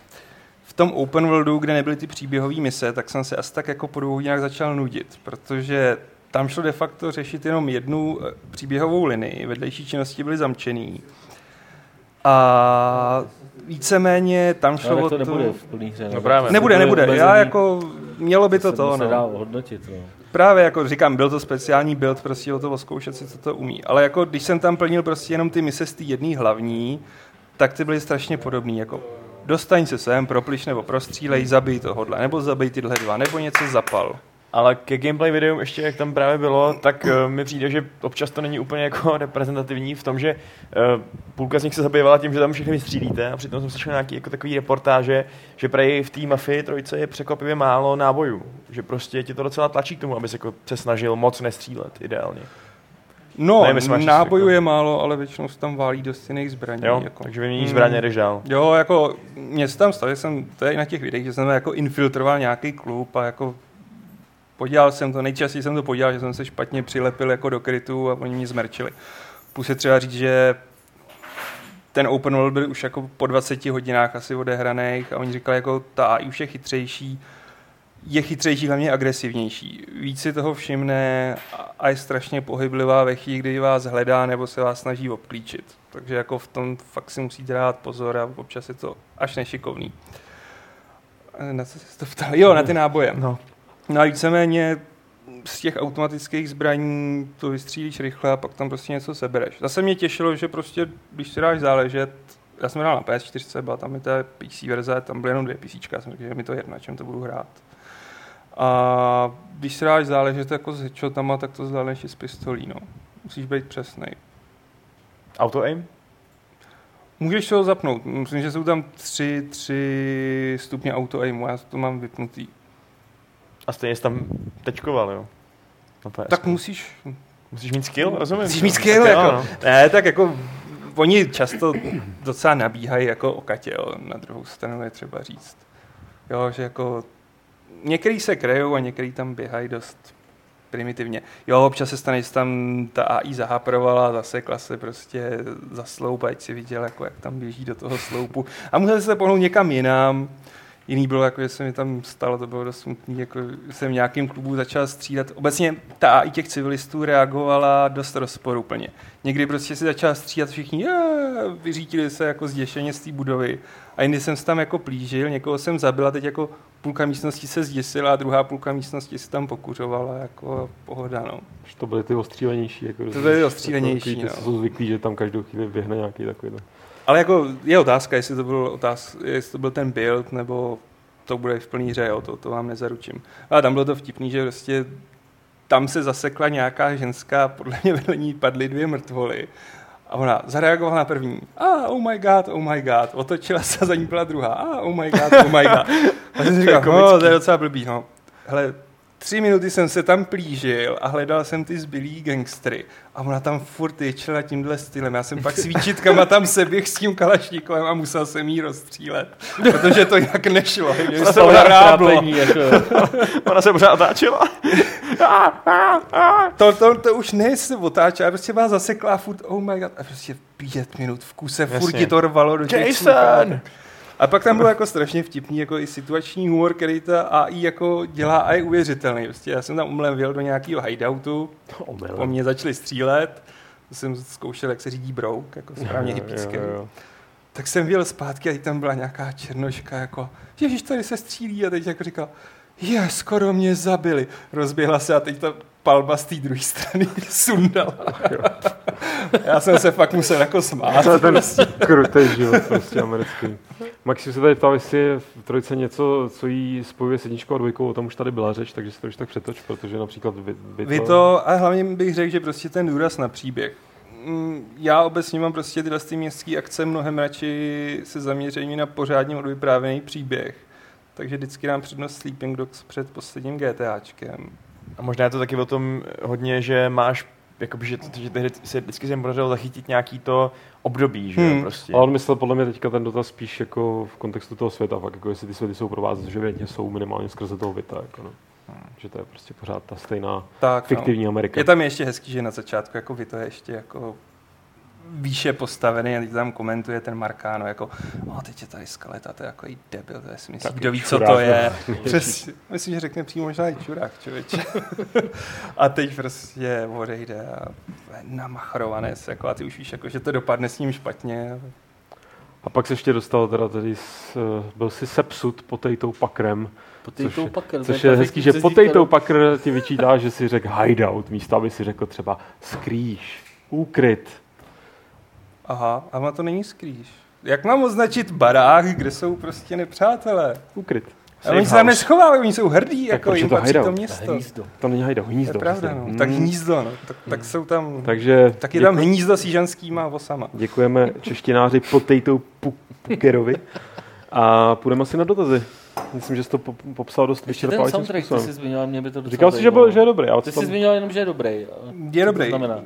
[SPEAKER 3] v tom open worldu, kde nebyly ty příběhové mise, tak jsem se asi tak jako po dvou hodinách začal nudit, protože tam šlo de facto řešit jenom jednu eh, příběhovou linii, vedlejší činnosti byly zamčený. A víceméně tam šlo
[SPEAKER 4] Ale
[SPEAKER 3] o
[SPEAKER 4] to
[SPEAKER 3] to...
[SPEAKER 4] nebude v plný hře.
[SPEAKER 2] No právě.
[SPEAKER 3] Nebude, nebude.
[SPEAKER 4] omezený,
[SPEAKER 3] Já jako, mělo by to
[SPEAKER 4] se
[SPEAKER 3] to,
[SPEAKER 4] se dá
[SPEAKER 3] no.
[SPEAKER 4] hodnotit. No.
[SPEAKER 3] Právě jako říkám, byl to speciální build, prostě o to zkoušet si, co to umí. Ale jako když jsem tam plnil prostě jenom ty mise z té jedné hlavní, tak ty byly strašně podobné. Jako dostaň se sem, propliš nebo prostřílej, zabij tohodle, nebo zabij tyhle dva, nebo něco zapal.
[SPEAKER 2] Ale ke gameplay videům ještě, jak tam právě bylo, tak uh, mi přijde, že občas to není úplně jako [LAUGHS] reprezentativní v tom, že uh, půlka z nich se zabývala tím, že tam všechny vystřílíte a přitom jsem slyšel nějaký jako takový reportáže, že prej v té mafii trojce je překvapivě málo nábojů. Že prostě ti to docela tlačí k tomu, aby se jako se snažil moc nestřílet ideálně.
[SPEAKER 3] No,
[SPEAKER 2] Nevím,
[SPEAKER 3] nábojů je málo, ale většinou se tam válí dost jiných zbraní.
[SPEAKER 2] Jo,
[SPEAKER 3] jako.
[SPEAKER 2] takže vyměníš
[SPEAKER 3] Mm.
[SPEAKER 2] zbraně, jdeš dál.
[SPEAKER 3] Jo, jako mě se tam stalo, že jsem, to je i na těch videích, že jsem jako infiltroval nějaký klub a jako podělal jsem to, nejčastěji jsem to podělal, že jsem se špatně přilepil jako do krytu a oni mě zmerčili. Plus je třeba říct, že ten open world byl už jako po 20 hodinách asi odehraných a oni říkali, jako ta AI už je chytřejší, je chytřejší, hlavně agresivnější. Víc si toho všimne a- je strašně pohyblivá ve chvíli, kdy vás hledá nebo se vás snaží obklíčit. Takže jako v tom fakt si musíte dát pozor a občas je to až nešikovný. Na co jsi to ptal? Jo, na ty náboje.
[SPEAKER 2] No.
[SPEAKER 3] No a víceméně z těch automatických zbraní to vystřílíš rychle a pak tam prostě něco sebereš. Zase mě těšilo, že prostě, když si dáš záležet, já jsem hrál na PS4, byla tam i ta PC verze, tam byly jenom dvě PC, já jsem řekl, že mi to je jedno, na čem to budu hrát. A když si dáš záležet jako s headshotama, tak to zvládneš i s pistolí, no. Musíš být přesný.
[SPEAKER 2] Auto aim?
[SPEAKER 3] Můžeš ho zapnout. Myslím, že jsou tam tři, tři stupně auto aimu, já to mám vypnutý.
[SPEAKER 2] A stejně jsi tam tečkoval, jo? No, PS.
[SPEAKER 3] Tak musíš,
[SPEAKER 2] Musíš mít skill, rozumím.
[SPEAKER 3] Musíš mít skill,
[SPEAKER 2] Tak jo,
[SPEAKER 3] jako.
[SPEAKER 2] no.
[SPEAKER 3] Ne, tak jako oni často docela nabíhají jako o katě, jo, na druhou stranu je třeba říct. Jo, že jako některý se krejou a některý tam běhají dost primitivně. Jo, občas se stane, že tam ta AI zahaprovala, zasekla se prostě za sloup, ať si viděl, jako jak tam běží do toho sloupu. A musel se pohnout někam jinam. Jiný bylo, jako, že se mi tam stalo, to bylo dost smutný, jako jsem v nějakém klubu začal střídat. Obecně ta AI těch civilistů reagovala dost rozporuplně. Někdy prostě si začal střídat všichni, "Je", vyřítili se jako zděšeně z té budovy. A jindy jsem se tam jako plížil, někoho jsem zabil a teď jako půlka místnosti se zděsila a druhá půlka místnosti se tam pokuřovala, jako pohoda, no.
[SPEAKER 1] To byly ty ostřílenější. Jako,
[SPEAKER 3] To byly ostřílenější,
[SPEAKER 1] Takový, ty
[SPEAKER 3] no.
[SPEAKER 1] jsou zvyklí, že tam každou chvíli běhne nějaký takový.
[SPEAKER 3] Ale jako je otázka, jestli to byl, otáz, jestli to byl ten build, nebo to bude v plný hře, jo, to, to vám nezaručím. Ale tam bylo to vtipný, že prostě tam se zasekla nějaká ženská, podle mě vedle ní padly dvě mrtvoly. A ona zareagovala na první. A ah, oh my god, oh my god. Otočila se a za ní byla druhá. A ah, oh my god, oh my god. A jsem říkal, no, to je docela blbý, no. Hele, tři minuty jsem se tam plížil a hledal jsem ty zbylý gangstry. A ona tam furt ječela tímhle stylem. Já jsem pak s výčitkama tam seběh s tím kalašníkovem a musel jsem jí rozstřílet. Protože to jinak nešlo. Mě se to hráblo.
[SPEAKER 4] Trápení, jako, [LAUGHS]
[SPEAKER 2] Ona se pořád otáčela.
[SPEAKER 3] To, to, to už ne, se otáčela, já prostě byla zaseklá furt, oh my god, a prostě pět minut v kuse, furt to rvalo do těch
[SPEAKER 2] Jason!
[SPEAKER 3] sluchátek. A pak tam bylo jako strašně vtipný, jako i situační humor, který ta AI jako dělá a je uvěřitelný. Prostě já jsem tam umlem vjel do nějakého hideoutu, [LAUGHS] po mně začali střílet, jsem zkoušel, jak se řídí brouk, jako správně
[SPEAKER 1] jo.
[SPEAKER 3] Tak jsem vyjel zpátky a tam byla nějaká černoška, jako, ježiš, tady se střílí a teď jako říkal, je, skoro mě zabili. Rozběhla se a teď ta palba z té druhé strany [LAUGHS] sundala. Já jsem se fakt musel jako smát.
[SPEAKER 1] To je ten krutý život prostě americký. Maxi se tady ptal, jestli je v trojce něco, co jí spojuje s jedničkou a dvojkou, o tom už tady byla řeč, takže si to už tak přetoč, protože například vy, vy,
[SPEAKER 3] Vy to, a hlavně bych řekl, že prostě ten důraz na příběh. Mm, Já obecně mám prostě tyhle ty městské akce mnohem radši se zaměření na pořádně odvyprávěný příběh. Takže vždycky dám přednost Sleeping Dogs před posledním GTAčkem.
[SPEAKER 2] A možná je to taky o tom hodně, že máš jakoby, že, že ty hry se vždycky se jim podařilo zachytit nějaký to období, že jo,
[SPEAKER 3] Hmm.
[SPEAKER 2] prostě.
[SPEAKER 1] Ale on myslel podle mě teďka ten dotaz spíš jako v kontextu toho světa, fakt jako jestli ty světy jsou pro vás, že větně jsou minimálně skrze toho Vita, jako no. Že to je prostě pořád ta stejná
[SPEAKER 3] Tak,
[SPEAKER 1] fiktivní Amerika.
[SPEAKER 3] No. Je tam ještě hezký, že na začátku jako vy to je ještě jako výše postavený a teď tam komentuje ten Markáno jako, o, teď je tady skaleta, to je jako i debil, to je si myslí, kdo ví, co to je.
[SPEAKER 1] no. [LAUGHS]
[SPEAKER 3] Přes, myslím, že řekne přímo možná i čurák, člověče. [LAUGHS] a teď prostě odejde a je namachrované se, jako, a ty už víš, jako, že to dopadne s ním špatně.
[SPEAKER 1] A pak se ještě dostal teda tady, s, byl si sepsut potejtou pakrem,
[SPEAKER 4] Potato
[SPEAKER 1] Což-
[SPEAKER 4] Packer, to
[SPEAKER 1] což je hezký, že
[SPEAKER 4] přezdívka,
[SPEAKER 1] potejtou
[SPEAKER 4] no.
[SPEAKER 1] pakr ti vyčítá, že si řekl hideout, místo aby si řekl třeba skrýš, úkryt.
[SPEAKER 3] Aha, a má to není skrýš. Jak mám označit barák, kde jsou prostě nepřátelé?
[SPEAKER 1] Ukryt.
[SPEAKER 3] A oni se tam neschovávají, oni jsou hrdí, jako
[SPEAKER 1] proč je
[SPEAKER 3] jim
[SPEAKER 1] to
[SPEAKER 3] patří to město.
[SPEAKER 4] Hnízdo.
[SPEAKER 1] To není hajda,
[SPEAKER 3] To
[SPEAKER 1] hnízdo.
[SPEAKER 3] je pravda,
[SPEAKER 1] prostě.
[SPEAKER 3] no. Tak
[SPEAKER 1] Mm.
[SPEAKER 3] hnízdo, no. Tak, tak jsou tam...
[SPEAKER 1] Takže
[SPEAKER 3] Tak je tam hnízdo s jižanskýma osama.
[SPEAKER 1] děkujeme češtináři Potato Pu- Pukerovi a půjdeme asi na dotazy. Myslím, že jsi to pop- popsal dost
[SPEAKER 4] Ještě ten
[SPEAKER 1] vyčerpávajícím
[SPEAKER 4] soundtrack, ty jsi zmiňoval, mě by to docela
[SPEAKER 1] Říkal jsi, že, byl, že je dobrý. Ale
[SPEAKER 4] Ty jsi
[SPEAKER 1] tam?
[SPEAKER 4] zmiňoval jenom, že je dobrý.
[SPEAKER 3] Je dobrý.
[SPEAKER 4] to znamená?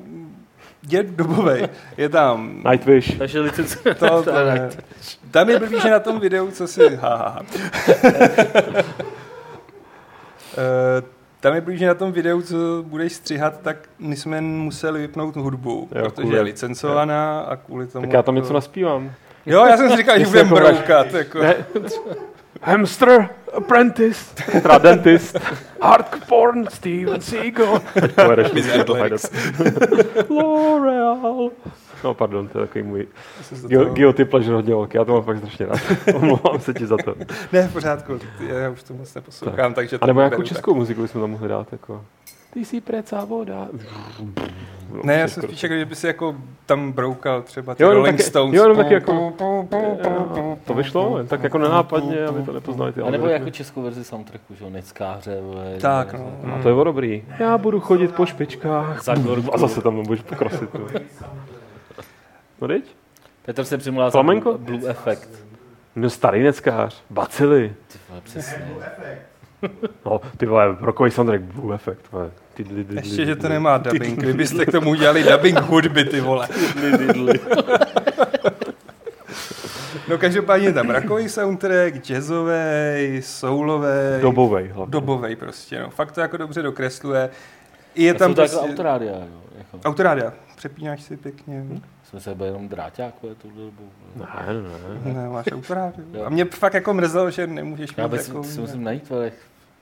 [SPEAKER 3] Je dobovej. Je tam...
[SPEAKER 1] Nightwish.
[SPEAKER 4] Takže licence... [LAUGHS]
[SPEAKER 3] To, [LAUGHS] to ne. Tam je blbý, že na tom videu, co si... Ha, ha, ha. [LAUGHS] Eh, Tam je blbý, že na tom videu, co budeš stříhat, tak my jsme museli vypnout hudbu,
[SPEAKER 1] Jo,
[SPEAKER 3] protože
[SPEAKER 1] kvůli-
[SPEAKER 3] je licencovaná a kvůli tomu...
[SPEAKER 1] Tak já tam něco naspívám.
[SPEAKER 3] Jo, já jsem si říkal, že budeme broukat. Jako.
[SPEAKER 1] Ne. Hamster, apprentice, teda dentist, hardcore porn, Steven Seagal. Hajdat. L'Oreal. No pardon, to je takový můj guilty pleasure hodně velký, já to mám fakt strašně rád. [LAUGHS] Omlouvám se ti za to.
[SPEAKER 3] Ne, v pořádku, já už to moc neposlouchám, takže to
[SPEAKER 1] A nebo nějakou českou muziku bychom tam mohli dát, jako... Ty jsi precá voda.
[SPEAKER 3] Ne, já jsem spíš jako, že by si jako tam broukal třeba ty
[SPEAKER 1] Jo,
[SPEAKER 3] Rolling
[SPEAKER 1] taky-
[SPEAKER 3] Stones.
[SPEAKER 1] jo, no taky jako- To vyšlo, jen tak jako nenápadně, aby to nepoznali ty
[SPEAKER 4] A nebo jako českou verzi soundtracku, že jo, Neckáře.
[SPEAKER 3] Tak, no.
[SPEAKER 1] A to je dobrý. Já budu chodit po špičkách.
[SPEAKER 4] Za gorku.
[SPEAKER 1] A zase tam budeš pokrosit. No, no teď?
[SPEAKER 4] Petr se přimlá za? Blue Effect.
[SPEAKER 1] No starý neckář. Bacily.
[SPEAKER 4] Ty vole, přesně.
[SPEAKER 1] No, ty vole, rokový soundtrack, Blue Effect. Vole.
[SPEAKER 3] Ještě, že to nemá dubbing. Vy byste k tomu udělali dubbing hudby, ty vole. No každopádně tam rakový soundtrack, jazzový, soulový,
[SPEAKER 1] Dobovej hlavně.
[SPEAKER 3] dobový prostě. No. Fakt to jako dobře dokresluje. I je
[SPEAKER 4] Je
[SPEAKER 3] tam
[SPEAKER 4] to jako
[SPEAKER 3] prostě...
[SPEAKER 4] autorádia, jo. Jako.
[SPEAKER 3] Autorádia. Přepínáš si pěkně.
[SPEAKER 4] Jsme se byl jenom dráťák, vole, tu dobu.
[SPEAKER 1] Ne, ne, ne.
[SPEAKER 3] Ne, máš autorádiu. A mě fakt jako mrzelo, že nemůžeš
[SPEAKER 4] Já
[SPEAKER 3] mít
[SPEAKER 4] bych
[SPEAKER 3] jako...
[SPEAKER 4] si musím najít, jak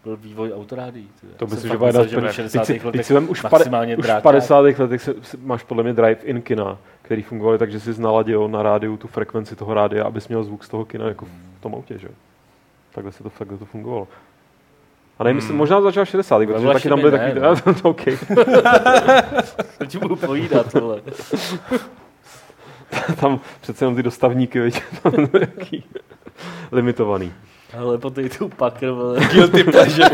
[SPEAKER 4] byl vývoj autorádií.
[SPEAKER 1] To myslím, že
[SPEAKER 4] fakt
[SPEAKER 1] bude prvních. Teď
[SPEAKER 4] 60.
[SPEAKER 1] si, teď
[SPEAKER 4] letech
[SPEAKER 1] si už, pade,
[SPEAKER 4] maximálně
[SPEAKER 1] už v
[SPEAKER 4] dráťák.
[SPEAKER 1] 50. letech se, se, máš podle mě drive in kina, který fungovaly tak, že jsi naladil na rádiu tu frekvenci toho rádia, abys měl zvuk z toho kina jako v tom autě, že? Takhle se to, takhle to fungovalo. A nevím, hmm. možná začal 60. protože
[SPEAKER 4] Vlašimi
[SPEAKER 1] taky tam byly
[SPEAKER 4] ne,
[SPEAKER 1] taky... [LAUGHS]
[SPEAKER 4] no.
[SPEAKER 1] OK. [LAUGHS]
[SPEAKER 4] To ti budu povídat, vole. [LAUGHS]
[SPEAKER 1] tam přece jenom ty dostavníky, viď? tam nějaký limitovaný.
[SPEAKER 4] Ale po tej tu pakr, vole. [LAUGHS]
[SPEAKER 3] Guilty pleasure.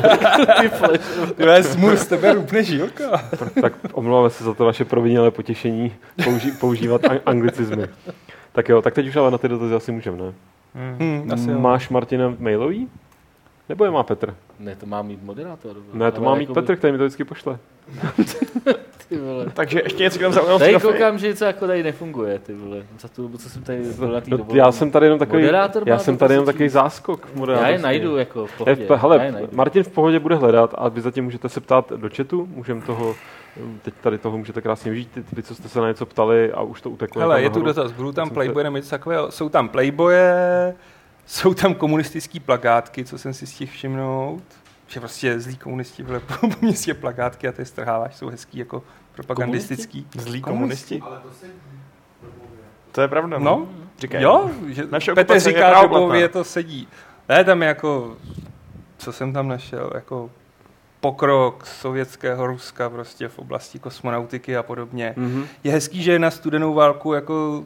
[SPEAKER 4] Ty flash.
[SPEAKER 3] Ty vole, smůr z tebe rupne žilka.
[SPEAKER 1] tak omlouváme se za to naše provinělé potěšení použi- používat an- anglicizmy. Tak jo, tak teď už ale na ty dotazy asi můžeme, ne?
[SPEAKER 3] Hmm, asi jo.
[SPEAKER 1] Máš Martina mailový? Nebo je má Petr?
[SPEAKER 4] Ne, to má mít moderátor.
[SPEAKER 1] Ne, to má mít
[SPEAKER 4] jako
[SPEAKER 1] Petr, který mi to vždycky pošle. [LAUGHS]
[SPEAKER 4] Ty vole.
[SPEAKER 2] Takže ještě něco tomu zaujalo.
[SPEAKER 4] Tady koukám, že něco jako tady nefunguje, ty vole. Za tu dobu, co jsem tady byl na té
[SPEAKER 1] No, já jsem tady jenom takový,
[SPEAKER 4] Moderátor
[SPEAKER 1] já jsem tady jenom
[SPEAKER 4] prostě
[SPEAKER 1] takový záskok.
[SPEAKER 4] Já
[SPEAKER 1] moderátorský.
[SPEAKER 4] je najdu jako v pohodě.
[SPEAKER 1] Hele,
[SPEAKER 4] Já je najdu.
[SPEAKER 1] Martin v pohodě bude hledat a vy zatím můžete se ptát do chatu, můžeme toho, teď tady toho můžete krásně vyžít, ty, vy, co jste se na něco ptali a už to uteklo.
[SPEAKER 3] Hele, je tu dotaz, budou tam playboye nebo něco takového? Jsou tam playboye, [LAUGHS] jsou tam komunistický plakátky, co jsem si stihl všimnout. Že prostě zlí komunisti vyle [LAUGHS] po městě plakátky a ty strháváš, jsou hezký jako propagandistický.
[SPEAKER 2] Zlí
[SPEAKER 3] Komunisti.
[SPEAKER 2] komunisti.
[SPEAKER 5] Ale to
[SPEAKER 2] je pravda.
[SPEAKER 3] No,
[SPEAKER 2] Říkají.
[SPEAKER 3] jo, že
[SPEAKER 2] Naše
[SPEAKER 3] Petr říká, že to sedí. Ne, tam je jako, co jsem tam našel, jako pokrok sovětského Ruska prostě v oblasti kosmonautiky a podobně.
[SPEAKER 1] Mhm.
[SPEAKER 3] Je hezký, že na studenou válku jako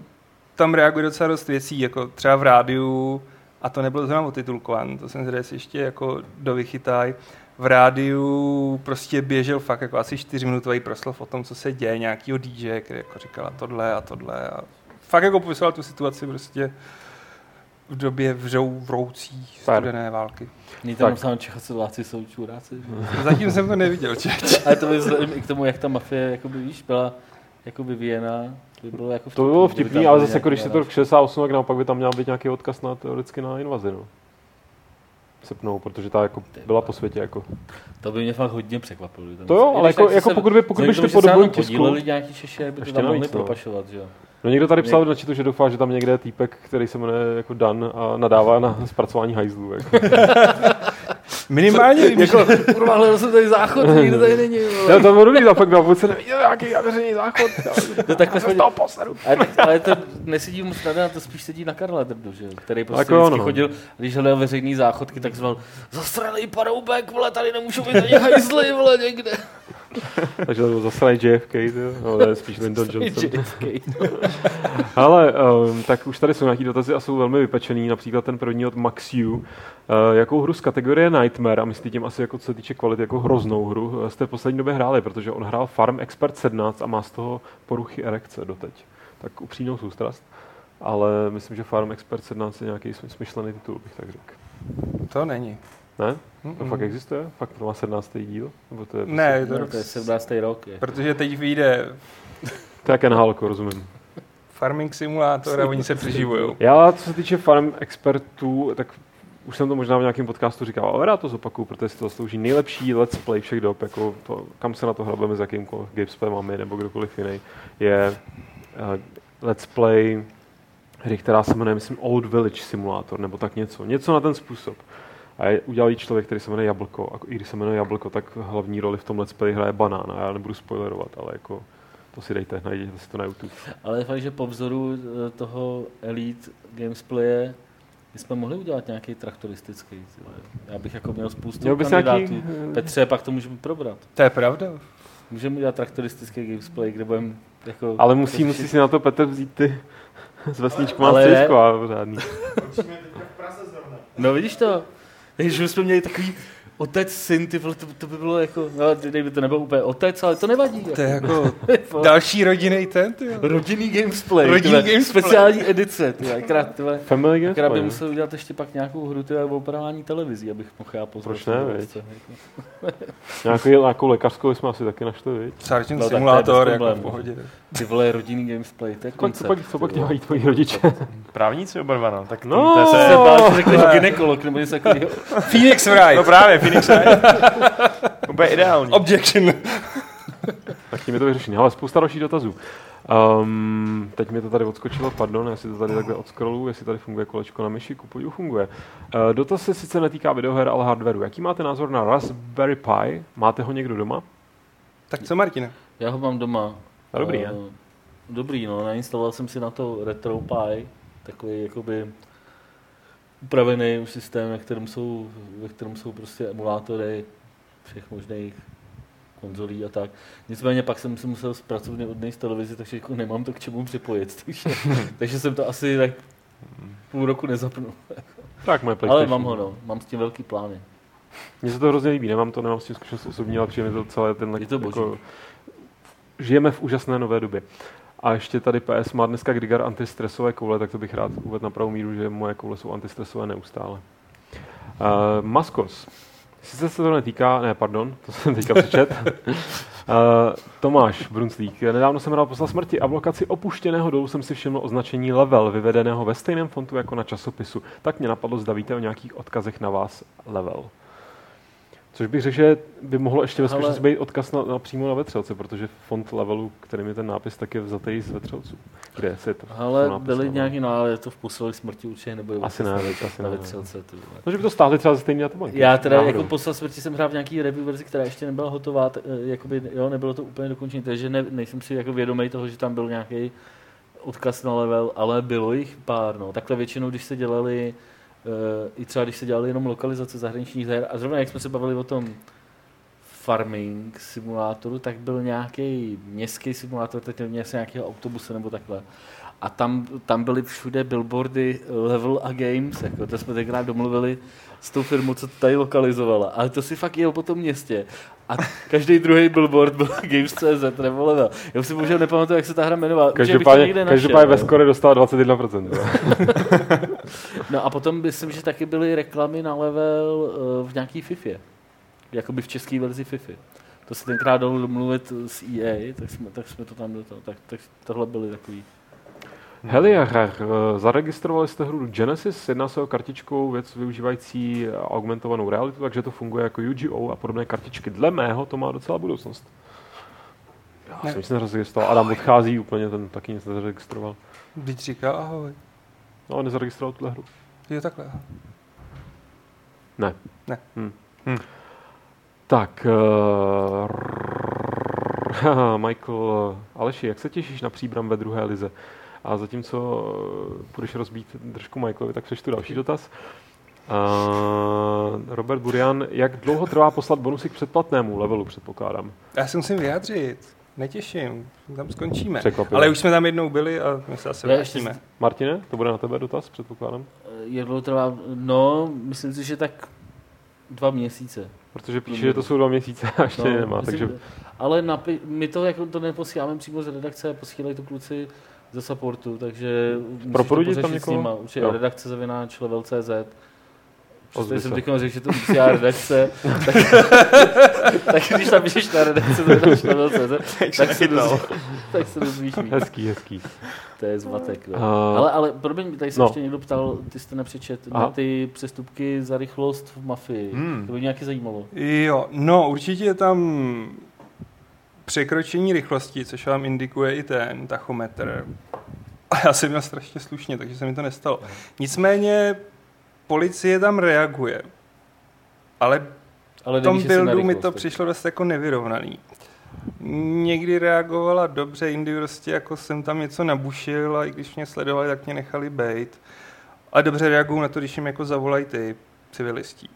[SPEAKER 3] tam reaguje docela dost věcí, jako třeba v rádiu, a to nebylo zrovna otitulkovan, to jsem zde ještě jako dovychytaj, v rádiu prostě běžel fakt jako asi čtyřminutový proslov o tom, co se děje, nějakýho DJ, který jako říkala tohle a tohle a fakt jako popisoval tu situaci prostě v době vřou, vroucí studené války.
[SPEAKER 4] Není tam napsáno Čechoslováci jsou čuráci.
[SPEAKER 3] Zatím jsem to neviděl. [LAUGHS]
[SPEAKER 4] Ale to by vzhledem i k tomu, jak ta mafie jakoby, víš, byla jako vyvíjena, by bylo jako
[SPEAKER 1] To by bylo vtipný, ale zase jako když se to
[SPEAKER 4] narážky.
[SPEAKER 1] 68, tak naopak by tam měl být nějaký odkaz na teoreticky na invazi, no. Sepnou, protože ta jako byla po světě jako.
[SPEAKER 4] To by mě fakt hodně překvapilo.
[SPEAKER 1] To jo, ale jako- jako
[SPEAKER 4] se-
[SPEAKER 1] pokud by- pokud by šli
[SPEAKER 4] že
[SPEAKER 1] po
[SPEAKER 4] se na
[SPEAKER 1] dobovém
[SPEAKER 4] tom
[SPEAKER 1] tisku-
[SPEAKER 4] podíleli nějaký Češi, by to tam mohli
[SPEAKER 1] no.
[SPEAKER 4] propašovat, že jo.
[SPEAKER 1] No někdo tady psal na chatu, že doufá, že tam někde je týpek, který se jmenuje jako Dan a nadává na zpracování hajzlů. Jako. [LAUGHS]
[SPEAKER 3] Minimálně vím,
[SPEAKER 4] Jako, kurva, hledal jsem tady záchod, nikdo tady není, vole.
[SPEAKER 1] Já to bylo dobrý, a pak na půlce neviděl nějaký veřejný záchod.
[SPEAKER 4] To takhle
[SPEAKER 1] z
[SPEAKER 4] chodí.
[SPEAKER 1] toho poseru.
[SPEAKER 4] Ale, ale to nesedí mu snadno, to spíš sedí na Karla Drdu, že který prostě
[SPEAKER 1] Jako jo,
[SPEAKER 4] vždycky
[SPEAKER 1] no.
[SPEAKER 4] chodil, když hledal veřejný záchodky, tak zval, zastralý paroubek, vole, tady nemůžou být ani hajzly, vole, někde.
[SPEAKER 1] Takže to byl zase JFK, jo? no, je spíš Lyndon Johnson.
[SPEAKER 4] JFK.
[SPEAKER 1] Ale um, tak už tady jsou nějaký dotazy a jsou velmi vypečený, například ten první od Maxiu. Uh, jakou hru z kategorie Nightmare, a myslí tím asi jako co se týče kvality, jako hroznou hru, jste v poslední době hráli, protože on hrál Farm Expert 17 a má z toho poruchy erekce doteď. Tak upřímnou soustrast. Ale myslím, že Farm Expert 17 je nějaký smy- smyšlený titul, bych tak řekl.
[SPEAKER 3] To není.
[SPEAKER 1] Ne? To
[SPEAKER 3] Mm-mm.
[SPEAKER 1] fakt existuje? Fakt to má 17. díl? Nebo to je,
[SPEAKER 3] Ne, to,
[SPEAKER 4] No, to je 17. rok. Je.
[SPEAKER 3] protože teď vyjde
[SPEAKER 1] To je jak NHL, rozumím.
[SPEAKER 3] farming simulátor a oni se přeživují.
[SPEAKER 1] Já, co se týče farm expertů, tak už jsem to možná v nějakém podcastu říkal, ale rád to zopakuju, protože si to zaslouží nejlepší let's play všech dob, jako to, kam se na to hrabeme s jakýmkoliv Gamespay máme nebo kdokoliv jiný, je uh, let's play hry, která se jmenuje, myslím, Old Village Simulator, nebo tak něco. Něco na ten způsob. A je, udělal člověk, který se jmenuje Jablko. A i když se jmenuje Jablko, tak hlavní roli v tom let's play hraje banán. A já nebudu spoilerovat, ale jako to si dejte, najděte si to na YouTube.
[SPEAKER 4] Ale je fakt, že po vzoru eh, toho Elite Gamesplaye bychom mohli udělat nějaký traktoristický. Já bych jako měl spoustu
[SPEAKER 1] Měl
[SPEAKER 4] kandidátů.
[SPEAKER 1] nějaký,
[SPEAKER 4] Petře, pak to můžeme probrat.
[SPEAKER 3] To je pravda.
[SPEAKER 4] Můžeme udělat traktoristický gamesplay, kde budeme jako...
[SPEAKER 1] Ale musí,
[SPEAKER 4] řešit-
[SPEAKER 1] musí si na to Petr vzít ty [LAUGHS] z vesničku má
[SPEAKER 4] Ale
[SPEAKER 1] a pořádný.
[SPEAKER 5] V Praze zrovna.
[SPEAKER 4] No vidíš to? Takže jsme měli takový otec, syn, ty vole, to, to by bylo jako, no, kdyby to nebyl úplně otec, ale to nevadí.
[SPEAKER 3] To je jako
[SPEAKER 4] Jako, [LAUGHS]
[SPEAKER 3] další rodinný ten, ty jo.
[SPEAKER 4] rodinný gamesplay.
[SPEAKER 3] Rodinný
[SPEAKER 4] ty vole,
[SPEAKER 3] gamesplay.
[SPEAKER 4] Speciální edice, ty vole, akorát, ty vole,
[SPEAKER 1] Family Games
[SPEAKER 4] akorát by musel udělat ještě pak nějakou hru, ty o opravování televizí, abych mohl já pozvat.
[SPEAKER 1] Proč ne,
[SPEAKER 4] otce, jako. [LAUGHS]
[SPEAKER 1] Nějakou, nějakou lékařskou jsme asi taky našli, viď?
[SPEAKER 3] Sergeant
[SPEAKER 4] No,
[SPEAKER 3] Simulátor, jako v pohodě.
[SPEAKER 4] Ty vole, rodinný gamesplay, to je
[SPEAKER 1] Co pak,
[SPEAKER 4] koncept.
[SPEAKER 1] co pak, co pak dělají tvoji rodiče? [LAUGHS]
[SPEAKER 2] Právníci oba dva, no. Tak
[SPEAKER 1] No.
[SPEAKER 2] to, je,
[SPEAKER 4] bál, že řekneš gynekolog nebo něco takového.
[SPEAKER 3] Phoenix Wright.
[SPEAKER 2] no právě, Phoenix Wright. [LAUGHS] Úplně ideální.
[SPEAKER 3] Objection. [LAUGHS]
[SPEAKER 1] tak tím je to vyřešené. Ale spousta dalších dotazů. Um, teď mi to tady odskočilo, pardon, jestli to tady takhle odscrolluju, jestli tady funguje kolečko na myši, ku podivu funguje. Uh, dotaz se sice netýká videoher, ale hardwareu. Jaký máte názor na Raspberry Pi? Máte ho někdo doma?
[SPEAKER 3] Tak co, Martina?
[SPEAKER 4] Já ho mám doma.
[SPEAKER 1] A dobrý, je?
[SPEAKER 4] Dobrý, no, nainstaloval jsem si na to RetroPie, takový jakoby upravený systém, ve kterém jsou, ve kterém jsou prostě emulátory všech možných konzolí a tak. Nicméně pak jsem si musel pracovně odnést televizi, takže jako nemám to k čemu připojit. Takže, [LAUGHS] takže jsem to asi tak půl roku nezapnul.
[SPEAKER 1] Tak moje PlayStation.
[SPEAKER 4] Ale mám ho, no. Mám s tím velký plány.
[SPEAKER 1] Mně se to hrozně líbí, nemám to, nemám s tím zkušenost osobní, ale přijde mi to celé ten
[SPEAKER 4] Je to boží.
[SPEAKER 1] jako, žijeme v úžasné nové době. A ještě tady PS má dneska Grigar antistresové koule, tak to bych rád uvedl na pravou míru, že moje koule jsou antistresové neustále. Uh, Maskos. Sice se to netýká, ne, pardon, [LAUGHS] to jsem teďka přečet. uh, Tomáš Brunslík. Nedávno jsem hrál poslal smrti a v lokaci opuštěného dolu jsem si všiml označení level, vyvedeného ve stejném fontu jako na časopisu. Tak mě napadlo, zda víte o nějakých odkazech na vás level. Což bych řekl, že by mohlo ještě ve skutečnosti být odkaz na, na, přímo na vetřelce, protože font levelu, kterým je ten nápis, tak je vzatý z vetřelců. Kde si to?
[SPEAKER 4] Ale
[SPEAKER 1] nápis
[SPEAKER 4] byly
[SPEAKER 1] level?
[SPEAKER 4] nějaký, no ale to v poslední smrti určitě nebude.
[SPEAKER 1] Asi ne, asi
[SPEAKER 4] na vetřelce, vole.
[SPEAKER 1] No, že by to stáhli třeba ze stejné databanky.
[SPEAKER 4] Já teda
[SPEAKER 1] Náhodou.
[SPEAKER 4] jako poslední smrti jsem hrál v nějaký review verzi, která ještě nebyla hotová, t- eh, jakoby, jo, nebylo to úplně dokončené, takže ne, nejsem si jako vědomý toho, že tam byl nějaký odkaz na level, ale bylo jich pár, no. Takhle většinou, když se dělali, i třeba když se dělali jenom lokalizace zahraničních her, a zrovna jak jsme se bavili o tom farming simulátoru, tak byl nějaký městský simulátor, teď nevím, jestli nějakého autobuse nebo takhle. A tam, tam byly všude billboardy Level a Games, jako to jsme tenkrát domluvili s tou firmou, co to tady lokalizovala. Ale to si fakt jel po tom městě. A každý druhý billboard byl [LAUGHS] Games.cz nebo Level. Já si bohužel nepamatuju, jak se ta hra jmenovala.
[SPEAKER 1] Každopádně, každopádně ve skore dostala 21%. jo. [LAUGHS]
[SPEAKER 4] No a potom myslím, že taky byly reklamy na level eh, v nějaký FIFA. Jakoby v české verzi FIFA. To se tenkrát dalo domluvit s EA, tak jsme, tak jsme to tam do toho, tak, tak tohle byly takový.
[SPEAKER 1] Heliar, eh, zaregistrovali jste hru Genesis, jedná se o kartičkou věc využívající augmentovanou realitu, takže to funguje jako UGO a podobné kartičky. Dle mého to má docela budoucnost. Já
[SPEAKER 3] Ne.
[SPEAKER 1] jsem nic nezaregistroval. Adam odchází úplně, ten taky nic nezaregistroval.
[SPEAKER 3] Teď říkal ahoj.
[SPEAKER 1] No, on nezaregistroval tuhle hru.
[SPEAKER 3] Jo, takhle.
[SPEAKER 1] Ne.
[SPEAKER 3] Ne.
[SPEAKER 1] Hm.
[SPEAKER 2] Hm.
[SPEAKER 1] Tak, uh, [LAUGHS] Michael Aleši, jak se těšíš na příbram ve druhé lize? A zatímco eh, půjdeš rozbít držku Michaelovi, tak přečtu další dotaz. Uh, Robert Burian, jak dlouho trvá poslat bonusy k předplatnému levelu, předpokládám?
[SPEAKER 3] Já se musím vyjádřit. Netěším, tam skončíme.
[SPEAKER 1] Překvapivé.
[SPEAKER 3] Ale už jsme tam jednou byli a my se asi
[SPEAKER 4] ještě
[SPEAKER 3] vrátíme.
[SPEAKER 1] Martine, to bude na tebe dotaz, předpokládám?
[SPEAKER 4] Jak dlouho trvá? No, myslím si, že tak dva měsíce.
[SPEAKER 1] Protože píše, že to jsou dva měsíce a ještě
[SPEAKER 4] No,
[SPEAKER 1] nemá,
[SPEAKER 4] myslím,
[SPEAKER 1] takže
[SPEAKER 4] Ale napi- my to jako to neposíláme přímo z redakce, posílají to kluci ze supportu, takže musíš
[SPEAKER 1] Proprudit
[SPEAKER 4] to
[SPEAKER 1] tam
[SPEAKER 4] pořešit s
[SPEAKER 1] někoho?
[SPEAKER 4] nima. Určitě
[SPEAKER 1] Jo.
[SPEAKER 4] redakce zavináč level.cz. Přestože jsem
[SPEAKER 1] se.
[SPEAKER 4] teď řekl, že to musí redakce, [LAUGHS] tak, [LAUGHS] tak když napíšeš na redakce zavináč level.cz, tak se, dozví, tak se dozvíš víc.
[SPEAKER 1] hezký, hezký.
[SPEAKER 4] To je zmatek. No.
[SPEAKER 1] A-
[SPEAKER 4] Ale, ale promiň, tady se
[SPEAKER 1] No.
[SPEAKER 4] ještě někdo ptal, ty jste nepřečet,
[SPEAKER 1] Aha.
[SPEAKER 4] na ty přestupky za rychlost v mafii.
[SPEAKER 2] Hmm.
[SPEAKER 4] To by mě nějaký zajímalo.
[SPEAKER 3] Jo, no určitě je tam překročení rychlosti, což vám indikuje i ten tachometr. A já jsem měl strašně slušně, takže se mi to nestalo. Nicméně policie tam reaguje. Ale
[SPEAKER 4] Ale
[SPEAKER 3] v tom buildu mi to přišlo dost jako nevyrovnaný. Někdy reagovala dobře, jindy prostě jako jsem tam něco nabušil a i když mě sledovali, tak mě nechali bejt. A dobře reagují na to, když jim jako zavolají ty civilisti.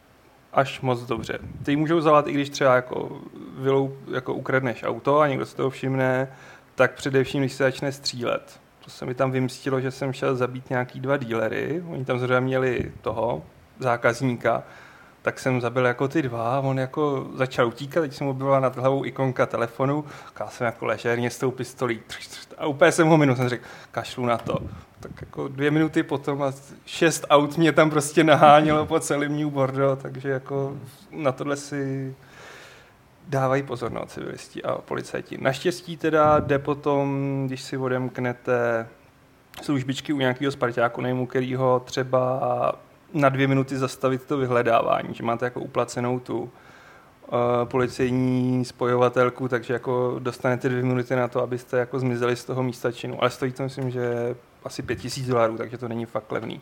[SPEAKER 3] Až moc dobře. Ty ji můžou zavolat, i když třeba jako, vylou, jako ukradneš auto a někdo se toho všimne, tak především, když se začne střílet. To se mi tam vymstilo, že jsem šel zabít nějaký dva dílery. Oni tam zřejmě měli toho zákazníka tak jsem zabil jako ty dva on jako začal utíkat, teď jsem mu byla nad hlavou ikonka telefonu, já jsem jako ležerně s tou pistolí a úplně jsem ho minul, jsem řekl, kašlu na to. Tak jako dvě minuty potom a šest aut mě tam prostě nahánělo po celém New Bordeaux, takže jako na tohle si dávají pozor na civilisti a policajti. Naštěstí teda jde potom, když si odemknete službičky u nějakého Spartáku, nevím, u kterého třeba na dvě minuty zastavit to vyhledávání, že máte jako uplacenou tu uh, policejní spojovatelku, takže jako dostanete dvě minuty na to, abyste jako zmizeli z toho místa činu. Ale stojí to myslím, že asi pět tisíc dolarů, takže to není fakt levný.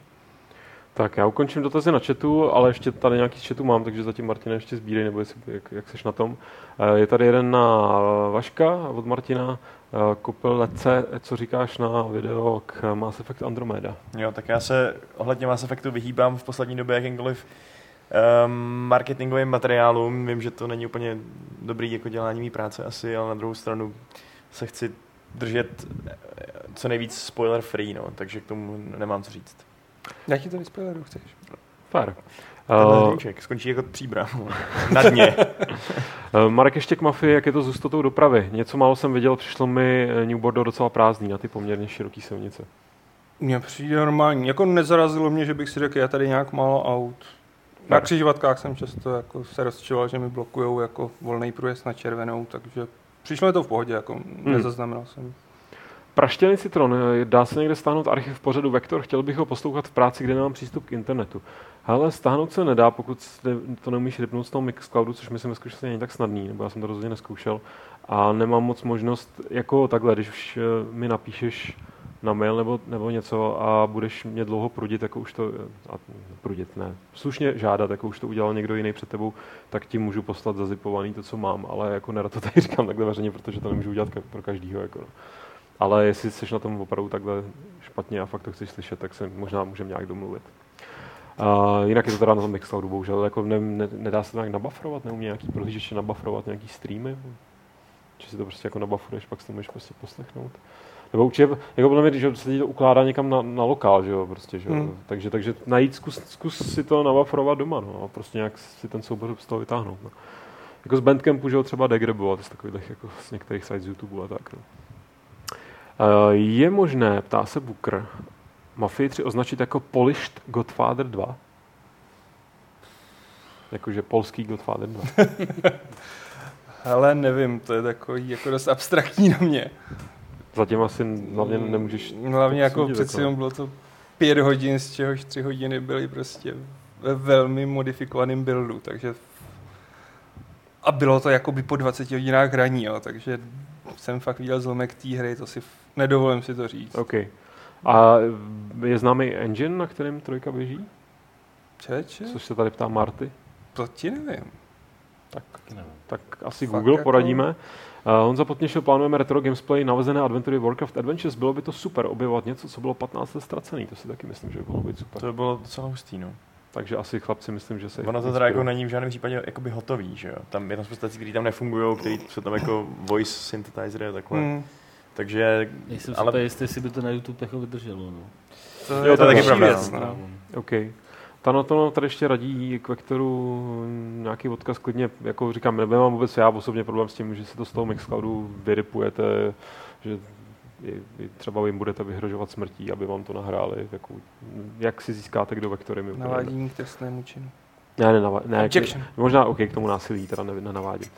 [SPEAKER 1] Tak já ukončím dotazy na chatu, ale ještě tady nějaký z chatu mám, takže zatím Martina ještě sbírej, nebo jestli, jak, jak seš na tom. Eh, Je tady jeden na Vaška od Martina. Eh, Kopil Lece, co říkáš na video k Mass Effect Andromeda?
[SPEAKER 2] Jo, tak já se ohledně Mass Effectu vyhýbám v poslední době jakýmkoliv um, marketingovým materiálům. Vím, že to není úplně dobrý jako dělání mý práce asi, ale na druhou stranu se chci držet eh, co nejvíc spoiler free, no, takže k tomu nemám co říct.
[SPEAKER 3] Jak ti to vyspoileru chceš?
[SPEAKER 2] Tenhle
[SPEAKER 1] Uh,
[SPEAKER 2] hrníček skončí jako příbram. Na dně.
[SPEAKER 1] Uh, [LAUGHS] Marek ještě k mafii, jak je to s hustotou dopravy? Něco málo jsem viděl, přišlo mi eh, New Bordeaux docela prázdný na ty poměrně široké silnice.
[SPEAKER 3] Mně přijde normální. Jako nezarazilo mě, že bych si řekl, je tady nějak málo aut. Na křižovatkách jsem často jako se rozčiloval, že mi blokují jako volný průjezd na červenou, takže přišlo mi to v pohodě, jako
[SPEAKER 1] Hmm.
[SPEAKER 3] nezaznamenal jsem.
[SPEAKER 1] Praštěný citron, eh, dá se někde stáhnout archiv pořadu Vektor, chtěl bych ho poslouchat v práci, kde nemám přístup k internetu. Ale stáhnout se nedá, pokud to neumíš rypnout z toho Mixcloudu, což myslím ve skutečnosti není tak snadný, nebo já jsem to rozhodně neskoušel. A nemám moc možnost, jako takhle, když už eh, mi napíšeš na mail nebo, nebo něco a budeš mě dlouho prudit, jako už to, a prudit ne, slušně žádat, jako už to udělal někdo jiný před tebou, tak ti můžu poslat zazipovaný to, co mám, ale jako nerad to tady říkám takhle veřejně, protože to nemůžu udělat pro každýho. Jako no. Ale jestli jsi na tom opravdu takhle špatně a fakt to chceš slyšet, tak se možná můžeme nějak domluvit. Uh, jinak je to teda na tom Mixcloudu, bohužel, jako ne, ne, nedá se to nějak nabufferovat, neumí nějaký prohlížeče nabufferovat nějaký streamy, či si to prostě jako nabufferuješ, pak si to můžeš prostě poslechnout. Nebo určitě, jako podle mě, že se ti to ukládá někam na, na lokál, že jo, prostě, že jo.
[SPEAKER 3] Hmm.
[SPEAKER 1] Takže, takže najít, zkus, zkus si to nabufferovat doma, no, a prostě nějak si ten soubor z toho vytáhnout, no. Jako z Bandcampu, že jo, třeba degrebovat z takových jako z některých sites z YouTube a tak, no. Uh, je možné, ptá se Booker, Mafii 3 označit jako Polished Godfather 2? Jakože polský Godfather 2.
[SPEAKER 3] Ale [LAUGHS] nevím, to je takový jako dost abstraktní na mě.
[SPEAKER 1] Zatím asi hlavně nemůžeš...
[SPEAKER 3] Hlavně jako přeci
[SPEAKER 1] jako.
[SPEAKER 3] jenom bylo to pět hodin, z čehož tři hodiny byly prostě ve velmi modifikovaném buildu, takže a bylo to jakoby po 20 hodinách hraní, jo, takže jsem fakt viděl zlomek té hry, to si f- nedovolím si to říct.
[SPEAKER 1] OK. A je známý engine, na kterém trojka běží?
[SPEAKER 3] Čeče,
[SPEAKER 1] Což se tady ptá Marty.
[SPEAKER 3] to ti nevím.
[SPEAKER 1] Tak,
[SPEAKER 4] Taky nevím.
[SPEAKER 1] tak asi
[SPEAKER 3] Fakt
[SPEAKER 1] Google
[SPEAKER 3] jako-
[SPEAKER 1] poradíme. Uh, Honza Potněšil, plánujeme retro gamesplay navezené adventury Warcraft Adventures. Bylo by to super objevovat něco, co bylo 15 let ztracený. To si taky myslím, že by mohlo být super.
[SPEAKER 2] To by bylo docela hustý, no.
[SPEAKER 1] takže asi chlapci myslím, že se...
[SPEAKER 2] Ono to teda jako není v žádném případě jakoby hotový, že jo? Tam je tam spousta věcí, které tam nefungují, které jsou tam jako voice synthesizery a takhle.
[SPEAKER 3] Hmm.
[SPEAKER 2] Takže,
[SPEAKER 4] Nejsem
[SPEAKER 2] ale
[SPEAKER 4] ale... jistý, jestli by to na YouTube jako vydrželo. No.
[SPEAKER 3] To
[SPEAKER 1] Jo,
[SPEAKER 3] je
[SPEAKER 1] to je
[SPEAKER 3] taky
[SPEAKER 1] taky
[SPEAKER 2] pravda,
[SPEAKER 3] věc.
[SPEAKER 2] no.
[SPEAKER 3] No.
[SPEAKER 1] OK. Tanotono tady ještě radí k vektoru nějaký odkaz klidně, jako říkám, nemám vůbec já osobně problém s tím, že si to z toho Mixcloudu vyrypujete, že i- i třeba jim budete vyhrožovat smrtí, aby vám to nahráli. Jako, jak si získáte, kdo vektory mi.
[SPEAKER 3] Navádění k trestnému činu.
[SPEAKER 1] Ne, ne, nava- ne
[SPEAKER 3] Objection.
[SPEAKER 1] možná OK, k tomu násilí teda ne, nenavádím.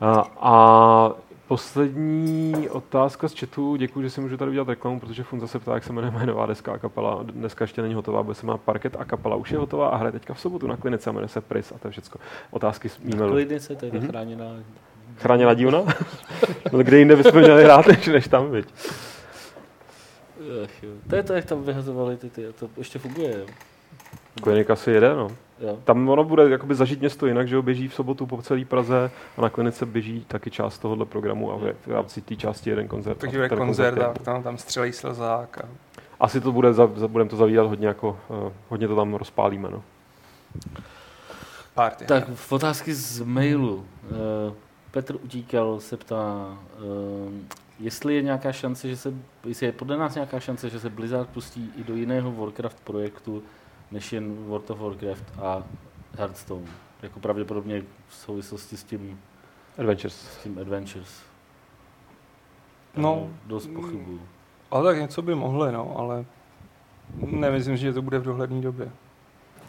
[SPEAKER 1] A, a poslední otázka z chatu, děkuji, že si můžu tady udělat reklamu, protože Fun zase ptá, jak se jmenuje moje nová deska a kapela. Dneska ještě není hotová, bude se má parket a kapela už je hotová a hraje teďka v sobotu na klinice a jmenuje se Pris a to je všechno. Otázky z e-mailu.
[SPEAKER 4] Klidnice, to je
[SPEAKER 1] Mhm.
[SPEAKER 4] chráněná.
[SPEAKER 1] Chráněná dílna? [LAUGHS] no, kde jinde bychom měli hrát, než, než tam, viď?
[SPEAKER 4] Ach, jo. To je to, jak tam vyhazovali ty, ty, to ještě funguje, jo.
[SPEAKER 1] Klinika si jede, no.
[SPEAKER 4] jo.
[SPEAKER 1] Tam ono bude jakoby zažít město jinak, že ho běží v sobotu po celé Praze a na klinice běží taky část tohohle programu a v v rámci té části jeden koncert.
[SPEAKER 3] Takže bude koncert
[SPEAKER 1] je-
[SPEAKER 3] a tam, tam střelí slzák. A...
[SPEAKER 1] Asi to bude, za, za, budeme to zavídat hodně jako, uh, hodně to tam rozpálíme, no.
[SPEAKER 3] Party.
[SPEAKER 4] Tak v otázky z mailu. Eh, Petr Utíkal se ptá, eh, jestli je nějaká šance, že se, jestli je podle nás nějaká šance, že se Blizzard pustí i do jiného Warcraft projektu, než jen World of Warcraft a Hearthstone. Jako pravděpodobně v souvislosti s tím,
[SPEAKER 1] Adventures.
[SPEAKER 4] s tím Adventures.
[SPEAKER 3] No,
[SPEAKER 4] Já dost pochybuju.
[SPEAKER 3] ale tak něco by mohli, no, ale nemyslím, že to bude v dohledné době.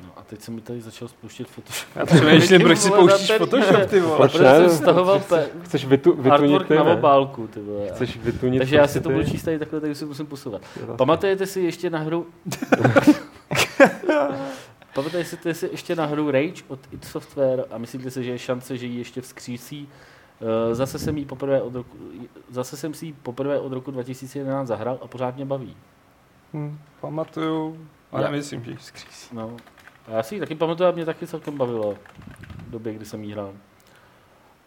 [SPEAKER 4] No a teď se mi tady začal spouštět Photoshop.
[SPEAKER 3] Já přemýšlím, proč si [LAUGHS] pouštíš Photoshop, ty vole.
[SPEAKER 1] Proč
[SPEAKER 4] jsem stahoval pe-
[SPEAKER 1] Chceš vytu, vytunit
[SPEAKER 4] artwork
[SPEAKER 1] ty,
[SPEAKER 4] na obálku, ty vole.
[SPEAKER 1] Chceš vytunit
[SPEAKER 4] Takže já si
[SPEAKER 1] prostě
[SPEAKER 4] to budu číst tady takhle, takže si musím posouvat.
[SPEAKER 1] Je to-
[SPEAKER 4] Pamatujete si ještě na hru... [LAUGHS] [LAUGHS] Pamatujete si ještě na hru Rage od id Software a myslíte si, že je šance, že ji ještě vzkřísí? Eh, Zase jsem, jí poprvé od roku, zase jsem si ji poprvé od roku 2011 zahrál a pořád mě baví.
[SPEAKER 3] Hm, pamatuju, ale
[SPEAKER 4] Já-
[SPEAKER 3] nemyslím, že ji skřísí.
[SPEAKER 4] No. A já si ji taky pamatuju a mě taky celkem bavilo v době, kdy jsem jí hrál.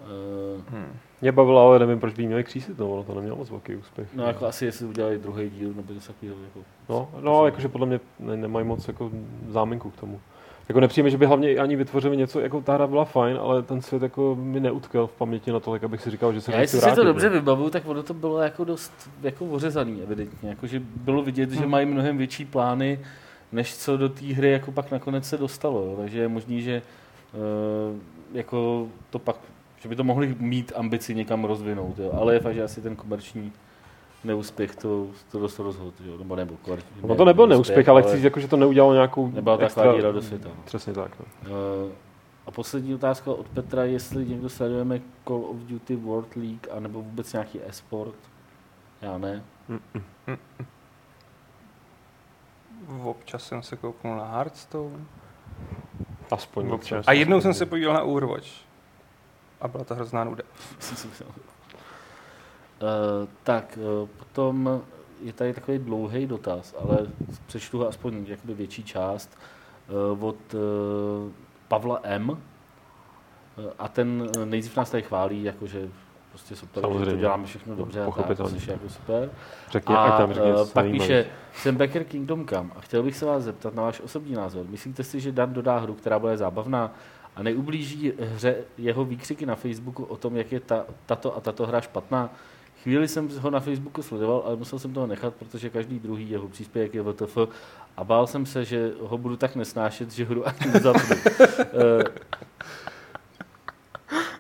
[SPEAKER 4] Eh,
[SPEAKER 2] Hmm.
[SPEAKER 1] Mě bavilo, ale nevím, proč by jí měli křísit, no, ono to nemělo moc velký úspěch.
[SPEAKER 4] No jako asi jestli udělali druhý díl nebo něco takového. Jako.
[SPEAKER 1] No, no jakože podle mě ne, nemají moc jako záminku k tomu. Jako nepřijme, že by hlavně ani vytvořili něco, jako ta hra byla fajn, ale ten svět jako mi neutkal v paměti natolik, abych si říkal, že se
[SPEAKER 4] Já jestli si to dobře vybavuju, tak ono to bylo jako dost jako ořezaný evidentně. Jako, že bylo vidět, že
[SPEAKER 3] Hmm.
[SPEAKER 4] mají mnohem větší plány, než co do té hry jako pak nakonec se dostalo. Jo. Takže je možný, že uh, jako to pak, že by to mohli mít ambici někam rozvinout. Jo. Ale je fakt, že asi ten komerční neúspěch to, to dost rozhodl. Jo. Nebo nebo komerční,
[SPEAKER 1] No to nebyl neúspěch, ale chci říct, jako, že to neudělalo nějakou
[SPEAKER 4] Nebyla taková díra do světa. no.
[SPEAKER 1] Přesně tak. No.
[SPEAKER 4] Eh, A poslední otázka od Petra, jestli někdo sledujeme Call of Duty World League, anebo vůbec nějaký e-sport. Já ne.
[SPEAKER 3] Občas jsem se kouknul na Hearthstone.
[SPEAKER 1] Aspoň
[SPEAKER 2] Občas.
[SPEAKER 3] A jednou jsem se podíval na Overwatch. A byla to hrozná nuda.
[SPEAKER 4] Uh, [LAUGHS] tak, uh, potom je tady takový dlouhý dotaz, ale přečtu ho aspoň jakoby větší část uh, od uh, Pavla M. Uh, a ten uh, nejdřív nás tady chválí, jakože prostě super, že to děláme všechno dobře a tak, což je jako super.
[SPEAKER 1] Řekni,
[SPEAKER 4] a
[SPEAKER 1] tam řekni
[SPEAKER 4] pak píše, jsem Becker Kingdom Come a chtěl bych se vás zeptat na váš osobní názor. Myslíte si, že Dan dodá hru, která bude zábavná a neublíží hře jeho výkřiky na Facebooku o tom, jak je ta, tato a tato hra špatná? Chvíli jsem ho na Facebooku sledoval, ale musel jsem toho nechat, protože každý druhý jeho příspěvek je VTF a bál jsem se, že ho budu tak nesnášet, že hru ani nezapnu. [LAUGHS] Eh,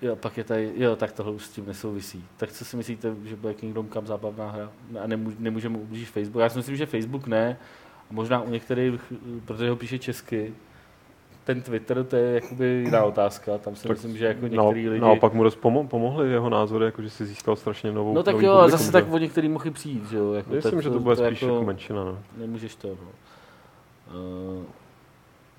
[SPEAKER 4] Jo, pak je tady, jo, tak tohle už s tím nesouvisí. Tak co si myslíte, že bude Kingdom Come zábavná hra? A nemů, nemůžeme ublížit Facebook? Já si myslím, že Facebook ne. A možná u některých, protože ho píše česky, ten Twitter, to je jakoby jiná otázka. Tam si
[SPEAKER 1] Tak
[SPEAKER 4] myslím, že jako
[SPEAKER 1] No,
[SPEAKER 4] některý lidi...
[SPEAKER 1] naopak mu dost pomo- pomohly jeho názory, jako že si získal strašně novou
[SPEAKER 4] no tak jo, a
[SPEAKER 1] publikum,
[SPEAKER 4] zase
[SPEAKER 1] že?
[SPEAKER 4] tak o některý mohli přijít, že jo. Jako
[SPEAKER 1] Myslím, že to bude spíš jako menšina. No.
[SPEAKER 4] Nemůžeš to, no. Uh,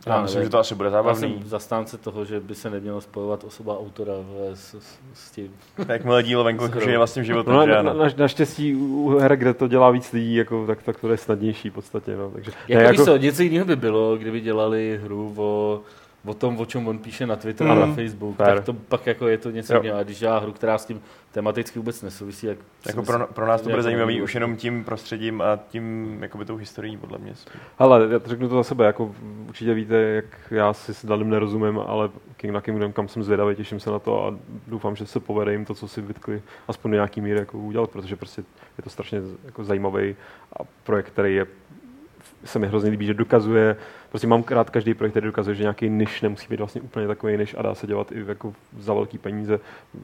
[SPEAKER 2] Já myslím, že to asi bude
[SPEAKER 4] já
[SPEAKER 2] zábavný.
[SPEAKER 4] jsem zastánce toho, že by se nemělo spojovat osoba autora s, s, s tím.
[SPEAKER 2] Jakmile dílo venku [LAUGHS]
[SPEAKER 4] Skoro.
[SPEAKER 2] žije vlastním životem,
[SPEAKER 1] No,
[SPEAKER 2] že
[SPEAKER 1] na, na, naštěstí u her, kde to dělá víc lidí, jako, tak, tak to je snadnější v podstatě. No. Takže,
[SPEAKER 4] Jako, ne, víš co, něco jiného by bylo, kdyby dělali hru o o tom, o čem on píše na Twitter
[SPEAKER 3] Mm.
[SPEAKER 4] a na Facebook,
[SPEAKER 1] Fair.
[SPEAKER 4] tak to pak jako je to něco
[SPEAKER 1] Jo.
[SPEAKER 4] jiného. A když dělá hru, která s tím tematicky vůbec nesouvisí, jak
[SPEAKER 2] Jako pro, pro nás to bude
[SPEAKER 4] Jako
[SPEAKER 2] zajímavý už jenom tím prostředím a tím jakoby tou historií, podle mě.
[SPEAKER 1] Hele, já to řeknu to za sebe, jako určitě víte, jak já si s Danem nerozumím, ale King na Kingdom kam jsem zvědavý, těším se na to a doufám, že se povede jim to, co si vytkli, aspoň do nějaký míry jako udělat, protože prostě je to strašně jako zajímavý a projekt, který je se mi hrozně líbí, že dokazuje, prostě mám rád každý projekt, který dokazuje, že nějaký niž nemusí být vlastně úplně takový niž a dá se dělat i jako za velký peníze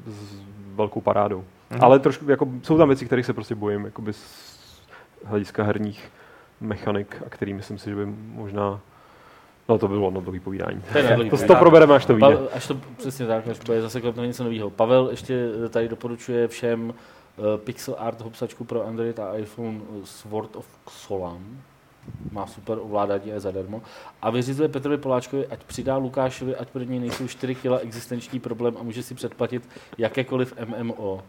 [SPEAKER 1] s velkou parádou.
[SPEAKER 2] Mhm.
[SPEAKER 1] Ale trošku, jako, jsou tam věci, kterých se prostě bojím, jakoby z hlediska herních mechanik, a který myslím si, že by možná No to bylo na dlouhý povídání.
[SPEAKER 4] To je
[SPEAKER 1] To, to probereme, až to vyjde.
[SPEAKER 4] Pa, až to přesně tak, až bude zase klepnout něco nového. Pavel ještě tady doporučuje všem uh, pixel art hopsačku pro Android a iPhone Sword of Solam. Má super ovládání a je zadarmo. A vyřizuje Petrovi Poláčkovi, ať přidá Lukášovi, ať pro něj nejsou 4 kg existenční problém a může si předplatit jakékoliv MMO.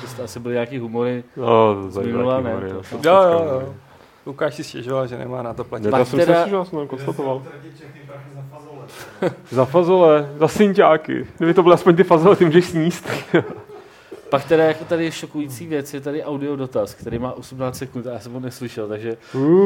[SPEAKER 4] To jste asi byly nějaký humory.
[SPEAKER 1] No,
[SPEAKER 4] Z minula ne,
[SPEAKER 1] zajímavý,
[SPEAKER 4] to-
[SPEAKER 1] no.
[SPEAKER 3] Jo, jo, jo. Lukáš si stěžoval, že nemá na to platit.
[SPEAKER 4] Pak
[SPEAKER 1] já jsem
[SPEAKER 4] teda-
[SPEAKER 1] si že jsem konstatoval.
[SPEAKER 5] Fazole. [LAUGHS]
[SPEAKER 1] Za fazole, za synťáky. Kdyby to byly aspoň ty fazole, ty můžeš sníst.
[SPEAKER 4] Pak teda jako tady je šokující věc, je tady audio dotaz, který má 18 sekund a já jsem ho neslyšel, takže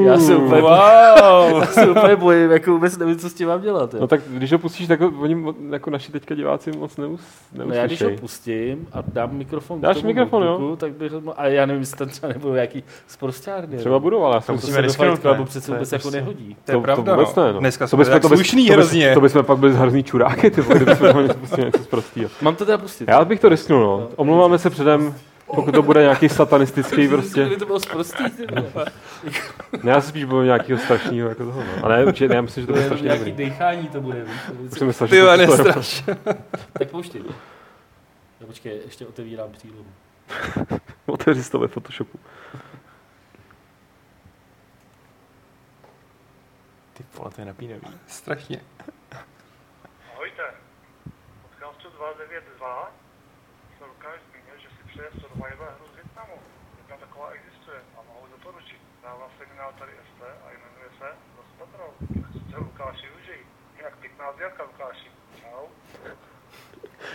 [SPEAKER 4] já se úplně,
[SPEAKER 3] Wow! [LAUGHS]
[SPEAKER 4] já se úplně bojím, jako vůbec nevím, co s tím mám dělat. Jo.
[SPEAKER 1] No tak když ho pustíš, tak ho, oni jako naši teďka diváci moc neus,
[SPEAKER 4] No já když ho
[SPEAKER 1] neuslyšej.
[SPEAKER 4] pustím a dám mikrofon
[SPEAKER 1] Dáš
[SPEAKER 4] tomu
[SPEAKER 1] mikrofon, jo?
[SPEAKER 4] notebooku, tak bych mo- a já nevím, jestli tam třeba nebudou nějaký sprostárny.
[SPEAKER 1] Třeba budou, ale já jsem
[SPEAKER 2] musíme risknout,
[SPEAKER 4] Fight Clubu
[SPEAKER 2] ne?
[SPEAKER 4] přece vůbec jako
[SPEAKER 2] prostě-
[SPEAKER 4] nehodí.
[SPEAKER 3] To je
[SPEAKER 1] to,
[SPEAKER 3] pravda,
[SPEAKER 1] to vůbec
[SPEAKER 3] no.
[SPEAKER 1] ne, no.
[SPEAKER 3] Dneska
[SPEAKER 1] to
[SPEAKER 3] jsme
[SPEAKER 1] bychom,
[SPEAKER 3] tak
[SPEAKER 1] to, bys,
[SPEAKER 3] slušný
[SPEAKER 1] to, bys,
[SPEAKER 3] hrozně.
[SPEAKER 1] to bychom pak byli zhrozný čuráky, ty vole, kdybychom něco z prostýho.
[SPEAKER 4] Mám to teda pustit.
[SPEAKER 1] Já bych to risknul, no. Omlouváme se předem, pokud to bude nějaký satanistický prostě.
[SPEAKER 4] To bylo sprostý, ty vole.
[SPEAKER 1] Ne, já se spíš bojím nějakého strašného jako toho. No. A ne, určitě, ne, já myslím, že to bude strašně
[SPEAKER 4] nějaký
[SPEAKER 1] dobrý.
[SPEAKER 4] dechání to bude. víš,
[SPEAKER 1] Už jsem myslel,
[SPEAKER 3] Ty
[SPEAKER 1] že
[SPEAKER 3] vole,
[SPEAKER 1] to, to, to,
[SPEAKER 3] nestraš.
[SPEAKER 4] Tak pouštěj. No, počkej, ještě otevírám přílohu. [LAUGHS]
[SPEAKER 1] otevři si to ve Photoshopu.
[SPEAKER 2] Ty vole, to je napínavý.
[SPEAKER 3] Strašně.
[SPEAKER 5] Ahojte. Podcastcu 292 se Lukáš přeje survival hru z Větnamu. Jedna taková existuje a mohu doporučit. Dává se mi tady ST a jmenuje se Los Patrol. Tak se Lukáši užij. Jak pěkná zvěrka Lukáši. Čau.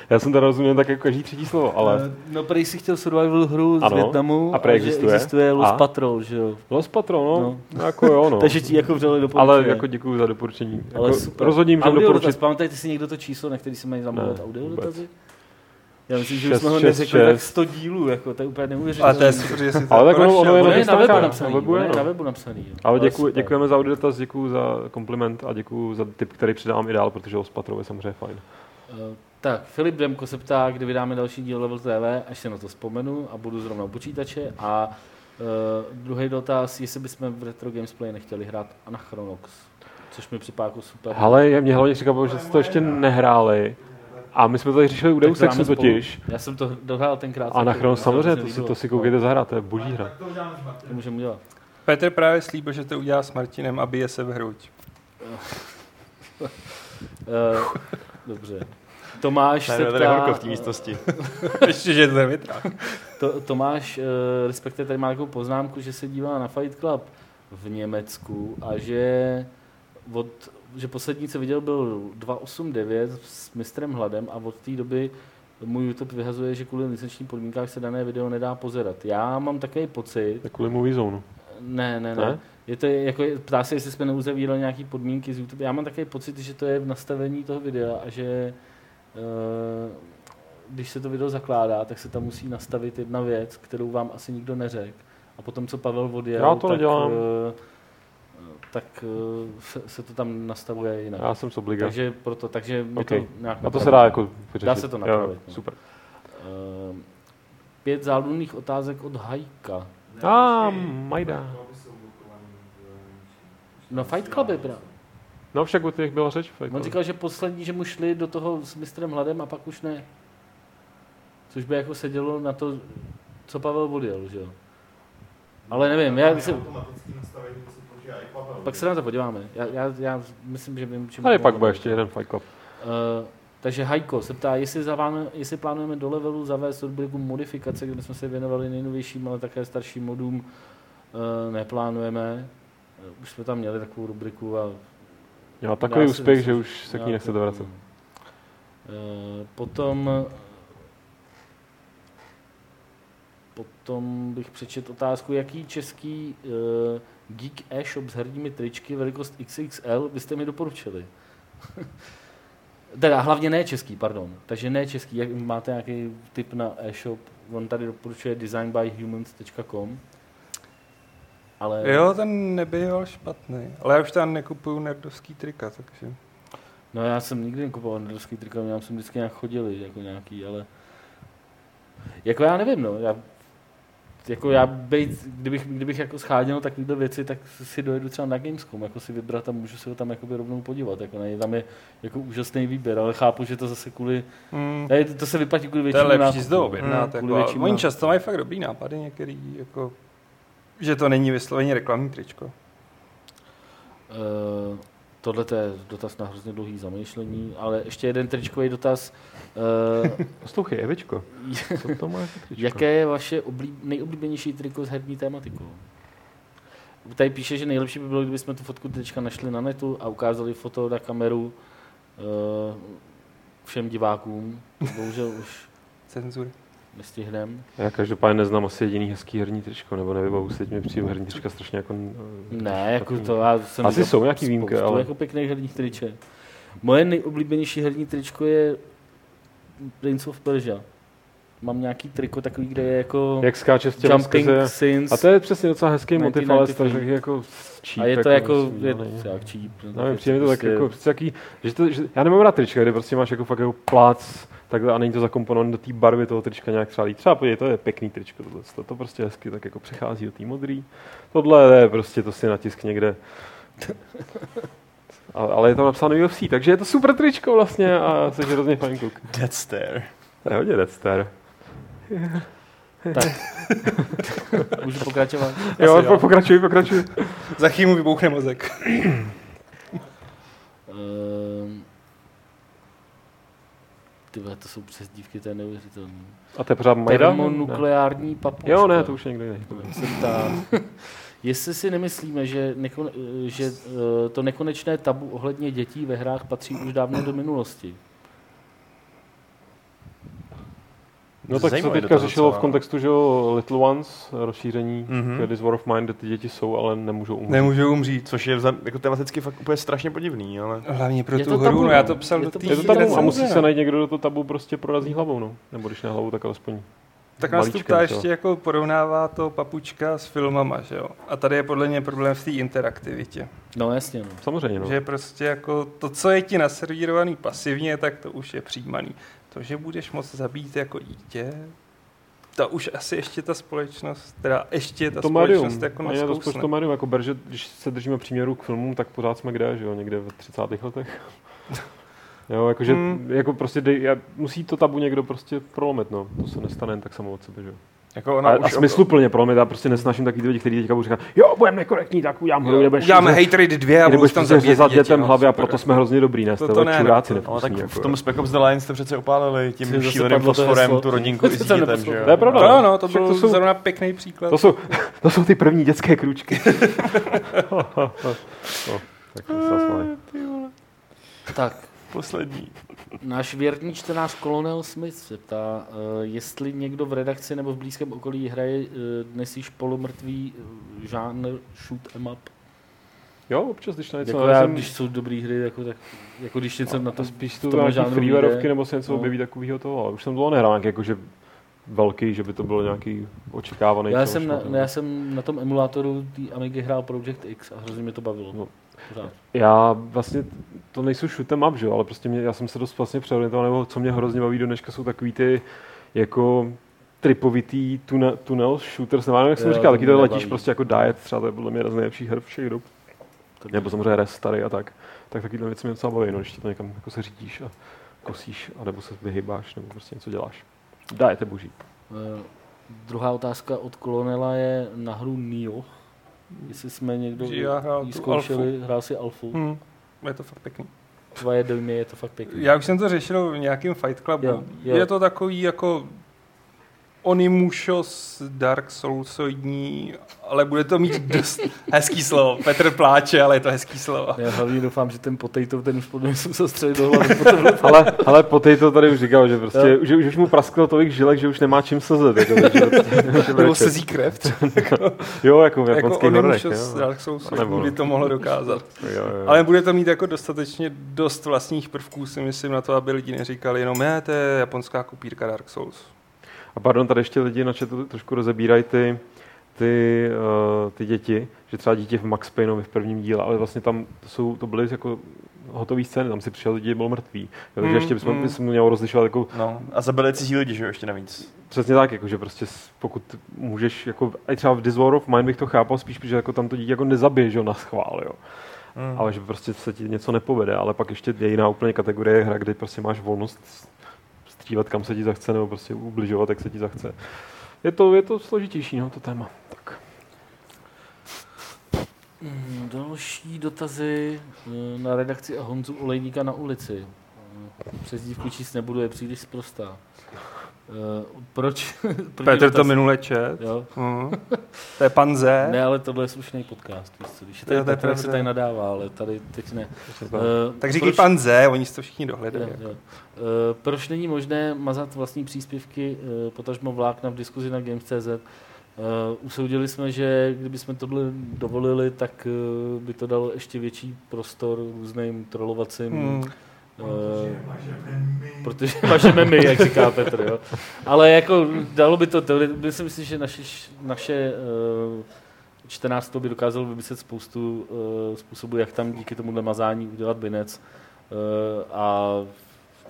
[SPEAKER 1] Já jsem to rozuměl tak jako každý třetí slovo, ale
[SPEAKER 4] Eh, No, prý si chtěl survival hru z
[SPEAKER 1] Ano.
[SPEAKER 4] Větnamu
[SPEAKER 1] A prý
[SPEAKER 4] že
[SPEAKER 1] existuje.
[SPEAKER 4] existuje Los
[SPEAKER 1] A?
[SPEAKER 4] Patrol, že jo.
[SPEAKER 1] Los Patron, no,
[SPEAKER 4] No.
[SPEAKER 1] jako jo, no. [LAUGHS]
[SPEAKER 4] Takže ti jako vřele doporučuje.
[SPEAKER 1] Ale jako děkuju za doporučení.
[SPEAKER 4] Ale
[SPEAKER 1] Jako
[SPEAKER 4] super.
[SPEAKER 1] Rozhodně můžeme
[SPEAKER 4] audio dotaz,
[SPEAKER 1] doporučit.
[SPEAKER 4] pamatujete si někdo to číslo, na který se mají zamluvat
[SPEAKER 1] Ne,
[SPEAKER 4] audio
[SPEAKER 1] vůbec.
[SPEAKER 4] dotazy? Já myslím, že už jsme ho neřekli tak 100 dílů, jako, to je úplně
[SPEAKER 3] Ale
[SPEAKER 4] neuvěřitelné.
[SPEAKER 3] to je super, že si to
[SPEAKER 1] Ale tak
[SPEAKER 3] jako
[SPEAKER 1] ono- ono je na
[SPEAKER 4] webu napsaný,
[SPEAKER 1] na webu
[SPEAKER 4] ono
[SPEAKER 1] je,
[SPEAKER 4] je
[SPEAKER 1] no.
[SPEAKER 4] na webu napsaný. jo.
[SPEAKER 1] Ale děkuji,
[SPEAKER 4] super.
[SPEAKER 1] děkujeme za audio dotaz, děkuji za kompliment a děkuji za tip, který přidám i dál, protože Patron je samozřejmě fajn.
[SPEAKER 4] Eh, Tak, Filip Demko se ptá, kdy vydáme další díl Level TV, až se na to vzpomenu a budu zrovna u počítače. A uh, druhý dotaz, jestli bychom v Retro Gamesplay nechtěli hrát Anachronox, což mi připadá jako super.
[SPEAKER 1] Ale je- mě hlavně říkalo, že jste to ještě nehráli. A my jsme to tady řešili u
[SPEAKER 4] Tak
[SPEAKER 1] Deus Exu totiž.
[SPEAKER 4] Já jsem to dohrál tenkrát.
[SPEAKER 1] A na Chrono
[SPEAKER 4] to
[SPEAKER 1] samozřejmě, to si, to si koukejte zahrát, to je boží hra.
[SPEAKER 5] Tak to
[SPEAKER 4] můžeme udělat.
[SPEAKER 3] Petr právě slíbil, že to udělá s Martinem a bije se v hruď.
[SPEAKER 4] Uh, [LAUGHS] dobře. Tomáš se
[SPEAKER 2] Ne, tady horko
[SPEAKER 4] ptá,
[SPEAKER 2] v té místnosti. [LAUGHS]
[SPEAKER 3] Ještě, že to nevytrá.
[SPEAKER 4] to, Tomáš, uh, respektive tady má takovou poznámku, že se dívá na Fight Club v Německu a že od, že poslední, co viděl, byl 289 s mistrem Hladem a od té doby můj YouTube vyhazuje, že kvůli licenčním podmínkách se dané video nedá pozerat. Já mám takový pocit,
[SPEAKER 1] Tak kvůli Movie Zone.
[SPEAKER 4] ne, ne, ne.
[SPEAKER 1] Ne?
[SPEAKER 4] Je to jako, ptá se, jestli jsme neuzavírali nějaký podmínky z YouTube. Já mám takový pocit, že to je v nastavení toho videa a že eh, když se to video zakládá, tak se tam musí nastavit jedna věc, kterou vám asi nikdo neřekl. A potom, co Pavel odjel,
[SPEAKER 1] Já to
[SPEAKER 4] tak,
[SPEAKER 1] nedělám.
[SPEAKER 4] eh, tak eh, se, se, to tam nastavuje jinak.
[SPEAKER 1] Já jsem z obliga.
[SPEAKER 4] takže proto, takže my
[SPEAKER 1] Ok.
[SPEAKER 4] to nějak
[SPEAKER 1] A to se
[SPEAKER 4] napravíme.
[SPEAKER 1] dá jako vyřešit.
[SPEAKER 4] Dá se to
[SPEAKER 1] Jo,
[SPEAKER 4] napravit, no.
[SPEAKER 1] Super.
[SPEAKER 4] Eh, pět záludných otázek od Hajka.
[SPEAKER 1] A Majda.
[SPEAKER 4] No Fight Club je bra.
[SPEAKER 1] No však o těch byla řeč. fakt,
[SPEAKER 4] On říkal, že poslední, že mu šli do toho s mistrem Hladem a pak už ne. Což by jako sedělo na to, co Pavel odjel, že jo. Ale nevím, já myslím,
[SPEAKER 5] Automatický nastavení
[SPEAKER 4] pak se na to podíváme. Já, já, já myslím, že vím, čemu
[SPEAKER 1] Tady
[SPEAKER 4] to
[SPEAKER 1] pak bude ještě jeden Fight Club.
[SPEAKER 4] Uh, takže Hajko se ptá, jestli, zaváme, jestli plánujeme do levelu zavést rubriku modifikace, kde jsme se věnovali nejnovějším, ale také starším modům. Uh, neplánujeme. Uh, už jsme tam měli takovou rubriku a
[SPEAKER 1] Měla takový úspěch,
[SPEAKER 4] myslím,
[SPEAKER 1] že už se k ní nechcete vracet.
[SPEAKER 4] Eh, Potom Potom bych přečet otázku, jaký český uh, geek e-shop s herními tričky velikost XXL byste mi doporučili? [LAUGHS] teda hlavně ne český, pardon. Takže ne český, jak máte nějaký tip na e-shop, on tady doporučuje designbyhumans.com. Ale
[SPEAKER 3] Jo, ten nebyl špatný. Ale já už tam nekupuju nerdovský trika, takže...
[SPEAKER 4] No já jsem nikdy nekupoval nerdovský trika, já jsem vždycky nějak chodili, jako nějaký, ale... Jako já nevím, no, já... Jako já bejt, kdybych, kdybych jako scháděl takovýhle věci, tak si dojedu třeba na Gamescom, jako si vybrat a můžu se ho tam jakoby rovnou podívat, jako ne, tam je jako úžasný výběr, ale chápu, že to zase kvůli,
[SPEAKER 3] Hmm.
[SPEAKER 4] ne, to, se vyplatí kvůli
[SPEAKER 3] To je
[SPEAKER 4] většímu
[SPEAKER 3] lepší
[SPEAKER 4] nákupu,
[SPEAKER 3] z toho
[SPEAKER 4] no.
[SPEAKER 3] objednat.
[SPEAKER 4] Kvůli
[SPEAKER 3] Jako,
[SPEAKER 4] většímu
[SPEAKER 3] oni často mají fakt dobrý nápady některý, jako, že to není vysloveně reklamní tričko.
[SPEAKER 4] Uh, tohle to je dotaz na hrozně dlouhý zamýšlení, ale ještě jeden tričkový dotaz. Uh,
[SPEAKER 1] Poslouchej, Evičko, co to má?
[SPEAKER 4] Jaké je vaše oblíb, nejoblíbenější triko s herní tématikou? Tady píše, že nejlepší by bylo, kdybychom tu fotku teďka našli na netu a ukázali foto na kameru uh, všem divákům. Bohužel už
[SPEAKER 3] Cenzury.
[SPEAKER 4] Nestihneme.
[SPEAKER 1] Já každopádně neznám asi jediný hezký herní tričko, nebo nevybavu si, teď mi přijde herní trička strašně jako... eh,
[SPEAKER 4] Ne, jako
[SPEAKER 1] špatný.
[SPEAKER 4] to já jsem
[SPEAKER 1] Asi jsou nějaký výjimky, ale-
[SPEAKER 4] jako pěkných herních triček. Moje nejoblíbenější herní tričko je Prince of Persia. Mám nějaký triko takový, kde je jako
[SPEAKER 1] Jak skáče s
[SPEAKER 4] Jumping
[SPEAKER 1] skrze...
[SPEAKER 4] Sins.
[SPEAKER 1] A to je přesně docela hezký motiv, ale
[SPEAKER 4] 1993.
[SPEAKER 1] strašně jako cheap.
[SPEAKER 4] a je to jako,
[SPEAKER 1] prostě
[SPEAKER 4] je, jak cheap. no, je
[SPEAKER 1] přijde mi to tak
[SPEAKER 4] prostě-
[SPEAKER 1] jako, prostě jaký, že to, že, já nemám rád trička, kde prostě máš jako fakt jako plác, takhle a není to zakomponované do té barvy toho trička nějak třeba líp. Třeba podívej, to je pěkný tričko, tohle, to, to prostě hezky tak jako přechází do té modrý. Tohle je prostě, to si natisk někde. [LAUGHS] A, ale je tam napsáno UFC, takže je to super tričko vlastně a jsi hrozně fajn kluk.
[SPEAKER 2] Dead Stare.
[SPEAKER 1] To je hodně Death Star. [LAUGHS]
[SPEAKER 4] Tak. [LAUGHS] Můžu pokračovat?
[SPEAKER 1] Jo,
[SPEAKER 3] jo.
[SPEAKER 1] po- pokračuj, pokračuj.
[SPEAKER 3] Za chvíli mu vybouchne mozek.
[SPEAKER 4] Ehm, Ty to jsou přezdívky, to je neuvěřitelné.
[SPEAKER 1] A to je pořád Majda?
[SPEAKER 4] Termonukleární papučka.
[SPEAKER 1] Jo, ne, to už někdy ne.
[SPEAKER 4] se ptá, jestli si nemyslíme, že, nekon, že eh, to nekonečné tabu ohledně dětí ve hrách patří už dávno do minulosti.
[SPEAKER 1] No tak se teďka řešilo v
[SPEAKER 2] docela.
[SPEAKER 1] kontextu, že jo, Little Ones, rozšíření
[SPEAKER 2] Mhm.
[SPEAKER 1] mm-hmm. This War of Mine, kde ty děti jsou, ale nemůžou umřít.
[SPEAKER 3] Nemůžu umřít.
[SPEAKER 2] Což je jako tematicky fakt úplně strašně podivný, ale...
[SPEAKER 3] Hlavně pro
[SPEAKER 4] Je
[SPEAKER 3] tu hru,
[SPEAKER 4] tabu,
[SPEAKER 3] no
[SPEAKER 4] no.
[SPEAKER 3] já to psal
[SPEAKER 4] Je
[SPEAKER 3] do té
[SPEAKER 1] Je to tabu a musí se najít někdo, kdo to tabu prostě prorazí hlavou, no. Nebo když ne hlavou, tak alespoň.
[SPEAKER 3] Tak nás tu ještě jako porovnává to papučka s filmama, že jo? A tady je podle mě problém v té interaktivitě.
[SPEAKER 4] No jasně, no.
[SPEAKER 1] Samozřejmě, no.
[SPEAKER 3] Že je prostě jako to, co je ti naservírovaný pasivně, tak to už je přijímaný. To, že budeš moc zabít jako dítě, to už asi ještě ta společnost, teda ještě ta
[SPEAKER 1] to
[SPEAKER 3] společnost jako
[SPEAKER 1] ani to, to médium, jako ber, že když se držíme příměru k filmům, tak pořád jsme kde, že jo, někde v 30. letech. [LAUGHS] Jo, jakože,
[SPEAKER 3] Hmm.
[SPEAKER 1] jako prostě dej, já, musí to tabu někdo prostě prolomit, no. To se nestane jen tak samo od sebe, že jo.
[SPEAKER 2] Jako ona
[SPEAKER 1] A,
[SPEAKER 2] už
[SPEAKER 1] a smysluplně prolomit, já prostě nesnáším takový lidi, kteří teďka budou říkat, jo, budeme nekorektní, tak udělám hru, budeš
[SPEAKER 3] Uděláme Hate Raid 2 a budou
[SPEAKER 1] budeš
[SPEAKER 3] tam
[SPEAKER 1] prostě
[SPEAKER 3] zabíjet děti,
[SPEAKER 1] dětem
[SPEAKER 3] no,
[SPEAKER 1] hlavy a proto jsme hrozně dobrý, ne?
[SPEAKER 3] To-
[SPEAKER 1] Jste
[SPEAKER 3] to ne,
[SPEAKER 1] čuráci
[SPEAKER 3] no.
[SPEAKER 2] Tak
[SPEAKER 1] nevkusný,
[SPEAKER 2] v
[SPEAKER 1] jako,
[SPEAKER 2] tom Spec Ops The Line jste přece opálili tím šíleným fosforem tu rodinku i s dítětem, že jo?
[SPEAKER 1] To je pravda.
[SPEAKER 3] To jo, no, to byl
[SPEAKER 1] to jsou-
[SPEAKER 3] zrovna pěkný příklad.
[SPEAKER 1] To jsou, [LAUGHS] to jsou ty první dětské krůčky. no, [LAUGHS] [LAUGHS] tak to se zasmáli.
[SPEAKER 4] Tak,
[SPEAKER 2] Poslední.
[SPEAKER 4] Náš věrný čtenář Colonel Smith se ptá, uh, jestli někdo v redakci nebo v blízkém okolí hraje uh, dnes již polomrtvý uh, žánr shoot em up.
[SPEAKER 1] Jo, občas, když na něco
[SPEAKER 4] Jako já,
[SPEAKER 1] narazím,
[SPEAKER 4] když jsou dobré hry, jako, tak, jako když něco na to
[SPEAKER 1] spíš tu freewareovky, nebo se něco
[SPEAKER 4] No.
[SPEAKER 1] objeví takového toho, ale už jsem dlouho nehrál nějaký jako, že velký, že by to bylo nějaký očekávaný.
[SPEAKER 4] Já jsem, na,
[SPEAKER 1] no.
[SPEAKER 4] já jsem na tom emulátoru té Amigy hrál Project X a hrozně mě to bavilo.
[SPEAKER 1] No. Já vlastně, to nejsou shoot'em up, že jo, ale prostě mě, já jsem se dost vlastně přeorientoval, nebo co mě hrozně baví do dneška, jsou takový ty jako tripovitý tune, tunnel shooters, nevím, jak jsem
[SPEAKER 4] Jo,
[SPEAKER 1] říkal, taky to letíš prostě jako diet, třeba to je podle mě jedna z nejlepších her všech dob. Nebo samozřejmě res starý a tak. Tak takovýhle věci mě docela baví, no, když to někam jako se řídíš a kosíš, anebo se vyhybáš, nebo prostě něco děláš. Diet je boží.
[SPEAKER 4] Eh, druhá otázka od Kolonela je na hru Nio. Jestli jsme někdo
[SPEAKER 3] Že já hrál tu
[SPEAKER 4] zkoušeli, hrál si Alfu.
[SPEAKER 3] Hmm. Je to fakt pěkný.
[SPEAKER 4] Tvoje dojmy je to fakt pěkný.
[SPEAKER 3] Já už jsem to řešil v nějakém Fight Clubu.
[SPEAKER 4] Jo, jo.
[SPEAKER 3] Je to takový jako Onimushos Dark Soulsoidní, ale bude to mít dost [LAUGHS] hezký slovo. Petr pláče, ale je to hezký slovo.
[SPEAKER 4] Já hlavně doufám, že ten potato, ten už podle mě jsem se střelit do hlavy. [LAUGHS]
[SPEAKER 1] ale, ale potej to tady už říkal, že prostě,
[SPEAKER 4] Jo.
[SPEAKER 1] že, že už mu prasklo tolik žilek, že už nemá čím sezet. Jako, takže, [LAUGHS] prostě,
[SPEAKER 3] Nebo
[SPEAKER 1] brečet.
[SPEAKER 3] sezí krev. třeba.
[SPEAKER 1] Jo, jako v
[SPEAKER 3] jako
[SPEAKER 1] japonských hororech.
[SPEAKER 3] Onimushos
[SPEAKER 1] jo.
[SPEAKER 3] Dark Soulsoidní
[SPEAKER 1] no.
[SPEAKER 3] by to mohlo dokázat.
[SPEAKER 1] Jo, jo.
[SPEAKER 3] Ale bude to mít jako dostatečně dost vlastních prvků, si myslím, na to, aby lidi neříkali jenom, je, to je japonská kopírka Dark Souls.
[SPEAKER 1] A pardon, tady ještě lidi na chatu trošku rozebírají ty, ty, uh, ty děti, že třeba dítě v Max Payneovi v prvním díle, ale vlastně tam to, jsou, to byly jako hotové scény, tam si přišel lidi, byl mrtvý. Jo, takže
[SPEAKER 3] Mm,
[SPEAKER 1] ještě bychom,
[SPEAKER 3] mm.
[SPEAKER 1] bychom měl rozlišovat jako
[SPEAKER 2] No, a zabili cizí lidi, že jo, ještě navíc.
[SPEAKER 1] Přesně tak, jako, že prostě pokud můžeš, jako, i třeba v This War of Mine bych to chápal spíš, že jako tam to dítě jako nezabije, že jo, na schvál, jo.
[SPEAKER 2] Mm.
[SPEAKER 1] Ale že prostě se ti něco nepovede, ale pak ještě je jiná úplně kategorie hra, kde prostě máš volnost střívat kam se ti zachce, nebo prostě ubližovat, jak se ti zachce. Je to, je to složitější, no, to téma. Tak.
[SPEAKER 4] Mm, Další dotazy eh, na redakci a Honzu Olejníka na ulici. Eh, Přezdívku číst nebudu, je příliš sprostá. Eh, Proč? [LAUGHS]
[SPEAKER 3] Petr to minule čet.
[SPEAKER 4] Jo.
[SPEAKER 3] Mhm. To je pan Z.
[SPEAKER 4] Ne, ale tohle je slušný podcast. Víš co? Když je
[SPEAKER 3] Jo,
[SPEAKER 4] tady
[SPEAKER 3] to je
[SPEAKER 4] Petr, se tady nadává, ale tady teď ne. Eh,
[SPEAKER 3] Tak říkej
[SPEAKER 4] proč-
[SPEAKER 3] pan Z, oni si to všichni dohledají.
[SPEAKER 4] Jo, jo. Eh, Proč není možné mazat vlastní příspěvky, eh, potažmo vlákna v diskuzi na Games.cz? Uh, usoudili jsme, že kdybychom tohle dovolili, tak eh, by to dalo ještě větší prostor různým trolovacím
[SPEAKER 3] Hmm.
[SPEAKER 4] Eh, protože [LAUGHS] mažeme my, jak říká Petr, jo. Ale jako dalo by to, teoreticky, si myslím, že naše, naše eh, čtenáctvo by dokázalo vymyslet spoustu eh, způsobů, jak tam díky tomuhle mazání udělat binec Eh, a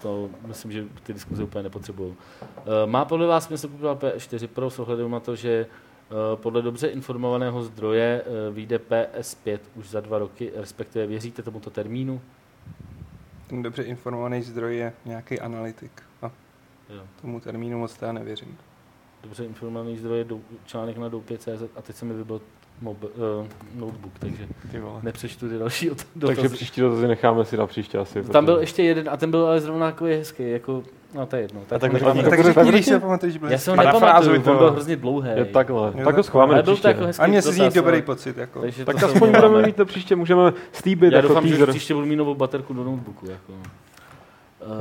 [SPEAKER 4] to myslím, že ty diskuze úplně nepotřebují. Má podle vás smysl kupovat P4 Pro s ohledem na to, že podle dobře informovaného zdroje vyjde PS5 už za dva roky, respektive věříte tomuto termínu?
[SPEAKER 3] Ten dobře informovaný zdroj je nějaký analytik. A
[SPEAKER 4] Jo.
[SPEAKER 3] tomu termínu moc já nevěřím.
[SPEAKER 4] dobře informovaný zdroj je dou- článek na doupě.cz a teď se mi vybil mob, uh, notebook, takže nepřečtu ty další od-
[SPEAKER 1] Takže
[SPEAKER 4] dotazy.
[SPEAKER 1] příští dotazy necháme si na příště asi.
[SPEAKER 4] Tam byl ještě jeden a ten byl ale zrovna takový hezký, jako, no to je jedno.
[SPEAKER 2] A tak možná-
[SPEAKER 3] Tak
[SPEAKER 1] tak
[SPEAKER 3] řekni, když si pamatuješ, že byl
[SPEAKER 4] já si ho nepamatuju,
[SPEAKER 1] to.
[SPEAKER 4] byl hrozně dlouhý.
[SPEAKER 1] Je takhle.
[SPEAKER 3] Jo,
[SPEAKER 1] Tak ho
[SPEAKER 3] tak-
[SPEAKER 1] schováme
[SPEAKER 4] Ale
[SPEAKER 1] do příště.
[SPEAKER 4] jako
[SPEAKER 3] A mě se z
[SPEAKER 4] dotaz,
[SPEAKER 3] dobrý pocit. Jako.
[SPEAKER 4] takže
[SPEAKER 1] Tak aspoň budeme mít to příště, můžeme slíbit
[SPEAKER 4] Já
[SPEAKER 1] jako
[SPEAKER 4] doufám, že příště budu mít novou baterku do notebooku. Jako.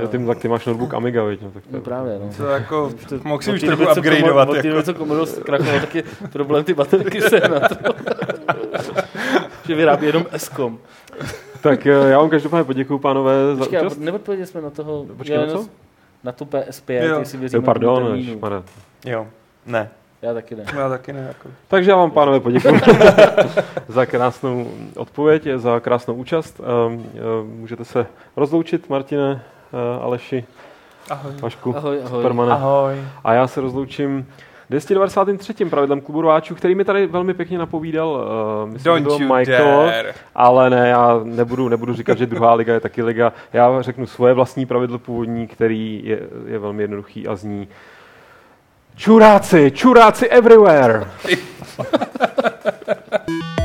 [SPEAKER 1] Jo, ty, tak ty máš notebook Amiga, viď? No, tak to
[SPEAKER 4] No
[SPEAKER 1] je-
[SPEAKER 4] právě, no.
[SPEAKER 3] To jako, mohl si už trochu upgradeovat.
[SPEAKER 4] Od té
[SPEAKER 3] Jako.
[SPEAKER 4] doby, co Commodore zkrachoval, tak je problém ty baterky se na to. [LAUGHS] že vyrábí jenom S-kom.
[SPEAKER 1] Tak eh, já vám každopádně poděkuji, pánové, za
[SPEAKER 4] Počkej, a
[SPEAKER 1] účast.
[SPEAKER 4] neodpověděli jsme na toho,
[SPEAKER 1] Počkej, na
[SPEAKER 4] já
[SPEAKER 1] co?
[SPEAKER 4] Na tu PS5,
[SPEAKER 3] Jo.
[SPEAKER 1] Jo,
[SPEAKER 4] věříme
[SPEAKER 1] pardon,
[SPEAKER 4] tomu termínu.
[SPEAKER 1] šmane.
[SPEAKER 2] Jo, ne.
[SPEAKER 4] Já taky ne.
[SPEAKER 3] Já taky ne. Jako.
[SPEAKER 1] Takže já vám, pánové, poděkuji [LAUGHS] za krásnou odpověď, za krásnou účast. Um, um, můžete se rozloučit, Martine, uh, Aleši,
[SPEAKER 3] Ahoj.
[SPEAKER 1] Vašku,
[SPEAKER 4] Ahoj, ahoj.
[SPEAKER 1] Supermane.
[SPEAKER 2] Ahoj.
[SPEAKER 1] A já se rozloučím 293. pravidlem klubu rváčů, který mi tady velmi pěkně napovídal, uh, myslím,
[SPEAKER 3] Don't
[SPEAKER 1] byl Michael,
[SPEAKER 3] dare.
[SPEAKER 1] ale ne, já nebudu, nebudu říkat, že druhá liga je taky liga. Já řeknu svoje vlastní pravidlo původní, který je, je velmi jednoduchý a zní Čuráci, čuráci everywhere! [LAUGHS]